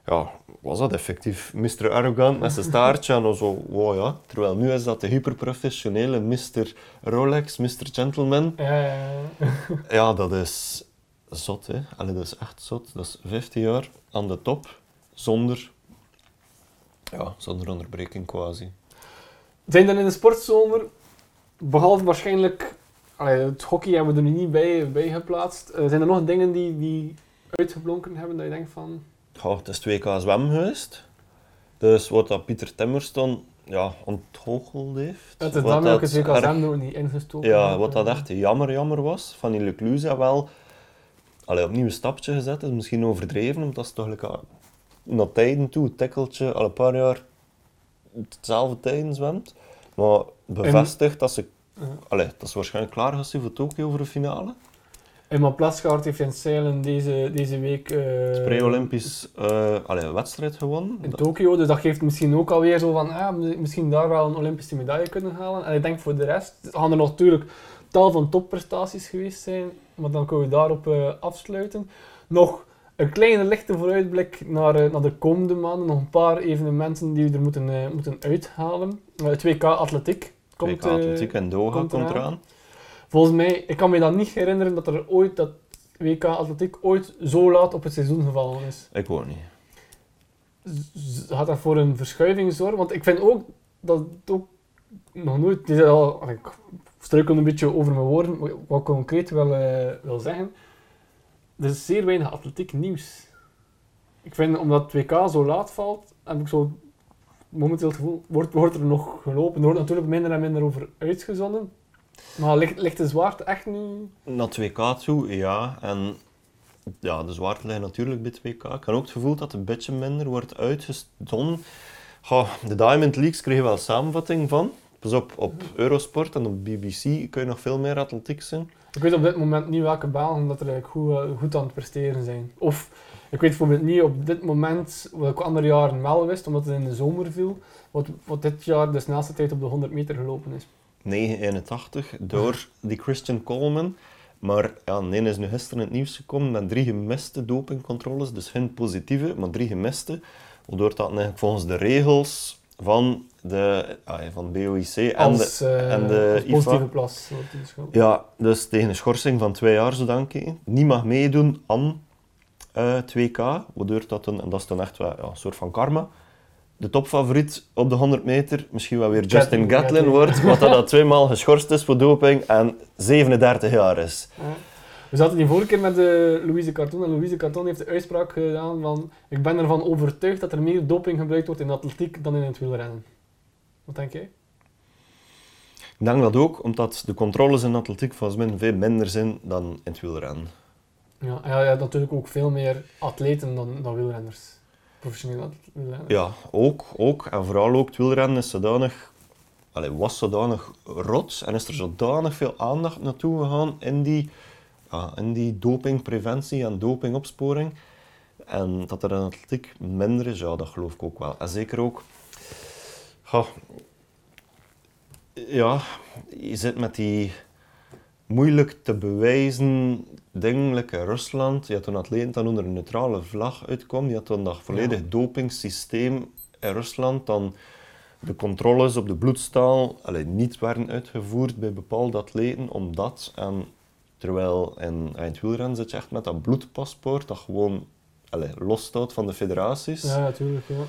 ja, was dat effectief Mr. Arrogant met zijn staartje en zo, wow ja. Terwijl nu is dat de hyperprofessionele Mr. Rolex, Mr. Gentleman. Ja, ja, ja. Ja, dat is zot, hè. Allee, dat is echt zot. Dat is 15 jaar aan de top, zonder, ja, zonder onderbreking quasi. Zijn dan in de sportzomer, behalve waarschijnlijk, allee, het hockey hebben we er nu niet bij, bij geplaatst, eh, zijn er nog dingen die, die uitgeblonken hebben dat je denkt van... Ja, het is 2K zwem geweest. Dus wat dat Pieter Timmerston ja, ontgoocheld heeft. Het is dan ook dat het erg- WKSM nog niet ingestoken. Ja, wat dat echt jammer jammer was, van die Leclusa wel allee, opnieuw een stapje gezet is, misschien overdreven, omdat ze toch like, naar tijden toe, het tikkeltje, al een paar jaar hetzelfde tijden zwemt. Maar bevestigt dat ze, allee, dat is waarschijnlijk klaar voor Tokio voor de finale. Emma Plasgaard heeft in Zeilen deze, deze week eh, Pre-Olympisch een wedstrijd gewonnen. in Tokio, dus dat geeft misschien ook alweer zo van, ah, misschien daar wel een Olympische medaille kunnen halen. En ik denk voor de rest, gaan er natuurlijk tal van topprestaties geweest zijn, maar dan kunnen we daarop eh, afsluiten. Nog een kleine lichte vooruitblik naar, naar de komende maanden, nog een paar evenementen die we er moeten, moeten uithalen. Het WK Atletiek komt, 2K eh, Atletiek en Doha komt komt, eraan. Volgens mij, ik kan me dan niet herinneren dat er ooit dat WK Atletiek ooit zo laat op het seizoen gevallen is. Ik woon niet. Z- Gaat dat voor een verschuiving zorgen? Want ik vind ook dat het ook nog nooit... Het is al, ik struikel een beetje over mijn woorden, wat ik concreet wil, eh, wil zeggen. Er is zeer weinig atletiek nieuws. Ik vind, omdat het WK zo laat valt, heb ik zo momenteel het gevoel, wordt, wordt er nog gelopen. Er wordt natuurlijk minder en minder over uitgezonden. Maar ligt, ligt de zwaarte echt nu... Naar 2K toe, ja. En ja, de zwaarte ligt natuurlijk bij 2K. Ik heb ook het gevoel dat het een beetje minder wordt uitgezonden. Goh, de Diamond Leagues kregen wel samenvatting van. Pas op, op Eurosport en op BBC kun je nog veel meer atletiek zien. Ik weet op dit moment niet welke banen dat er eigenlijk goed, eh, goed aan het presteren zijn. Of ik weet bijvoorbeeld niet op dit moment, wat ik andere jaren wel wist, omdat het in de zomer viel, wat, wat dit jaar de snelste tijd op de 100 meter gelopen is. 981 door die Christian Coleman. Maar ja, nee is nu gisteren in het nieuws gekomen met drie gemiste dopingcontroles. Dus geen positieve, maar drie gemiste. Waardoor dat eigenlijk volgens de regels van de ah, ja, van BOIC en de, eh, en de als IFA. positieve plas ingeschat. Ja, dus tegen een schorsing van twee jaar, zo denk ik. Niet mag meedoen aan eh 2K, waardoor dat dan, en dat is dan echt wel ja, een soort van karma. De topfavoriet op de 100 meter misschien wel weer Justin Gatlin, Gatlin Gatlin. wordt, wat dat al tweemaal geschorst is voor doping en 37 jaar is. Ja. We zaten die vorige keer met de Louise Carton en Louise Carton heeft de uitspraak gedaan van ik ben ervan overtuigd dat er meer doping gebruikt wordt in de atletiek dan in het wielrennen. Wat denk jij? Ik denk dat ook, omdat de controles in atletiek volgens mij veel minder zijn dan in het wielrennen. Ja, en ja, ja, natuurlijk ook veel meer atleten dan, dan wielrenners. Wielrenners. Ja, ook, ook. En vooral ook het wielrennen is zodanig, allee, was zodanig rot en is er zodanig veel aandacht naartoe gegaan in die, ja, in die dopingpreventie en dopingopsporing. En dat er in atletiek minder is, ja, dat geloof ik ook wel. En zeker ook, Goh. Ja, je zit met die moeilijk te bewijzen in Rusland. Je had een atleet dat onder een neutrale vlag uitkwam. Je had dan dat volledig dopingsysteem in Rusland. Dan de controles op de bloedstaal allee, niet werden uitgevoerd bij bepaalde atleten, omdat... En terwijl in, in het wielrennen zit je echt met dat bloedpaspoort dat gewoon allee, losstaat van de federaties. Ja, natuurlijk. Ja.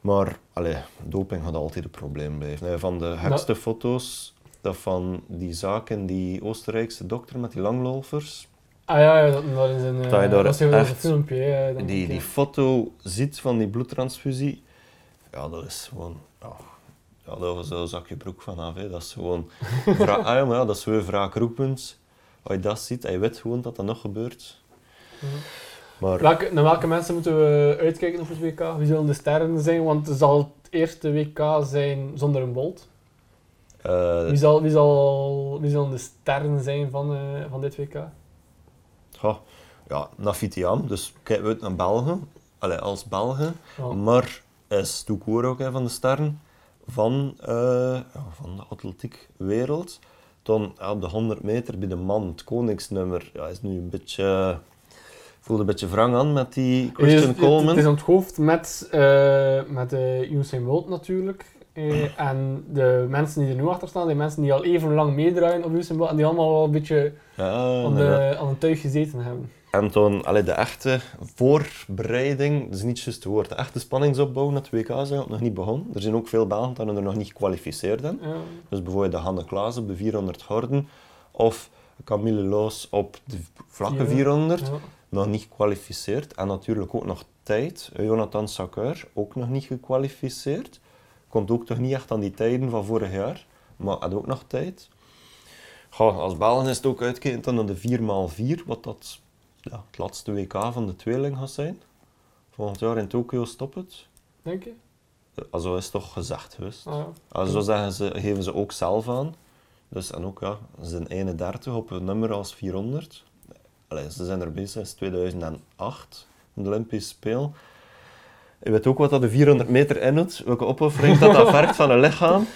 Maar allee, doping gaat altijd een probleem blijven. Van de gekste foto's dat van die zaak in die Oostenrijkse dokter met die langlopers. Ah ja, ja dat, dat is een, eh, Dat je daar dat is een echt- filmpje. hè, Die, die foto ziet van die bloedtransfusie. Ja, dat is gewoon... Ja, ja daar was een zakje broek van af. Hè. Dat is gewoon... Vra ah, ja, maar ja, dat is weer wraakroepend. Als je dat ziet en je weet gewoon dat dat nog gebeurt. Maar Welke, naar welke mensen moeten we uitkijken op het WK? Wie zullen de sterren zijn? Want het zal het eerste WK zijn zonder een bolt. Eh, Wie, zal, wie, zal, wie zullen de sterren zijn van, eh, van dit WK? ja, ja, Nafitiam, dus kijken we uit naar België. Allee, als België. Ja. Maar is Toekoor ook een van de sterren van, ja, van de atletiekwereld. Dan ja, op de 100 meter bij de man, het koningsnummer, ja, is nu een beetje... voelde een beetje wrang aan met die Het Christian is, Coleman. het is aan het hoofd met, eh met uh, Usain Bolt natuurlijk. Eh, en de mensen die er nu achter staan, die mensen die al even lang meedraaien op Bolt, en die allemaal wel een beetje ja, aan, de, aan een tuig gezeten hebben. En toen, allee, de echte voorbereiding, dat is niet juist het woord, de echte spanningsopbouw naar het WK is eigenlijk nog niet begonnen. Er zijn ook veel Belgen die er nog niet gekwalificeerd zijn. Ja. Dus bijvoorbeeld de Hanne Klaas op de 400 horden of Camille Loos op de vlakke Vier- 400, Ja. nog niet gekwalificeerd. En natuurlijk ook nog tijd. Jonathan Sakur, ook nog niet gekwalificeerd. Komt ook toch niet echt aan die tijden van vorig jaar, maar had ook nog tijd. Goh, als Belgen is het ook uitkijken dan naar de 4x4, wat dat ja, het laatste WK van de tweeling gaat zijn. Volgend jaar in Tokio stopt het. Denk je? Eh, Zo is toch gezegd geweest. Ah, ja. Ah, zo zeggen ze, geven ze ook zelf aan. Dus, en ook, ja, ze zijn 31 op een nummer als 400. Allee, ze zijn er bezig sinds 2008, de Olympische Spelen. Je weet ook wat dat de 400 meter inhoudt, welke opoffering dat, dat vergt van een lichaam.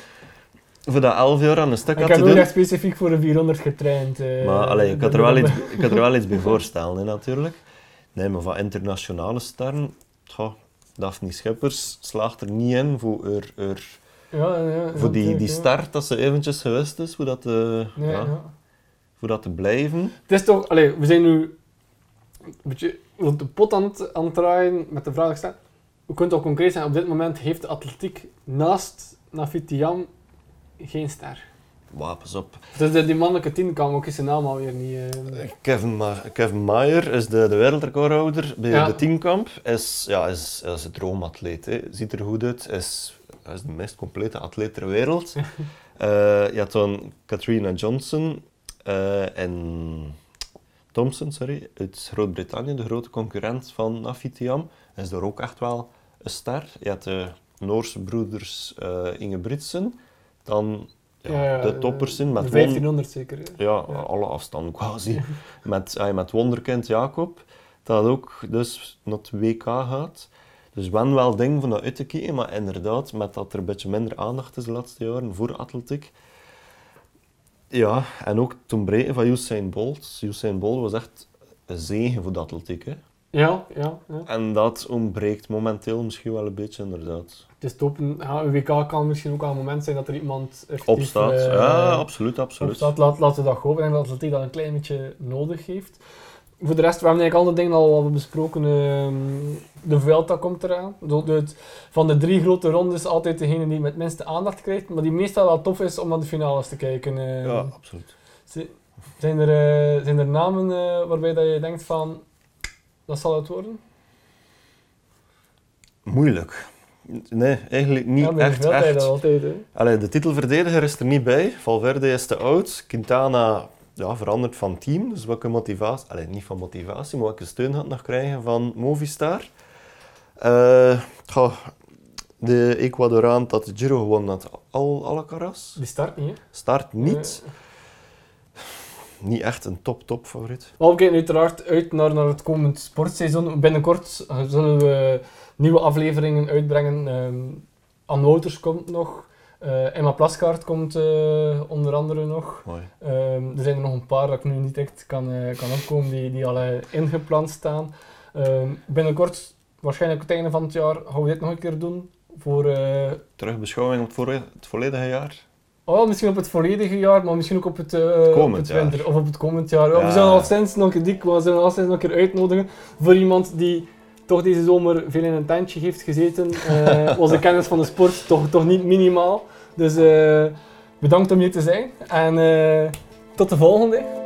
Voor dat 11 jaar aan een stuk Ik had heb te ook doen. echt specifiek voor een 400 getraind. eh, Maar allee, ik, had er wel iets, ik had er wel iets bij voorstellen, hè, natuurlijk. Nee, maar van internationale sterren, goh, Daphne Schippers slaagt er niet in voor, Ja, ja, voor die, die start dat ze eventjes geweest is, voor dat te, Nee, ja, ja. voor dat te blijven. Het is toch, allee, we zijn nu een beetje rond de pot aan het, aan het draaien met de vraag gesteld. We kunnen toch concreet zijn, op dit moment heeft de atletiek naast Nafitiam geen ster. Wapens op. Dus de, die mannelijke tien kan ook zijn naam alweer niet... eh, Kevin, Ma Kevin Mayer is de, de wereldrecordhouder bij Ja. de teamkamp. Is, ja, is, is een droomatleet. Ziet er goed uit. Is, hij is de meest complete atleet ter wereld. Eh, je had dan Katrina Johnson eh, en Thompson sorry, uit Groot-Brittannië, de grote concurrent van Nafitiam. Is daar ook echt wel een ster. Je had de Noorse broeders eh Ingebrigtsen. Dan ja, de toppers in met de Won- 1500 zeker. ja, Ja. alle afstanden quasi. met, ah, met wonderkind Jacob, dat ook dus naar het WK gaat. Dus wel wel ding van dat uit te kijken, maar inderdaad, met dat er een beetje minder aandacht is de laatste jaren voor atletiek. Ja, en ook het ontbreken van Usain Bolt. Usain Bolt was echt een zegen voor de atletiek. Hè. Ja, ja, ja. En dat ontbreekt momenteel misschien wel een beetje, inderdaad. Het is top. Ja, een WK kan misschien ook al een moment zijn dat er iemand Opstaat. eh, ja, absoluut, absoluut. opstaat. Laat, laten we dat hopen. Ik denk dat atletiek dat een klein beetje nodig heeft. Voor de rest, we hebben eigenlijk al de dingen al wat besproken. ehm, de Vuelta komt eraan. Van de drie grote rondes altijd degene die het met minste aandacht krijgt. Maar die meestal wel tof is om naar de finales te kijken. eh. Ja, absoluut. Zijn er, eh, zijn er namen eh, waarbij dat je denkt van... Dat zal het worden? Moeilijk. Nee, eigenlijk niet ja, echt. Echt. altijd. Allee, de titelverdediger is er niet bij. Valverde is te oud. Quintana ja, verandert van team. Dus welke motivatie... Allee, niet van motivatie, maar welke steun gaat nog krijgen van Movistar? Eh, goh, de Ecuadoraan dat de Giro gewonnen had, Al Alcaraz. Die start niet, hè? Start niet. Niet echt een top-top favoriet. Maar we kijken uiteraard uit naar, naar het komend sportseizoen. Binnenkort zullen we nieuwe afleveringen uitbrengen. Anne Wouters komt nog. eh, Emma Plaskaart komt eh, onder andere nog. Ehm, er zijn er nog een paar dat ik nu niet echt kan, eh, kan opkomen, die, die al ingepland staan. Ehm, binnenkort, waarschijnlijk het einde van het jaar, gaan we dit nog een keer doen. Voor, Terugbeschouwing op het, het volledige jaar. Oh, misschien op het volledige jaar, maar misschien ook op het, eh, Komend het jaar. winter. Of op het komend jaar. Ja. We zullen al sinds nog een dik, we zullen al sinds nog een keer uitnodigen voor iemand die toch deze zomer veel in een tentje heeft gezeten. Eh onze kennis van de sport toch, toch niet minimaal. Dus eh, bedankt om hier te zijn en tot de volgende.